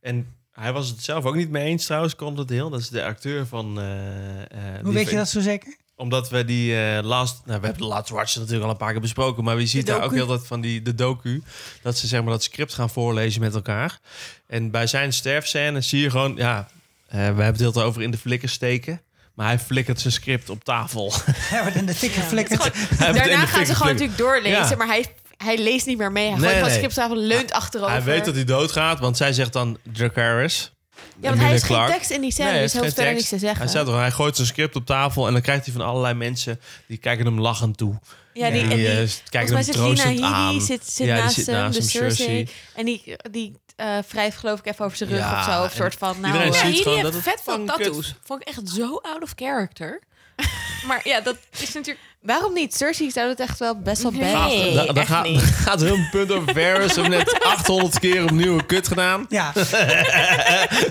En hij was het zelf ook niet mee eens trouwens, Conrad Hill. Dat is de acteur van... eh, eh, Hoe weet je dat zo zeker? omdat we die eh last... Nou, we hebben de Last Watch natuurlijk al een paar keer besproken. Maar we ziet daar ook heel dat van die, de docu. Dat ze zeg maar dat script gaan voorlezen met elkaar. En bij zijn sterfscène zie je gewoon... Ja, eh, we hebben het heel veel over in de flikker steken. Maar hij flikkert zijn script op tafel. Hij wordt in de het in Daarna gaan ze gewoon natuurlijk doorlezen. Ja. Maar hij, hij leest niet meer mee. Hij Nee, gooit nee. scriptafel, leunt achterover. Hij weet dat hij doodgaat, want zij zegt dan Dracarys. Ja, want hij heeft geen Clarke. tekst in die scène, Nee, dus hij heeft hoeft verder geen niks te zeggen. Hij, toch, hij gooit zijn script op tafel en dan krijgt hij van allerlei mensen... die kijken hem lachend toe. Ja, die, Die, en die, eh, kijken hem troostend aan. zit, zit, Ja, naast zit hem, naast de hem, Cersei. Cersei. En die, die eh wrijft geloof ik even over zijn rug Ja, of zo. Of soort van, nou... iedereen eh, ziet jullie dat vet fucking tattoos. Vond ik echt zo out of character. *laughs* maar ja, dat is natuurlijk... Waarom niet? Cersei zou het echt wel best wel Nee. best. Gast, da- daar echt gaat, een *laughs* punt over Varys. Net *laughs* 800 keer opnieuw een kut gedaan. Ja. *laughs*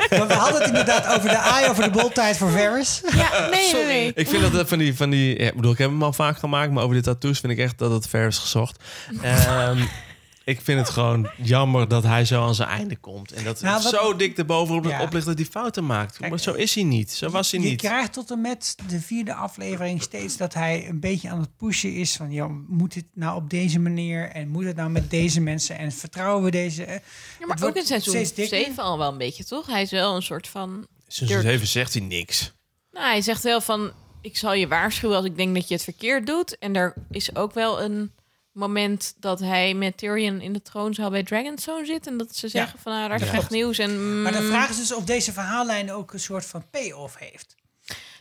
maar we hadden het inderdaad over de aai, over de boltijd voor Varys. Ja, nee, nee, nee. Ik vind dat het van die... Van die ja, ik bedoel, ik heb hem al vaak gemaakt, maar over die tattoos vind ik echt dat het ver is gezocht. Ehm, ik vind het gewoon jammer dat hij zo aan zijn einde komt. En dat Nou, het wat- zo dik erbovenop Ja. op ligt dat hij fouten maakt. Kijk, maar zo is hij niet. Zo was hij Je niet. krijgt tot en met de vierde aflevering steeds dat hij een beetje aan het pushen is. Van, joh, moet het nou op deze manier? En moet het nou met deze mensen? En vertrouwen we deze? Ja, maar ook in seizoen steeds dikker. 7 al wel een beetje, toch? Hij is wel een soort van... Dirk. even zegt hij niks. Nou, hij zegt wel van... Ik zal je waarschuwen als ik denk dat je het verkeerd doet. En er is ook wel een moment dat hij met Tyrion in de troonzaal bij Dragonstone zit. En dat ze zeggen van, nou, daar is Ja. slecht nieuws. En, Maar de mm, vraag is dus of deze verhaallijn ook een soort van payoff heeft.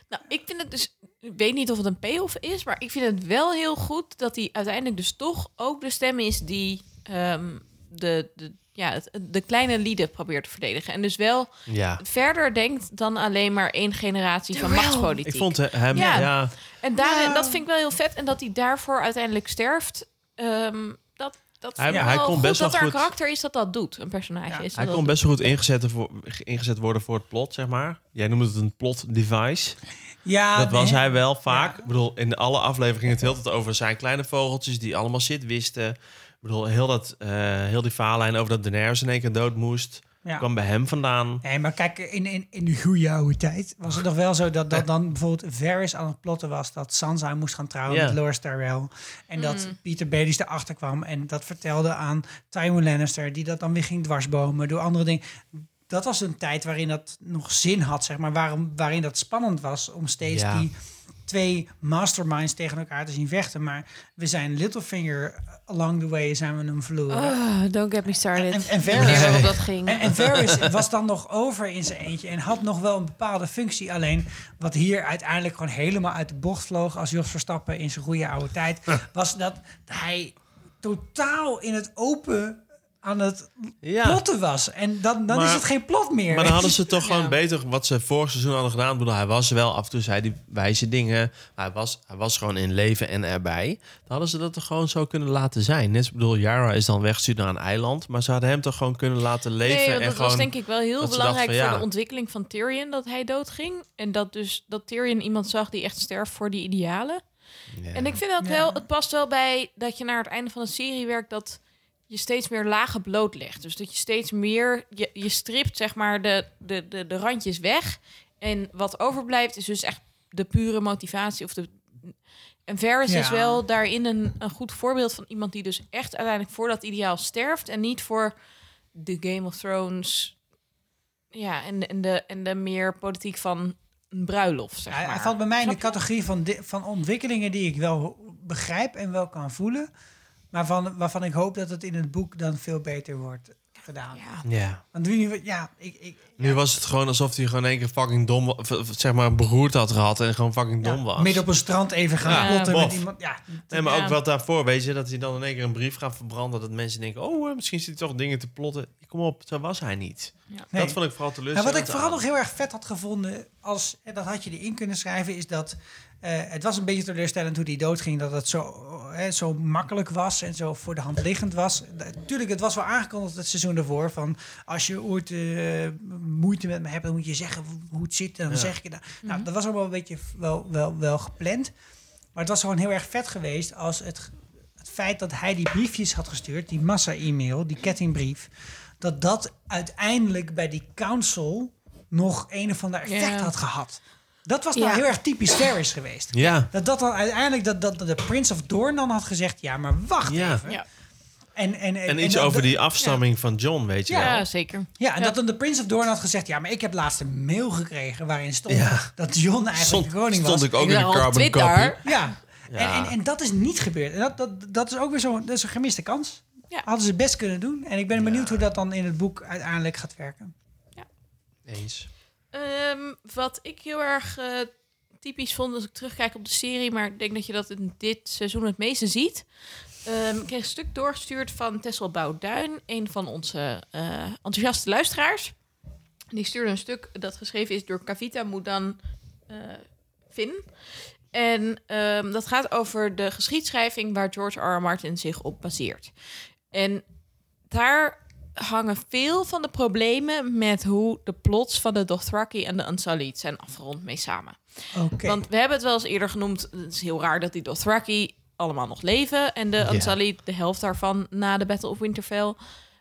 Nou, ik vind het dus... Ik weet niet of het een payoff is, maar ik vind het wel heel goed dat hij uiteindelijk dus toch ook de stem is die ehm, de, de, ja, het- de kleine lieden probeert te verdedigen. En dus wel Ja. verder denkt dan alleen maar één generatie van machtspolitiek. Ik vond hem... Ja. Ja. En daarin, dat vind ik wel heel vet. En dat hij daarvoor uiteindelijk sterft, ehm, dat, dat Hij- vind ik hij wel kon goed best wel dat er goed- karakter is dat dat doet. Een personage is. Hij dat kon dat best wel goed ingezet, voor, ingezet worden voor het plot, zeg maar. Jij noemde het een plot device. Ja, dat was hij wel vaak. Ik bedoel, in alle afleveringen het heel tijd over zijn kleine vogeltjes die allemaal shit wisten. Ik bedoel, heel, dat, eh, heel die verhaallijn over dat Daenerys in één keer dood moest, Ja. kwam bij hem vandaan. Nee, maar kijk, in, in, in de goede oude tijd was het nog wel zo dat, dat dan bijvoorbeeld Varys aan het plotten was dat Sansa moest gaan trouwen met Loras Tyrell. En dat Mm. Peter Baelish erachter kwam en dat vertelde aan Tywin Lannister, die dat dan weer ging dwarsbomen door andere dingen. Dat was een tijd waarin dat nog zin had, zeg maar, waarom, waarin dat spannend was om steeds Ja. die twee masterminds tegen elkaar te zien vechten. Maar we zijn Littlefinger along the way zijn we hem verloren. Oh, don't get me started. En, en weet Varys, dat ging. En, en Varys was dan nog over in zijn eentje en had nog wel een bepaalde functie. Alleen wat hier uiteindelijk gewoon helemaal uit de bocht vloog als Jos Verstappen in zijn goede oude tijd, *laughs* was dat hij totaal in het open aan het Ja. plotten was. En dan, dan is het geen plot meer. Maar dan hadden ze toch *laughs* gewoon beter wat ze vorig seizoen hadden gedaan. Ik bedoel, hij was wel af en toe zei die wijze dingen. Maar hij was, hij was gewoon in leven en erbij. Dan hadden ze dat toch gewoon zo kunnen laten zijn. Net, ik bedoel, Yara is dan weggestuurd naar een eiland. Maar ze hadden hem toch gewoon kunnen laten leven. Nee, want en dat gewoon, was denk ik wel heel dat belangrijk voor de ontwikkeling van Tyrion dat hij doodging. En dat dus dat Tyrion iemand zag die echt sterft voor die idealen. En ik vind Ja. wel, het past wel bij dat je naar het einde van de serie werkt dat je steeds meer lagen blootlegt. Dus dat je steeds meer, je, je stript zeg maar de, de, de, de randjes weg. En wat overblijft is dus echt de pure motivatie of de... En Ja. is wel daarin een, een goed voorbeeld van iemand die dus echt uiteindelijk voor dat ideaal sterft. En niet voor de Game of Thrones. Ja, en, en, de, en de meer politiek van een bruiloft, zeg maar. hij valt bij mij in de categorie van, di- van ontwikkelingen die ik wel begrijp en wel kan voelen. Maar van, waarvan ik hoop dat het in het boek dan veel beter wordt gedaan. Ja. Want nu, ja, ik, ik, Nu was het gewoon alsof hij gewoon één keer fucking dom, zeg maar, beroerd had gehad en gewoon fucking dom was. midden op een strand even gaan Ja, plotten met iemand. Ja, Nee, maar ja. ook wat daarvoor, weet je, dat hij dan in één keer een brief gaat verbranden. Dat mensen denken, oh, eh, misschien zit hij toch dingen te plotten. Kom op, zo was hij niet. Nee. Dat vond ik vooral Nou, teleurstellend. wat ik vooral aan. nog heel erg vet had gevonden, als, en dat had je erin kunnen schrijven, is dat eh, het was een beetje teleurstellend hoe die doodging, dat het zo, eh, zo makkelijk was en zo voor de hand liggend was. Natuurlijk, het was wel aangekondigd het seizoen ervoor, van als je ooit eh, moeite met me hebt, dan moet je zeggen hoe het zit, en dan Ja. zeg ik het. Nou, dat was allemaal een beetje wel, wel, wel gepland. Maar het was gewoon heel erg vet geweest als het, het feit dat hij die briefjes had gestuurd, die massa-e-mail, die kettingbrief, dat dat uiteindelijk bij die council nog een of ander effect had gehad. Dat was nou Ja. heel erg typisch Ferris geweest. Ja. Dat dat dan uiteindelijk, dat, dat, dat de Prince of Dorn dan had gezegd, ja, maar wacht Ja. even. Ja. En, en, en, En iets dat- over die ja. afstamming van John, weet je Ja. wel. Ja, zeker. Ja, en dat dan de Prince of Dorn had gezegd, ja, maar ik heb laatst een mail gekregen waarin stond Ja. dat John eigenlijk Stond, de koning was. stond ik ook Ik in de carbon Twitter. copy. Ja. Ja. En, en, en dat is niet gebeurd. En dat, dat, dat is ook weer zo, dat is een gemiste kans. Ja. Hadden ze best kunnen doen. En ik ben benieuwd hoe dat dan in het boek uiteindelijk gaat werken. Eens. Ehm, wat ik heel erg eh, typisch vond als ik terugkijk op de serie, maar ik denk dat je dat in dit seizoen het meeste ziet. Ehm, ik kreeg een stuk doorgestuurd van Tessel Bouwduin, een van onze eh, enthousiaste luisteraars. Die stuurde een stuk dat geschreven is door Kavita Moedan eh Finn. En ehm, dat gaat over de geschiedschrijving waar George. R. Martin zich op baseert. En daar hangen veel van de problemen met hoe de plots van de Dothraki en de Unsullied zijn afgerond mee samen. Oké. Want we hebben het wel eens eerder genoemd. Het is heel raar dat die Dothraki allemaal nog leven en de. Unsullied de helft daarvan na de Battle of Winterfell.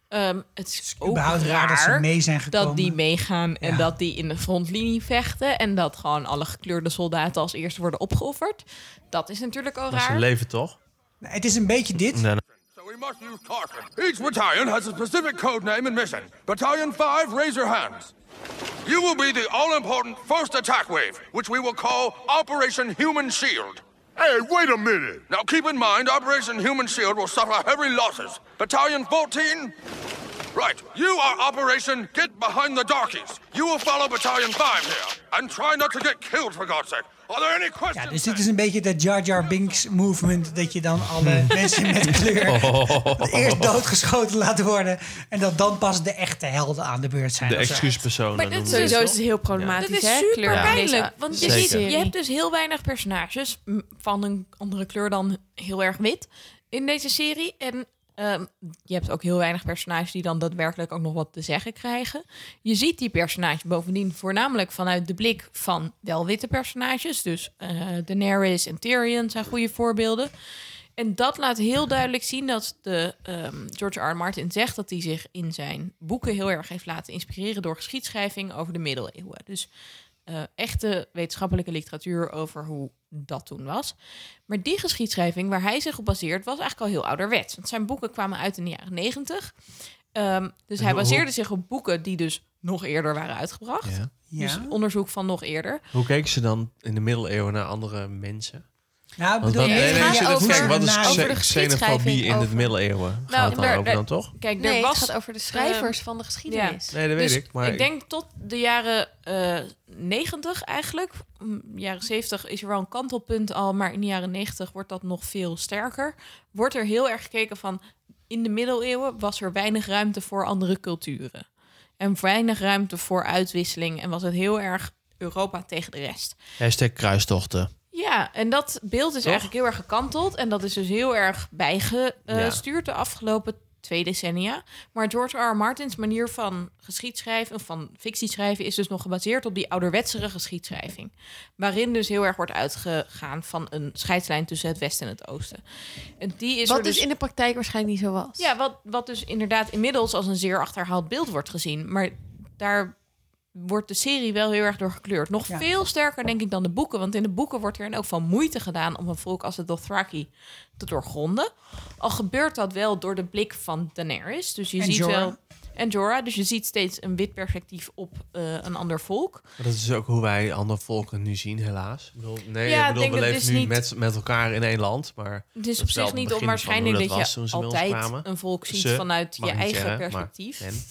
Ehm, het is ook überhaupt raar dat ze raar mee zijn gekomen. dat die meegaan en Ja. dat die in de frontlinie vechten en dat gewoon alle gekleurde soldaten als eerste worden opgeofferd. Dat is natuurlijk al Maar ze raar. leven toch? Nou, het is een beetje dit. Nee, nee. We must use caution. Each battalion has a specific code name and mission. Battalion 5, raise your hands. You will be the all-important first attack wave, which we will call Operation Human Shield. Hey, wait a minute! Now keep in mind, Operation Human Shield will suffer heavy losses. Battalion 14... Right, you are Operation Get Behind the Darkies. You will follow Battalion 5 here. And try not to get killed, for God's sake. Are there any questions? Ja, dus dit is een beetje de Jar Jar Binks movement. Dat je dan alle mensen met kleur *laughs* *laughs* eerst doodgeschoten laat worden. En dat dan pas de echte helden aan de beurt zijn. De excuuspersonen. Maar dit noemen is ze Sowieso is het heel problematisch, Dat is hè? super kleur in pijnlijk. deze Want je, ziet, je hebt dus heel weinig personages van een andere kleur dan heel erg wit in deze serie. En ehm, je hebt ook heel weinig personages die dan daadwerkelijk ook nog wat te zeggen krijgen. Je ziet die personages bovendien voornamelijk vanuit de blik van wel witte personages. Dus eh Daenerys en Tyrion zijn goede voorbeelden. En dat laat heel duidelijk zien dat de, ehm, George R. Martin zegt dat hij zich in zijn boeken heel erg heeft laten inspireren door geschiedschrijving over de middeleeuwen. Dus eh, echte wetenschappelijke literatuur over hoe dat toen was. Maar die geschiedschrijving waar hij zich op baseert, was eigenlijk al heel ouderwets. Want zijn boeken kwamen uit in de jaren negentig. Ehm, dus hij baseerde zich op boeken die dus nog eerder waren uitgebracht. Ja. Ja. Dus onderzoek van nog eerder. Hoe keken ze dan in de middeleeuwen naar andere mensen? Nou, bedoel nee, nee, gaat over- wat is xenofobie in de middeleeuwen? Gaat Nou, het dan daar- over daar- dan toch? Kijk, er Nee, het was, gaat over de schrijvers van de geschiedenis. Nee, dat weet Dus ik. Maar ik denk tot de jaren eh 90 eigenlijk. Mm, Jaren 70 is er wel een kantelpunt al, maar in de jaren 90 wordt dat nog veel sterker. Wordt er heel erg gekeken van in de middeleeuwen was er weinig ruimte voor andere culturen. En weinig ruimte voor uitwisseling. En was het heel erg Europa tegen de rest. Hashtag kruistochten. Ja, en dat beeld is Toch? eigenlijk heel erg gekanteld. En dat is dus heel erg bijgestuurd de afgelopen twee decennia. Maar George R. R. Martins manier van geschiedschrijven, of van fictie schrijven, is dus nog gebaseerd op die ouderwetsere geschiedschrijving. Waarin dus heel erg wordt uitgegaan van een scheidslijn tussen het Westen en het Oosten. En die is Wat dus dus in de praktijk waarschijnlijk niet zo was. ja, wat, wat dus inderdaad inmiddels als een zeer achterhaald beeld wordt gezien. Maar daar wordt de serie wel heel erg door gekleurd. Nog Ja. veel sterker, denk ik, dan de boeken. Want in de boeken wordt er elk geval moeite gedaan... om een volk als de Dothraki te doorgronden. Al gebeurt dat wel door de blik van Daenerys. Dus je En ziet Jorah. wel... En Jorah, dus je ziet steeds een wit perspectief op eh, een ander volk. Maar dat is ook hoe wij andere volken nu zien, helaas. Ik bedoel, nee, Ja, ik bedoel, we dat leven is nu niet- met, met elkaar in één land. Maar Het is dat op zich niet onwaarschijnlijk van dat, was je altijd een volk ziet Ze, vanuit je eigen zeggen, maar perspectief. men.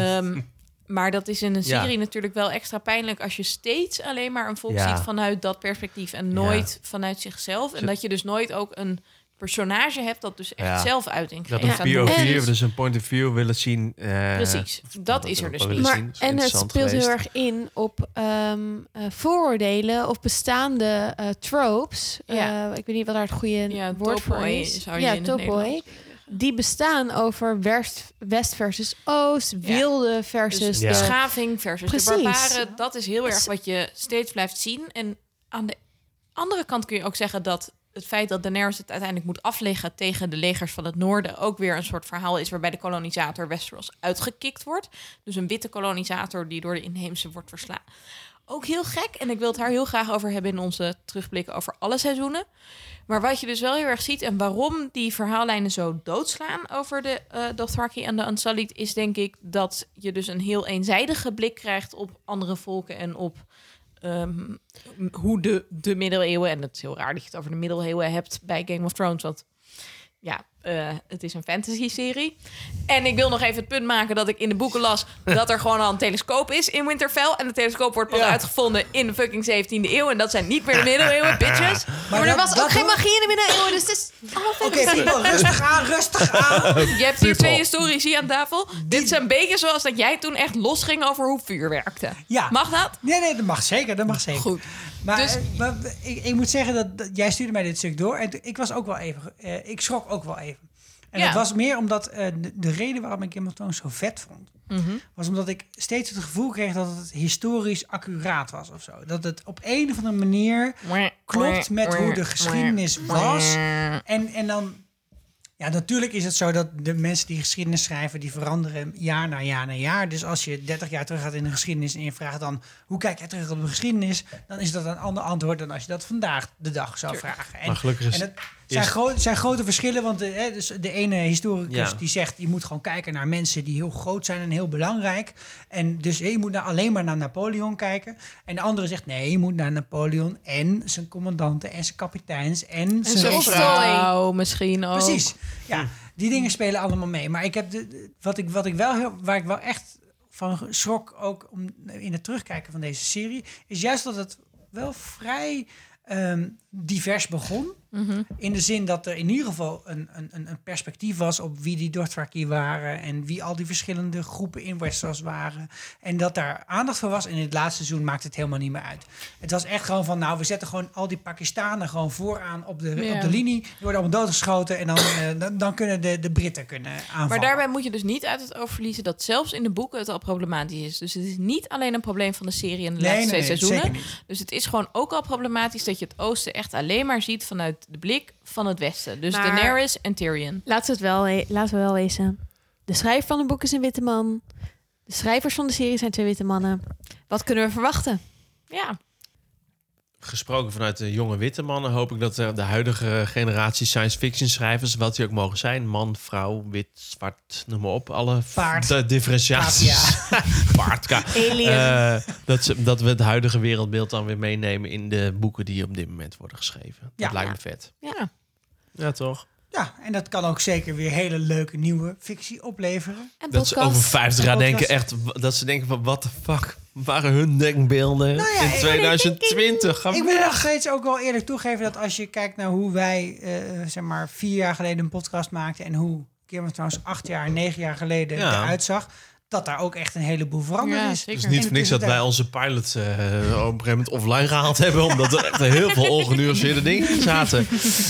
Ehm, *laughs* maar dat is in een Ja. serie natuurlijk wel extra pijnlijk als je steeds alleen maar een volk Ja. ziet vanuit dat perspectief en nooit vanuit zichzelf. En dat je dus nooit ook een personage hebt dat dus echt Ja. zelf uiting Dat geeft. een aan de POV, dus een point of view willen zien. eh, Precies, dat is er dus niet. Maar, zien, en het speelt heel erg in op ehm, eh, vooroordelen of bestaande eh, tropes. Ja. Eh, ik weet niet wat daar het goede Ja, woord voor is. ja, topoi. Die bestaan over west, west versus oost, wilde versus Dus de... beschaving versus Precies. de barbaren. Dat is heel erg wat je steeds blijft zien. En aan de andere kant kun je ook zeggen dat het feit dat Daenerys het uiteindelijk moet afleggen tegen de legers van het noorden ook weer een soort verhaal is waarbij de kolonisator Westeros uitgekikt wordt. Dus een witte kolonisator die door de inheemse wordt verslaan. Ook heel gek. En ik wil het daar heel graag over hebben in onze terugblikken over alle seizoenen. Maar wat je dus wel heel erg ziet en waarom die verhaallijnen zo doodslaan over de eh Dothraki en de Unsullied, is denk ik dat je dus een heel eenzijdige blik krijgt op andere volken en op ehm, hoe de, de middeleeuwen, en het is heel raar dat je het over de middeleeuwen hebt bij Game of Thrones, want ja, eh, het is een fantasy-serie. En ik wil nog even het punt maken dat ik in de boeken las *laughs* dat er gewoon al een telescoop is in Winterfell. En de telescoop wordt pas Ja. uitgevonden in de fucking 17e eeuw. En dat zijn niet meer de middeleeuwen, *laughs* bitches. maar er dat- was ook geen magie in de middeleeuwen, dus het is allemaal Oké, fantasy. people, *laughs* rustig aan, rustig aan. Je hebt hier twee historici aan tafel. Dit is een beetje zoals dat jij toen echt losging over hoe vuur werkte. Ja. Mag dat? Nee, nee, dat mag zeker. Dat mag zeker. Goed. Maar, Dus- eh, maar ik, ik moet zeggen dat, dat jij stuurde mij dit stuk door. En ik was ook wel even. eh, ik schrok ook wel even. En Ja. dat was meer omdat eh, de, de reden waarom ik Game of Thrones zo vet vond. Mhm. Was omdat ik steeds het gevoel kreeg dat het historisch accuraat was of zo. Dat het op een of andere manier klopt met hoe de geschiedenis was. En, en dan. Ja, natuurlijk is het zo dat de mensen die geschiedenis schrijven, die veranderen jaar na jaar na jaar. Dus als je 30 jaar terug gaat in de geschiedenis en je vraagt dan hoe kijk jij terug op de geschiedenis, dan is dat een ander antwoord dan als je dat vandaag de dag zou vragen. En, Maar gelukkig is- en het zijn, zijn grote verschillen, want de, hè, dus de ene historicus Ja. die zegt je moet gewoon kijken naar mensen die heel groot zijn en heel belangrijk. En dus hè, je moet naar, alleen maar naar Napoleon kijken. En de andere zegt nee, je moet naar Napoleon en zijn commandanten en zijn kapiteins en, En zijn vrouw misschien ook. Precies. Ja, die dingen spelen allemaal mee. Maar ik heb de, de- wat, ik, wat ik wel heel, waar ik wel echt van schrok, ook om, in het terugkijken van deze serie, is juist dat het wel vrij ehm, divers begon. Mhm. In de zin dat er in ieder geval een, een, een perspectief was op wie die Dothraki waren en wie al die verschillende groepen in Westeros waren. En dat daar aandacht voor was. En in het laatste seizoen maakt het helemaal niet meer uit. Het was echt gewoon van, nou, we zetten gewoon al die Pakistanen gewoon vooraan op de, Ja. op de linie. Die worden allemaal doodgeschoten en dan, eh, dan, dan kunnen de, de Britten kunnen aanvallen. Maar daarbij moet je dus niet uit het oog verliezen dat zelfs in de boeken het al problematisch is. Dus het is niet alleen een probleem van de serie en de Nee, laatste nee, twee nee, seizoenen. Dus het is gewoon ook al problematisch dat je het oosten echt alleen maar ziet vanuit de blik van het westen. Dus Maar- Daenerys en Tyrion. Laten we het wel, we- laten we wel wezen. De schrijver van het boek is een witte man. De schrijvers van de serie zijn twee witte mannen. Wat kunnen we verwachten? Ja. Gesproken vanuit de jonge witte mannen, hoop ik dat de huidige generatie science fiction schrijvers, wat die ook mogen zijn, man, vrouw, wit, zwart, noem maar op, alle Paard. de differentiaties. Paard, *laughs* Alien. Eh, dat, ze, dat we het huidige wereldbeeld dan weer meenemen in de boeken die op dit moment worden geschreven. Dat Ja. lijkt Ja. me vet. Ja. Ja, toch? Ja, en dat kan ook zeker weer hele leuke nieuwe fictie opleveren. En Dat ze over 50 jaar En denken echt, dat ze denken van, wat de fuck waren hun denkbeelden Nou ja, in ik- 2020? Ga Ik moet nog steeds ook wel eerlijk toegeven dat als je kijkt naar hoe wij, eh, zeg maar, vier jaar geleden een podcast maakten en hoe Game of Thrones acht jaar, negen jaar geleden Ja. eruit zag, dat daar ook echt een heleboel veranderd Ja, is. zeker. Het is niet voor niks dat wij onze pilots eh, op een gegeven moment offline gehaald hebben. Omdat er echt heel veel ongenuanceerde dingen in zaten.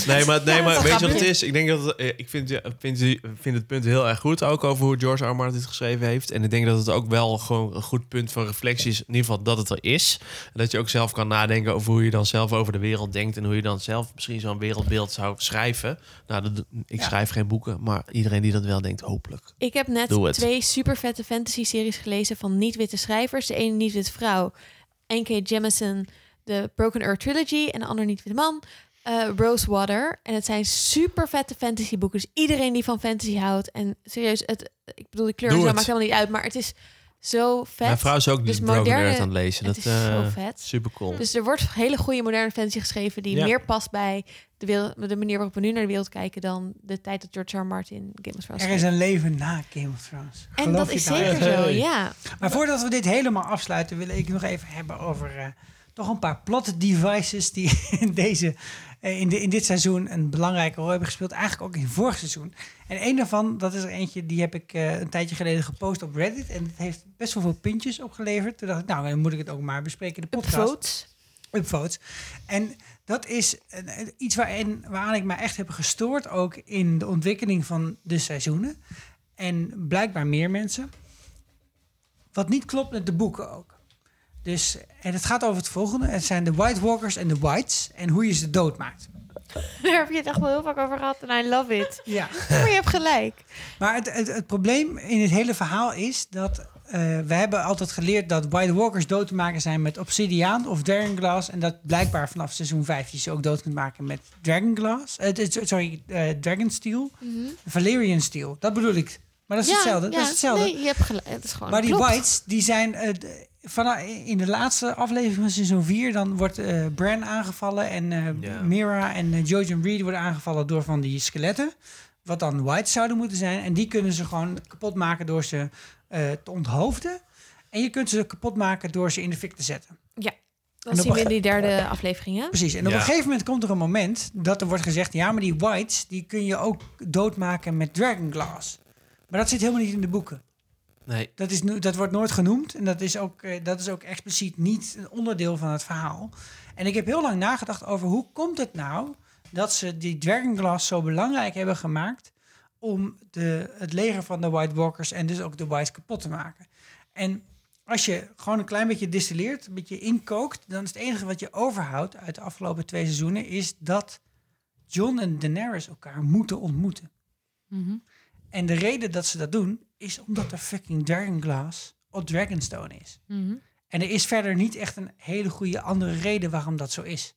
Nee, maar, nee, maar weet je wat het is? Ik denk dat het, eh, ik vind, vind, vind het punt heel erg goed. Ook over hoe George R. Martin dit geschreven heeft. En ik denk dat het ook wel gewoon een goed punt van reflectie is. In ieder geval dat het er is. En dat je ook zelf kan nadenken over hoe je dan zelf over de wereld denkt. En hoe je dan zelf misschien zo'n wereldbeeld zou schrijven. Nou, dat, ik Ja. schrijf geen boeken. Maar iedereen die dat wel denkt, hopelijk. Ik heb net twee super vette fantasy series gelezen van niet-witte schrijvers. De ene niet-witte vrouw, N.K. Jemisin, de Broken Earth Trilogy. En de andere niet-witte man, eh, Rosewater. En het zijn super vette fantasy boeken. Dus iedereen die van fantasy houdt. En serieus, het, ik bedoel, die kleur zo maakt helemaal niet uit. Maar het is zo vet. Mijn vrouw is ook Dus Broken moderne- Earth aan het lezen. het Dat is zo eh, vet. Super cool. Dus er wordt hele goede moderne fantasy geschreven die Ja. meer past bij de, wereld, de manier waarop we nu naar de wereld kijken dan de tijd dat George R. R. Martin Game of Thrones Er is een leven na Game of Thrones. En dat is zeker zo, ja. Maar voordat we dit helemaal afsluiten, wil ik nog even hebben over eh, toch een paar plot devices die *laughs* in, deze, eh, in, de, in dit seizoen een belangrijke rol hebben gespeeld. Eigenlijk ook in het vorige seizoen. En een daarvan, dat is er eentje, die heb ik eh, een tijdje geleden gepost op Reddit. En het heeft best wel veel puntjes opgeleverd. Toen dacht ik, nou, dan moet ik het ook maar bespreken in de podcast. Upvotes. Upvotes. En dat is een- iets waarin, waaraan ik me echt heb gestoord, ook in de ontwikkeling van de seizoenen. En blijkbaar meer mensen. Wat niet klopt met de boeken ook. Dus, en het gaat over het volgende. Het zijn de White Walkers en de Whites. En hoe je ze doodmaakt. *laughs* Daar heb je het echt wel heel vaak over gehad en I love it. Ja. Maar je hebt gelijk. Maar het, het, het probleem in het hele verhaal is dat eh, we hebben altijd geleerd dat White Walkers dood te maken zijn met obsidiaan of dragonglass. En dat blijkbaar vanaf seizoen 5 je ze ook dood kunt maken met dragonglass. Eh, het is- sorry, eh Dragonsteel. Valerian Steel. Dat bedoel ik. Maar dat is Ja, hetzelfde. ja, dat is hetzelfde. Nee, je hebt gelijk. Het is gewoon Maar die klopt. Whites, die zijn eh, van, in de laatste aflevering van seizoen 4, dan wordt eh Bran aangevallen en eh. Mira en uh, Jojen Reed worden aangevallen door van die skeletten. Wat dan Whites zouden moeten zijn. En die kunnen ze gewoon kapot maken door ze eh, te onthoofden. En je kunt ze kapot maken door ze in de fik te zetten. Ja, op zien we in die derde aflevering, hè? Precies. En op Ja. een gegeven moment komt er een moment dat er wordt gezegd: ja, maar die Whites die kun je ook doodmaken met Dragonglass. Maar dat zit helemaal niet in de boeken. Nee. Dat, is, dat wordt nooit genoemd en dat is, ook, eh, dat is ook expliciet niet een onderdeel van het verhaal. En ik heb heel lang nagedacht over hoe komt het nou dat ze die Dragonglass zo belangrijk hebben gemaakt om de, het leger van de White Walkers en dus ook de Whites kapot te maken. En als je gewoon een klein beetje distilleert, een beetje inkookt, dan is het enige wat je overhoudt uit de afgelopen twee seizoenen is dat John en Daenerys elkaar moeten ontmoeten. Mhm. En de reden dat ze dat doen, is omdat er fucking Dragonglass op Dragonstone is. Mhm. En er is verder niet echt een hele goede andere reden waarom dat zo is.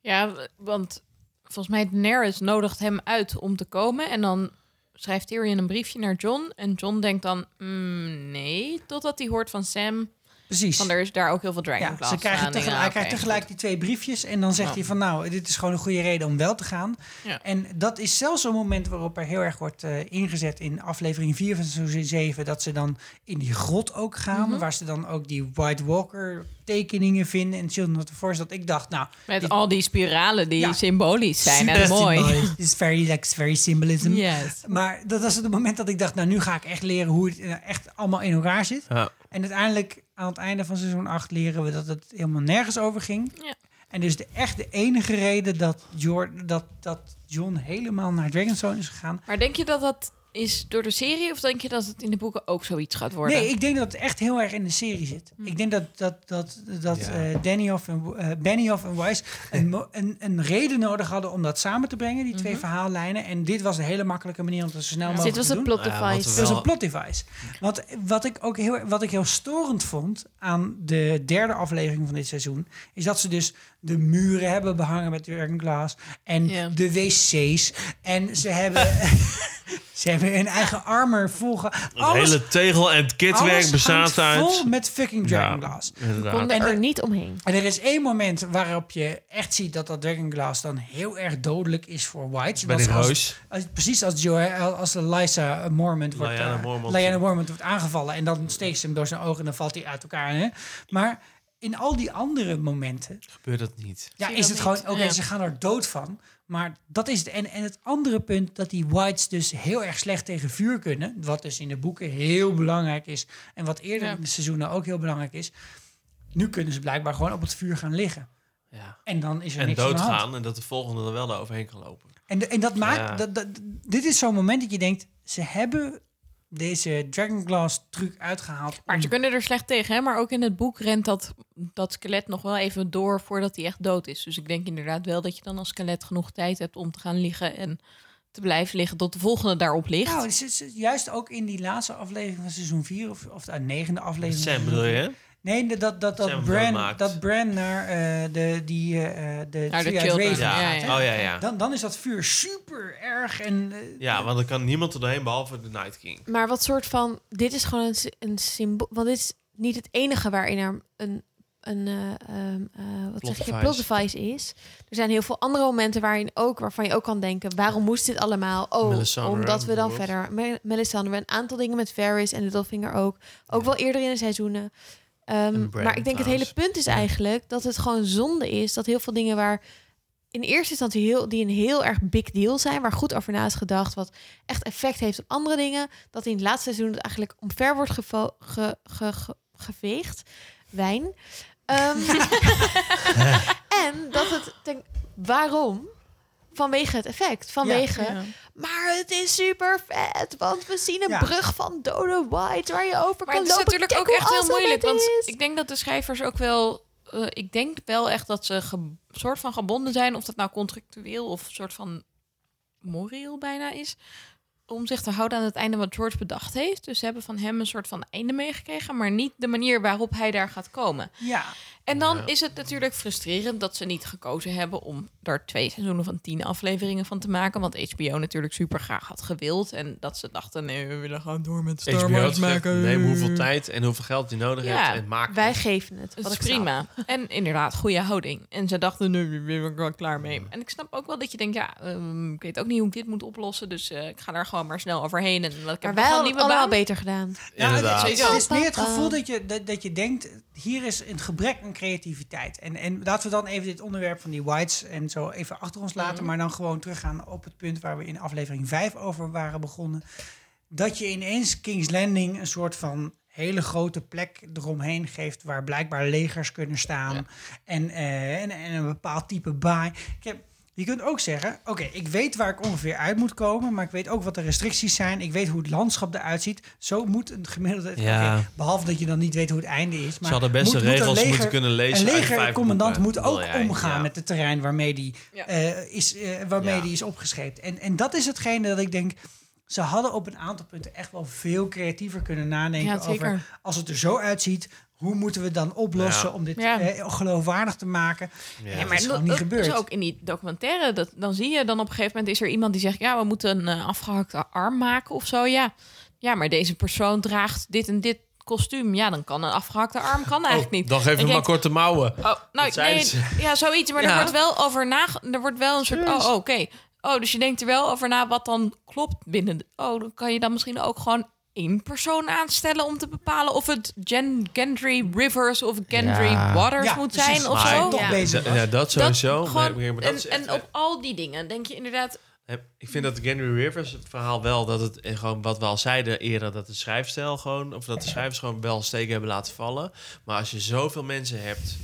Ja, want volgens mij Daenerys nodigt hem uit om te komen. En dan schrijft Tyrion een briefje naar John. En John denkt dan, mm, nee, totdat hij hoort van Sam... Precies. Van er is daar ook heel veel Ja, Dragonglass ze krijgen tegelijk, Ja, hij krijgt tegelijk die twee briefjes en dan zegt Ja. hij van nou, dit is gewoon een goede reden om wel te gaan. Ja. En dat is zelfs een moment waarop er heel erg wordt eh, ingezet in aflevering 4 van seizoen 7, dat ze dan in die grot ook gaan, Mhm. waar ze dan ook die White Walker tekeningen vinden en Children of the Forest, dat ik dacht nou... Met al die spiralen die Ja. symbolisch zijn Super en mooi. symbolisch. It's very, like, very symbolism. Yes. Maar dat was het moment dat ik dacht, nou nu ga ik echt leren hoe het eh, echt allemaal in elkaar zit. Ja. En uiteindelijk aan het einde van seizoen 8 leren we dat het helemaal nergens over ging. Ja. En dus de, echt de enige reden dat, Jor- dat, dat John helemaal naar Dragonstone is gegaan. Maar denk je dat dat is door de serie? Of denk je dat het in de boeken ook zoiets gaat worden? Nee, ik denk dat het echt heel erg in de serie zit. Ik denk dat, dat, dat, dat Ja. eh, Danny en, eh, Benioff en Weiss een, mo- *laughs* een, een reden nodig hadden om dat samen te brengen, die twee verhaallijnen. En dit was een hele makkelijke manier om het zo snel Ja. mogelijk Dit te was doen. een plot Ja, wat device. we Het was een plot device. Want wat ik ook heel, wat ik heel storend vond aan de derde aflevering van dit seizoen, is dat ze dus de muren hebben behangen met Dragon Glass en Ja. de wc's. En ze hebben, *laughs* ze hebben hun eigen armor volgen. Het hele tegel- en kitwerk bestaat uit... vol met fucking Dragon Ja, Glass. inderdaad. konden En er de- niet omheen. En er is één moment waarop je echt ziet dat dat Dragon Glass dan heel erg dodelijk is voor White. Bij Dat die als- precies als, Joe, als de Lysa Mormont wordt, Lyanna eh, Mormont. Lyanna Mormont wordt aangevallen. En dan steekt ze hem door zijn ogen en dan valt hij uit elkaar. Hè? Maar in al die andere momenten Gebeurt dat niet. ja, is het gewoon, oké, Ja. ze gaan er dood van. Maar dat is het. En, en het andere punt dat die whites dus heel erg slecht tegen vuur kunnen. Wat dus in de boeken heel belangrijk is. En wat eerder Ja. in de seizoenen ook heel belangrijk is. Nu kunnen ze blijkbaar gewoon op het vuur gaan liggen. Ja. En dan is er En niks aan de hand. doodgaan en dat de volgende er wel overheen kan lopen. En, de- en dat maakt. Dat, dat, dit is zo'n moment dat je denkt. Ze hebben deze Dragon Glass truc uitgehaald. Maar om- ze kunnen er slecht tegen, hè? Maar ook in het boek rent dat, dat skelet nog wel even door voordat hij echt dood is. Dus ik denk inderdaad wel dat je dan als skelet genoeg tijd hebt om te gaan liggen en te blijven liggen tot de volgende daarop ligt. Nou, ze- ze- juist ook in die laatste aflevering van seizoen 4 of, of de negende aflevering. van Sam seizoen bedoel je, vier. hè? Nee, dat, dat, dat, Sam Bran, doodmaakt. dat Bran naar eh, de, die, eh, de Naar de Ja. gaat. Oh ja, ja. Dan, dan is dat vuur super erg. En, Ja, want er kan niemand er doorheen behalve de Night King. Maar wat soort van... Dit is gewoon een, een symbool... Want dit is niet het enige waarin er een... een eh, ehm, eh, wat Plot zeg je? device. Plot device is. Er zijn heel veel andere momenten waarin ook, waarvan je ook kan denken: waarom moest dit allemaal? Oh, Melisandre, omdat we dan verder. Me- Melisandre, een aantal dingen met Varys en Littlefinger ook. Ook wel eerder in de seizoenen. Ehm, maar ik denk het hele punt is eigenlijk dat het gewoon zonde is dat heel veel dingen waar in eerste instantie heel, die een heel erg big deal zijn, waar goed over na is gedacht, wat echt effect heeft op andere dingen, dat in het laatste seizoen het eigenlijk omver wordt gevo- ge, ge, ge- geveegd. Wijn. Ehm, *laughs* *laughs* en dat het, waarom? Vanwege het effect. Vanwege, Ja. maar het is super vet, want we zien een Ja. brug van dode white waar je over Maar kan het is lopen. natuurlijk ook echt heel moeilijk. Want ik denk dat de schrijvers ook wel... eh, ik denk wel echt dat ze ge- soort van gebonden zijn. Of dat nou contractueel of soort van moreel bijna is. Om zich te houden aan het einde wat George bedacht heeft. Dus ze hebben van hem een soort van einde meegekregen. Maar niet de manier waarop hij daar gaat komen. ja. En dan Ja. is het natuurlijk frustrerend dat ze niet gekozen hebben om daar twee seizoenen van tien afleveringen van te maken. Want HBO natuurlijk super graag had gewild. En dat ze dachten, nee, we willen gewoon door met Star HBO Wars maken. neem hoeveel tijd en hoeveel geld je nodig Ja, hebt en maak Wij het. geven het. Dat is prima. *laughs* En inderdaad, goede houding. En ze dachten, nu ben ik wel klaar mee. En ik snap ook wel dat je denkt, ja, ehm, ik weet ook niet hoe ik dit moet oplossen. Dus eh, ik ga daar gewoon maar snel overheen. En laat ik Maar heb wij het baan. beter gedaan. Ja, Inderdaad. het, het is meer het gevoel dat je, dat, dat je denkt, hier is een gebrek aan creativiteit. En, en laten we dan even dit onderwerp van die whites en zo even achter ons laten, maar dan gewoon teruggaan op het punt waar we in aflevering 5 over waren begonnen. Dat je ineens King's Landing een soort van hele grote plek eromheen geeft waar blijkbaar legers kunnen staan en, eh, en, en een bepaald type baai. Ik heb, je kunt ook zeggen, oké, ik weet waar ik ongeveer uit moet komen, maar ik weet ook wat de restricties zijn. Ik weet hoe het landschap eruit ziet. Zo moet een gemiddelde... Ja. oké, behalve dat je dan niet weet hoe het einde is. Maar Ze hadden best moet- de moet regels leger- moeten kunnen lezen Een legercommandant moet ook omgaan ja. met het terrein waarmee die, Ja. eh, is, eh, waarmee Ja. die is opgescheept. En, en dat is hetgene dat ik denk... Ze hadden op een aantal punten echt wel veel creatiever kunnen nadenken Ja, over... als het er zo uitziet, hoe moeten we dan oplossen Ja. om dit Ja. eh, geloofwaardig te maken? Ja. Maar is dat- gewoon niet dat gebeurd. is ook in die documentaire. Dat, dan zie je dan op een gegeven moment is er iemand die zegt... ja, we moeten een eh, afgehakte arm maken of zo. Ja. ja, maar deze persoon draagt dit en dit kostuum. Ja, dan kan een afgehakte arm kan eigenlijk Oh, niet. dan geef Ik hem maar korte mouwen. Oh, nou, nee, ja, zoiets. Maar er wordt wel over na. Er wordt wel een soort. Oh, oké. Oh, dus je denkt er wel over na wat dan klopt binnen. De, oh, dan kan je dan misschien ook gewoon één persoon aanstellen om te bepalen of het Gen Gendry Rivers of Gendry Ja. Waters Ja, moet precies. zijn of zo. toch Ja. bezig Ja, dat sowieso. Dat gewoon- maar, maar dat en, en op al die dingen denk je inderdaad. Ik vind dat de Henry Rivers het verhaal wel dat het eh, gewoon wat we al zeiden eerder dat de schrijfstijl gewoon of dat de schrijvers gewoon wel steken hebben laten vallen. Maar als je zoveel mensen hebt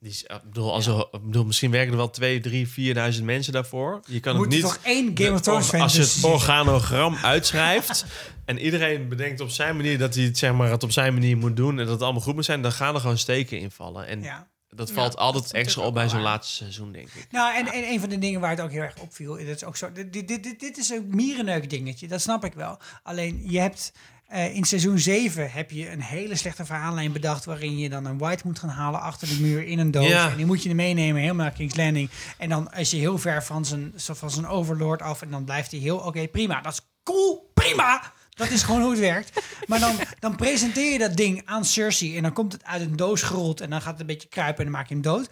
Die ik bedoel, als er, ik bedoel, misschien werken er wel 2, 3, 4.000 mensen daarvoor. Je kan Er het moet niet. toch één Game of de Thrones or- fan Als je het organogram uitschrijft. *laughs* en iedereen bedenkt op zijn manier dat hij het, zeg maar, het op zijn manier moet doen. en dat het allemaal goed moet zijn. dan gaan er gewoon steken invallen. En Ja. dat valt dat altijd is extra op bij zo'n laatste seizoen, denk ik. Nou, en, en een van de dingen waar het ook heel erg opviel, dat is ook zo. Dit, dit, dit, dit is een mierenneuk dingetje, dat snap ik wel. Alleen je hebt eh, in seizoen 7 heb je een hele slechte verhaallijn bedacht waarin je dan een white moet gaan halen achter de muur in een doos. Ja. En die moet je meenemen helemaal naar King's Landing. En dan is je heel ver van zijn, van zijn overlord af en dan blijft hij heel, oké, prima, dat is cool, prima. Dat is gewoon hoe het werkt. Maar dan, dan presenteer je dat ding aan Cersei en dan komt het uit een doos gerold en dan gaat het een beetje kruipen en dan maak je hem dood.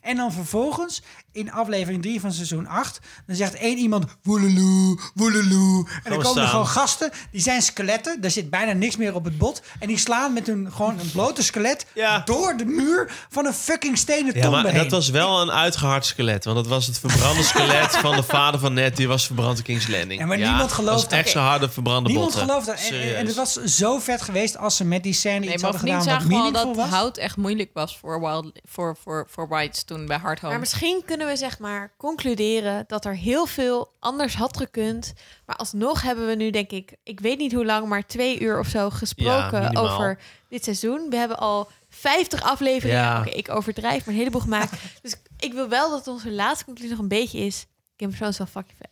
En dan vervolgens, in aflevering 3 van seizoen 8, dan zegt één iemand woedeloe, woedeloe. En dan komen er gewoon gasten, die zijn skeletten, daar zit bijna niks meer op het bot. En die slaan met hun gewoon een blote skelet door de muur van een fucking stenen Ja, tombe maar heen. dat was wel een uitgehard skelet. Want dat was het verbrande skelet van de vader van Ned. Die was verbrand in King's Landing. Ja, maar niemand gelooft was dat. extra harde verbrande Niemand botten. gelooft dat. En, en, en het was zo vet geweest als ze met die scène Nee, iets maar hadden gedaan wat meaningful dat hout echt moeilijk was voor, wild, voor, voor, voor Whites toen bij Hard Home. Maar misschien kunnen we zeg maar concluderen dat er heel veel anders had gekund. Maar alsnog hebben we nu denk ik, ik weet niet hoe lang, maar twee uur of zo gesproken over dit seizoen. We hebben al 50 afleveringen. Ja. Oké, ik overdrijf, maar een heleboel gemaakt. *laughs* dus ik wil wel dat onze laatste conclusie nog een beetje is. Game of Thrones is wel fucking vet.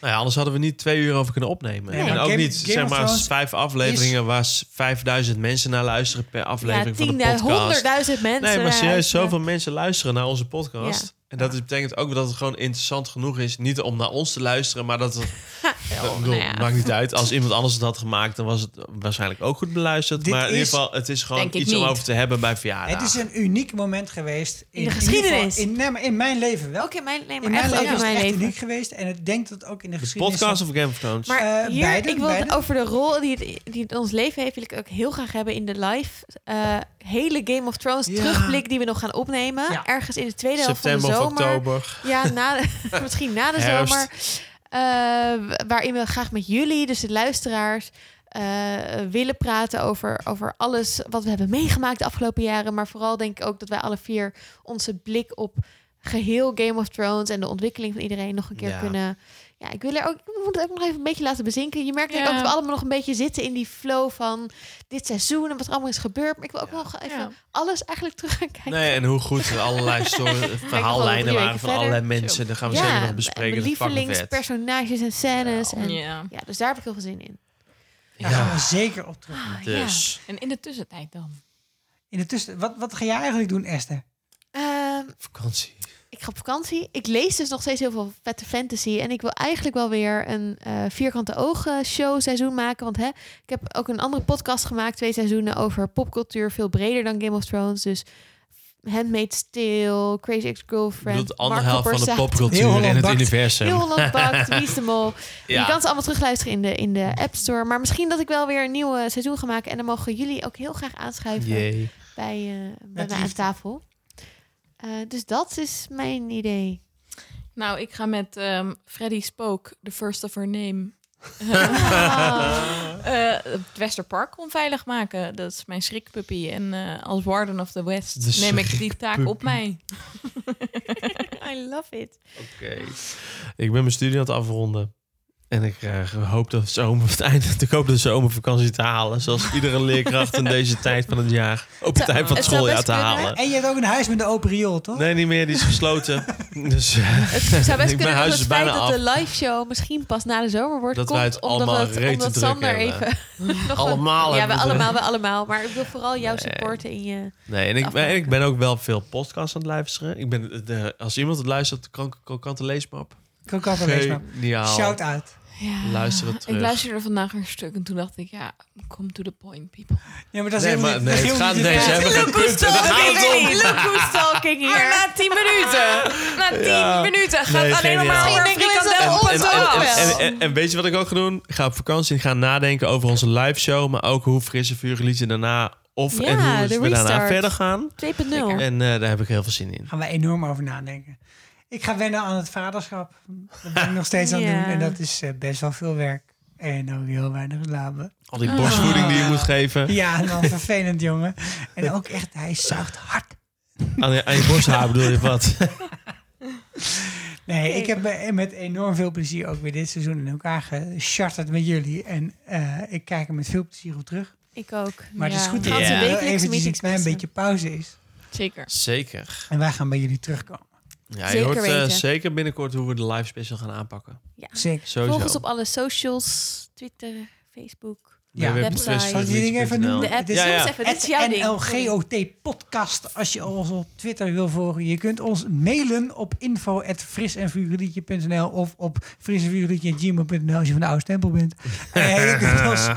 Nou ja, anders hadden we niet twee uur over kunnen opnemen. Nee, en ook Game- niet Game zeg maar Thrones vijf afleveringen waar s- 5000 mensen naar luisteren per aflevering van de 10.000, podcast. 100.000 mensen Nee, maar serieus, luisteren. zoveel mensen luisteren naar onze podcast. En dat betekent ook dat het gewoon interessant genoeg is. Niet om naar ons te luisteren, maar dat het... *laughs* ik bedoel, nou ja. Maakt niet uit. Als iemand anders het had gemaakt, dan was het waarschijnlijk ook goed beluisterd. Dit maar in ieder is- geval, het is gewoon iets om over te hebben bij verjaardagen. Het is een uniek moment geweest. In de in ieder geval geschiedenis. In, nee, in mijn leven wel. Oké, mijn, nee, maar in mijn echt leven is mijn echt leven. uniek geweest. En ik denk dat het ook in de de geschiedenis... podcast of Game of Thrones? Maar Eh, hier, beide, ik wil het beide. over de rol die het, die het in ons leven heeft, wil ik ook heel graag hebben in de live eh, hele Game of Thrones Ja. terugblik die we nog gaan opnemen. Ja. Ergens in de tweede helft September van of de zomer. oktober. Ja, na de- *laughs* misschien na de Herfst. zomer. Eh, waarin we graag met jullie, dus de luisteraars, eh, willen praten over, over alles wat we hebben meegemaakt de afgelopen jaren. Maar vooral denk ik ook dat wij alle vier onze blik op geheel Game of Thrones en de ontwikkeling van iedereen nog een keer Ja. kunnen. Ja, ik wil er ook, we moeten het ook nog even een beetje laten bezinken. Je merkt ik Ja. ook dat we allemaal nog een beetje zitten in die flow van dit seizoen en wat er allemaal is gebeurd. Maar ik wil ook nog even Ja. alles eigenlijk terug gaan kijken. Nee, en hoe goed er *laughs* allerlei story- verhaallijnen waren van allerlei mensen. Dat gaan we zeker nog bespreken. lievelingspersonages en scènes. En, Ja. ja, dus daar heb ik heel veel zin in. Daar gaan we zeker op terug. Ah, Dus, En in de tussentijd dan? In de tussen, wat, wat ga jij eigenlijk doen, Esther? Ehm, vakantie. Ik ga op vakantie. Ik lees dus nog steeds heel veel vette fantasy. En ik wil eigenlijk wel weer een eh, vierkante ogen show seizoen maken. Want hè, ik heb ook een andere podcast gemaakt, twee seizoenen, over popcultuur. Veel breder dan Game of Thrones. Dus Handmaid's Tale, Crazy Ex-Girlfriend, de andere helft van de popcultuur in het bakt. universum. Heel Holland Bakt, Wie is de Mol. *laughs* Ja. Je kan ze allemaal terugluisteren in de, in de App Store. Maar misschien dat ik wel weer een nieuwe seizoen ga maken. En dan mogen jullie ook heel graag aanschuiven Jee. bij, eh, bij mij aan tafel. Eh, dus dat is mijn idee. Nou, ik ga met ehm, Freddy Spook, the first of her name, Ah. *laughs* *laughs* eh, het Westerpark onveilig maken. Dat is mijn schrikpuppy. En eh, als Warden of the West De neem ik die taak op mij. *laughs* I love it. Oké. Ik ben mijn studie aan het afronden. En ik eh, hoop dat zomer, *laughs* het einde, ik hoop de zomervakantie te halen. Zoals iedere leerkracht in deze tijd van het jaar. Op het tijd van het het schooljaar te halen. En je hebt ook een huis met een open riool, toch? Nee, niet meer. Die is gesloten. *laughs* Dus eh, Het zou best *laughs* kunnen huis het is feit bijna dat af. de live show misschien pas na de zomer wordt. Dat komt, wij het omdat allemaal het, rete omdat Sander hebben. even... Allemaal Ja, hebben we we allemaal, we allemaal. Maar ik wil vooral jouw supporten in je... Nee, en ik, en ik ben ook wel veel podcasts aan het luisteren. Ik ben, de, als iemand het luistert, kan Krokante Leesmap. Krokante Leesmap. Geniaal. Shout out. Ja, Luister het terug. Ik luisterde vandaag een stuk en toen dacht ik, ja, come to the point, people. Ja, maar dat is Nee, helemaal maar niet- nee, gaat, niet ze hebben geen punten. Daar gaat het om. Look who's talking Maar na tien minuten, na tien Ja. minuten gaat Nee, alleen maar over frikandel En, het en, en, en, en- en weet je wat ik ook ga doen? Ik ga op vakantie en ga nadenken over onze live show. Maar ook hoe frisse vuur liedje daarna. Of Ja, en hoe we daarna verder gaan. 2.0. En eh, daar heb ik heel veel zin in. gaan we enorm over nadenken. Ik ga wennen aan het vaderschap. Dat ben ik nog steeds aan het Ja. doen. En dat is eh, best wel veel werk. En ook heel weinig slapen. Al die borstvoeding die je moet geven. Ja, en dan vervelend, jongen. En ook echt, hij zuigt hard. Aan je, aan je borsthaar bedoel je wat? Nee, ik heb me- met enorm veel plezier ook weer dit seizoen in elkaar gecharterd met jullie. En eh, ik kijk er met veel plezier op terug. Ik ook. Maar het is Ja. goed dat gaan er eventjes een klein beetje pauze is. Zeker. Zeker. En wij gaan bij jullie terugkomen. Ja, je Zeker hoort eh, zeker binnenkort hoe we de live special gaan aanpakken. Ja. Zeker. Sowieso. Volg ons op alle socials. Twitter, Facebook. Ja, website. Zal ik die ding even noemen? De app. Het even, dit is jouw. NLGOT podcast. Als je ons op Twitter wil volgen. Je kunt ons mailen op info.frisenvuurliedje.nl of op frisenvuurliedje.gmail.nl als je van de oude stempel bent. *laughs* Eh, je kunt ons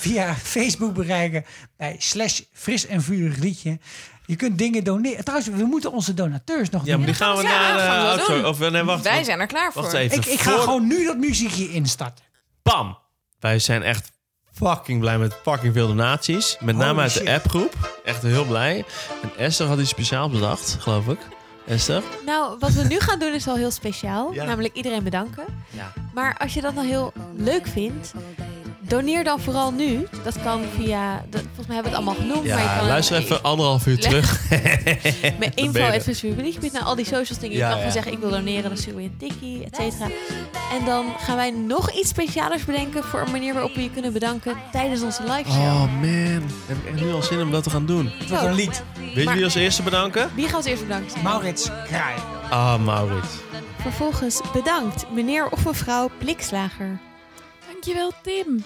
via Facebook bereiken bij slash fris en liedje. Je kunt dingen doneren. Trouwens, we moeten onze donateurs nog Ja, maar die gaan we Ja, naar gaan we de zo outro. doen. Of, nee, wacht. Wij wacht. zijn er klaar voor. Wacht even. Ik, ik ga Voor- gewoon nu dat muziekje instarten. Bam! Wij zijn echt fucking blij met fucking veel donaties. Met name Holy uit shit. de appgroep. Echt heel blij. En Esther had iets speciaals bedacht, geloof ik. Esther? Nou, wat we nu gaan doen is wel heel speciaal. Ja. Namelijk iedereen bedanken. Ja. Maar als je dat nou heel leuk vindt, doneer dan vooral nu. Dat kan via, dat, volgens mij hebben we het allemaal genoemd. maar je Ja, kan luister even anderhalf uur *laughs* terug. Met *laughs* Dan info ben je er. at Visvuurliedje, naar al die socials dingen. Je Ja, kan gewoon ja. zeggen, ik wil doneren, dan sturen we je een tikkie, et cetera. En dan gaan wij nog iets specialers bedenken voor een manier waarop we je kunnen bedanken tijdens onze live show. Oh man, heb ik echt nu al zin om dat te gaan doen. Het wordt een lied. Weet je Maar- wie als eerste bedanken? Wie gaan we als eerste bedanken? Maurits Kraai. Ah, Maurits. Vervolgens bedankt meneer of mevrouw Blikslager. Dankjewel, Tim.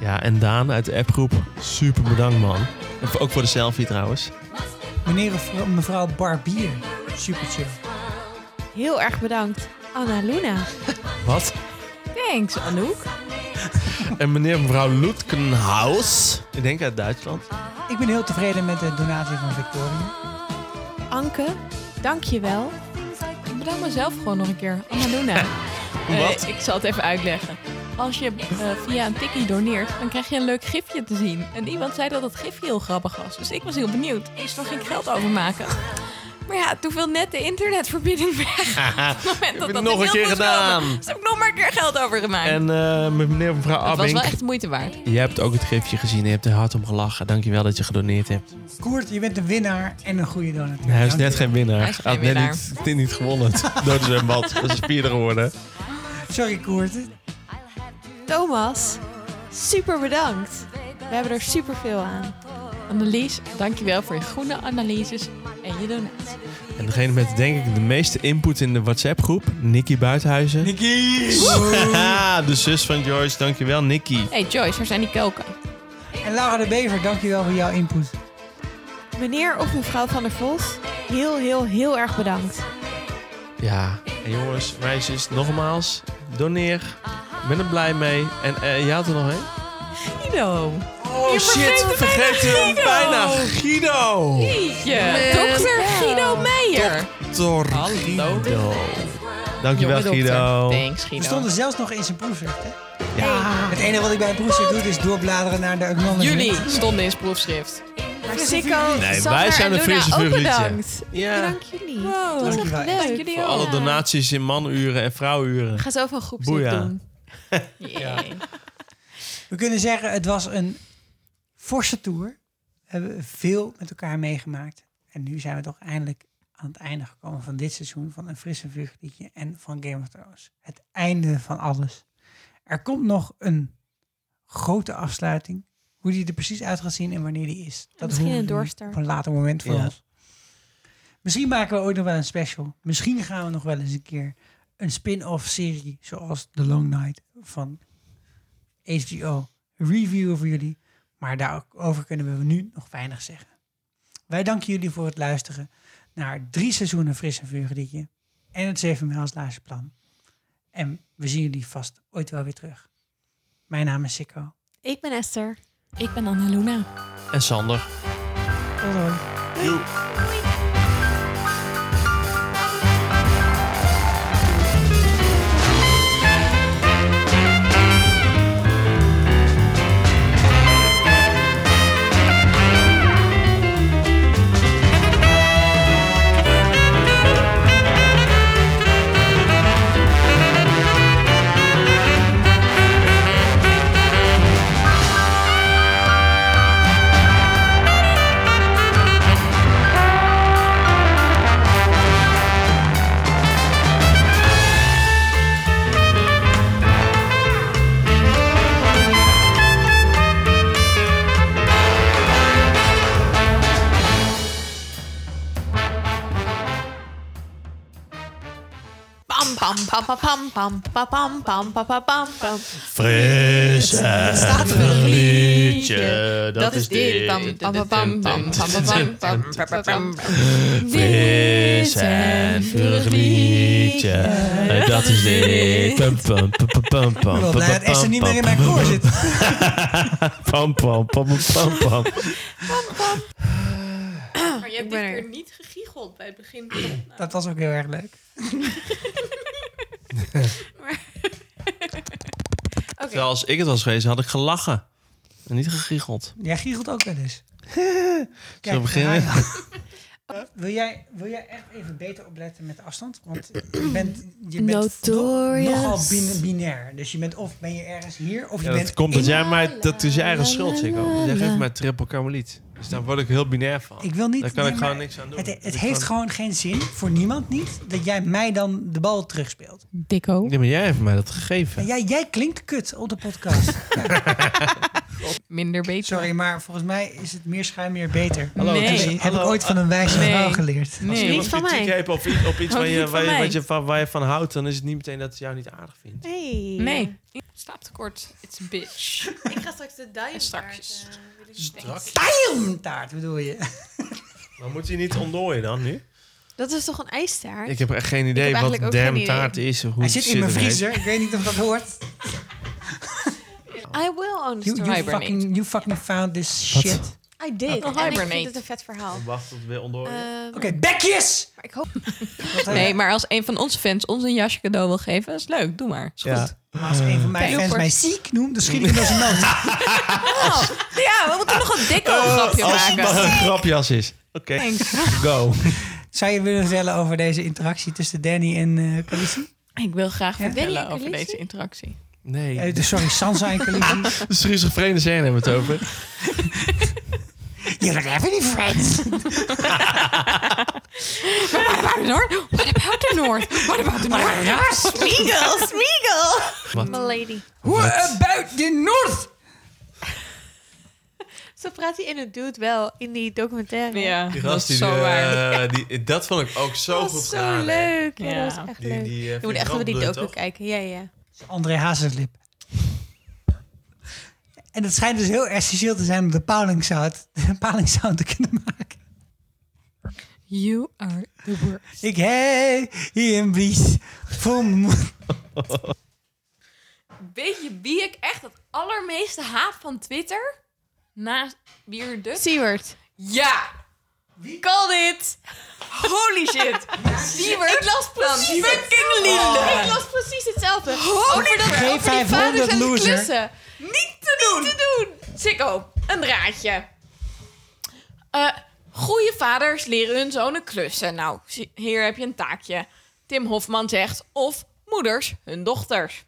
Ja, en Daan uit de appgroep. Super bedankt, man. En ook voor de selfie trouwens. Meneer of mevrouw Barbier. Super chill. Heel erg bedankt Anna Luna. *laughs* Wat? Thanks, Anouk. En meneer en mevrouw Lutkenhaus. Ik denk uit Duitsland. Ik ben heel tevreden met de donatie van Victoria. Anke, dankjewel. Ik bedank mezelf gewoon nog een keer. Anna Luna. *laughs* Wat? Eh, ik zal het even uitleggen. Als je eh, via een tikkie doneert, dan krijg je een leuk gifje te zien. En iemand zei dat het gifje heel grappig was. Dus ik was heel benieuwd. Eerst nog geen geld overmaken. Maar ja, toen viel net de internetverbinding weg. *laughs* Op het moment Heb dat je dat nog in een keer gedaan. komen. Dus heb ik nog maar een keer geld overgemaakt. En eh, met meneer en mevrouw het was Abink. wel echt de moeite waard. Je hebt ook het gifje gezien. Je hebt er hard om gelachen. Dankjewel dat je gedoneerd hebt. Koert, je bent een winnaar en een goede donateur. hij is Dank net je. geen winnaar. Hij is geen had net winnaar. niet, dit niet gewonnen. Door de zwembad. Dat is vierde geworden. Sorry, Koert. Thomas, super bedankt. We hebben er super veel aan. Annelies, dankjewel voor je groene analyses en je donatie. En degene met denk ik de meeste input in de WhatsApp groep. Nikki Buitenhuizen. Nikki! *laughs* de zus van Joyce. Dankjewel Nikki. Hey Joyce, waar zijn die kelken? En Laura de Bever, dankjewel voor jouw input. Meneer of mevrouw van der Vos, heel, heel, heel erg bedankt. Ja. En jongens, meisjes, nogmaals. Doneer. Ik ben er blij mee. En eh, je had er nog één? Guido. Oh Je shit, vergeet vergeet hem Guido. bijna. Guido. Jeetje, dokter Guido Meijer. Dokter Hallo. Guido. Dankjewel Jonge dokter. Guido. Thanks We Guido. stonden zelfs nog in zijn proefschrift, hè? Ja. Het enige wat ik bij een proefschrift doe, is doorbladeren naar de acknowledgement. Jullie stonden in zijn proefschrift. Maar Sikko, Nee, Sander wij zijn vuurliedje. bedankt. Ja. Bedankt jullie. Wow. Dat was echt Dankjewel. leuk. Dank jullie Voor alle donaties in manuren en vrouwenuren. Ik ga zo van Boeia. doen. Yay. We kunnen zeggen, het was een forse tour. We hebben veel met elkaar meegemaakt. En nu zijn we toch eindelijk aan het einde gekomen van dit seizoen van een frisse vuurliedje en van Game of Thrones. Het einde van alles. Er komt nog een grote afsluiting. Hoe die er precies uit gaat zien en wanneer die is. Dat misschien een doorstart. Op een later moment voor Ja. ons. Misschien maken we ooit nog wel een special. Misschien gaan we nog wel eens een keer een spin-off serie zoals The Long Night van HBO reviewen voor jullie. Maar daarover kunnen we nu nog weinig zeggen. Wij danken jullie voor het luisteren naar drie seizoenen Fris en Vuurgedietje en het 7 mijls plan. En we zien jullie vast ooit wel weer terug. Mijn naam is Sikko. Ik ben Esther. Ik ben Anna Luna. En Sander. Tot pam pam pam pam pam pam pam pam pam pam pam. Fris en er een liedje, dat Dat is dit. dit. Pam pam pam pam pam pam pam pam pam pam pam. Fris en vurig liedje, dat is dit. Ben wel blij dat pum, Esther niet meer in mijn pum, koor zit. Pam, pam, pam, pam, pam. Maar je hebt dit keer niet gegiegeld bij het begin. Dat was ook heel erg leuk. Terwijl als ik het was geweest, had ik gelachen. En niet gegiegeld. Jij giechelt ook wel eens. *laughs* Zullen we beginnen? *laughs* wil, jij, wil jij echt even beter opletten met de afstand? Want je bent, je bent no- nogal bin- binair. Dus je bent of ben je ergens hier, of je Ja, bent... dat komt dat jij mij... Dat is je eigen schuld, Chico. Jij geeft mij triple karmeliet. Dus daar word ik heel binair van. Ik wil niet... Daar kan nee, ik gewoon niks aan doen. Het, het ik heeft gewoon geen zin, voor niemand niet, dat jij mij dan de bal terugspeelt. Dikko. Nee, maar jij heeft mij dat gegeven. En jij, jij klinkt kut op de podcast. *laughs* *laughs* Minder beter. Sorry, maar volgens mij is het meer schuim meer beter. Hallo, Nee. Heb ik hallo, ooit van een wijze Nee. vrouw geleerd. Als Nee. iemand Niet van kritiek mij. heeft op, iets- op iets waar je, niet van waar, je, wat je, van, waar je van houdt, dan is het niet meteen dat het jou niet aardig vindt. Hey. Nee. Slaaptekort. It's a bitch. *laughs* Ik ga straks de En strakjes. Strak. taart bedoel je? *laughs* Maar moet hij niet ontdooien dan nu? Dat is toch een ijstaart? Ik heb echt geen idee wat eigenlijk ook geen damn idee. taart is. Hoe Hij zit in mijn vriezer. Ik weet niet of dat hoort. I will on You, you, fucking, you fucking found this shit. I did. Oh, en ik vind het een vet verhaal. Wacht tot het weer ontdooien. Ehm, Oké, bekjes! maar ik hoop... *laughs* *laughs* Nee, maar als een van onze fans ons een jasje cadeau wil geven, is leuk. Doe maar. Is goed. Maar als een van mijn Kijk, fans mij ziek noemt, dan schiet ik hem zijn noot. *laughs* Oh, ja, we moeten nog een dikke Oh, grapje als het maken. maar een grapjas is. Oké, Thanks. go. Zou je willen vertellen over deze interactie tussen Danny en eh Khaleesi? Ik wil graag Ja? vertellen over deze interactie. Nee, Eh, sorry, Sansa en Khaleesi. de schizofrene scène hebben we het over. You're not having any friends. What about the North? What about the North? What about the North? Smeagol, Smeagol! Wat? Milady. What about the North? Zo praat hij in het dude wel in die documentaire. Ja, Die dat gast die, zo waar. eh, die, dat vond ik ook zo Dat goed was zo gedaan. leuk. Ja, Ja. dat was echt Die, leuk. die, eh, Je moet echt wel die docu kijken. Ja, ja. André Hazerlip. En het schijnt dus heel essentieel te zijn om de Pauling-sound, *laughs* de te kunnen maken. You are the worst. Ik heb hier een moeder. Weet je wie ik echt het allermeeste haat van Twitter? Naast Bier Duk? Siewert. Ja! Wie called it? Holy shit! Siewert Ik las precies fucking Linde. Ik las precies hetzelfde. Holy over dat, over die vaders en de loser. klussen. Niet te doen! Niet te doen. Sikko, een draadje. Eh goede vaders leren hun zonen klussen. Nou, zie- hier heb je een taakje. Tim Hofman zegt, of moeders hun dochters.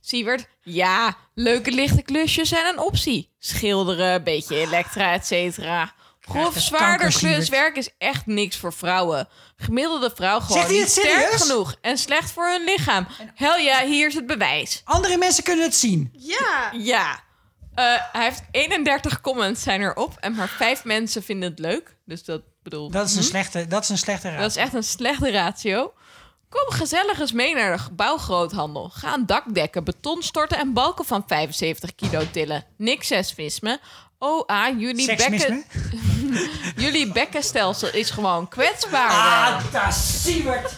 Siewert, ja, leuke lichte klusjes zijn een optie. Schilderen, beetje elektra, et cetera. Grof zwaarder kanker, Siewert. kluswerk is echt niks voor vrouwen. Gemiddelde vrouw gewoon Zegt hij niet het sterk serieus? genoeg en slecht voor hun lichaam. Hel ja, hier is het bewijs. Andere mensen kunnen het zien. Ja. Ja. Eh, hij heeft 31 comments zijn erop en maar vijf mensen vinden het leuk. Dus dat bedoel. Dat is een hm? slechte, dat is een slechte raad. Dat is echt een slechte ratio. Kom gezellig eens mee naar de gebouwgroothandel. Ga een dak dekken, beton storten en balken van 75 kilo tillen. Niks seksisme. Oh, ah, jullie bekken... *laughs* jullie bekkenstelsel is gewoon kwetsbaar. Ah, Siewert.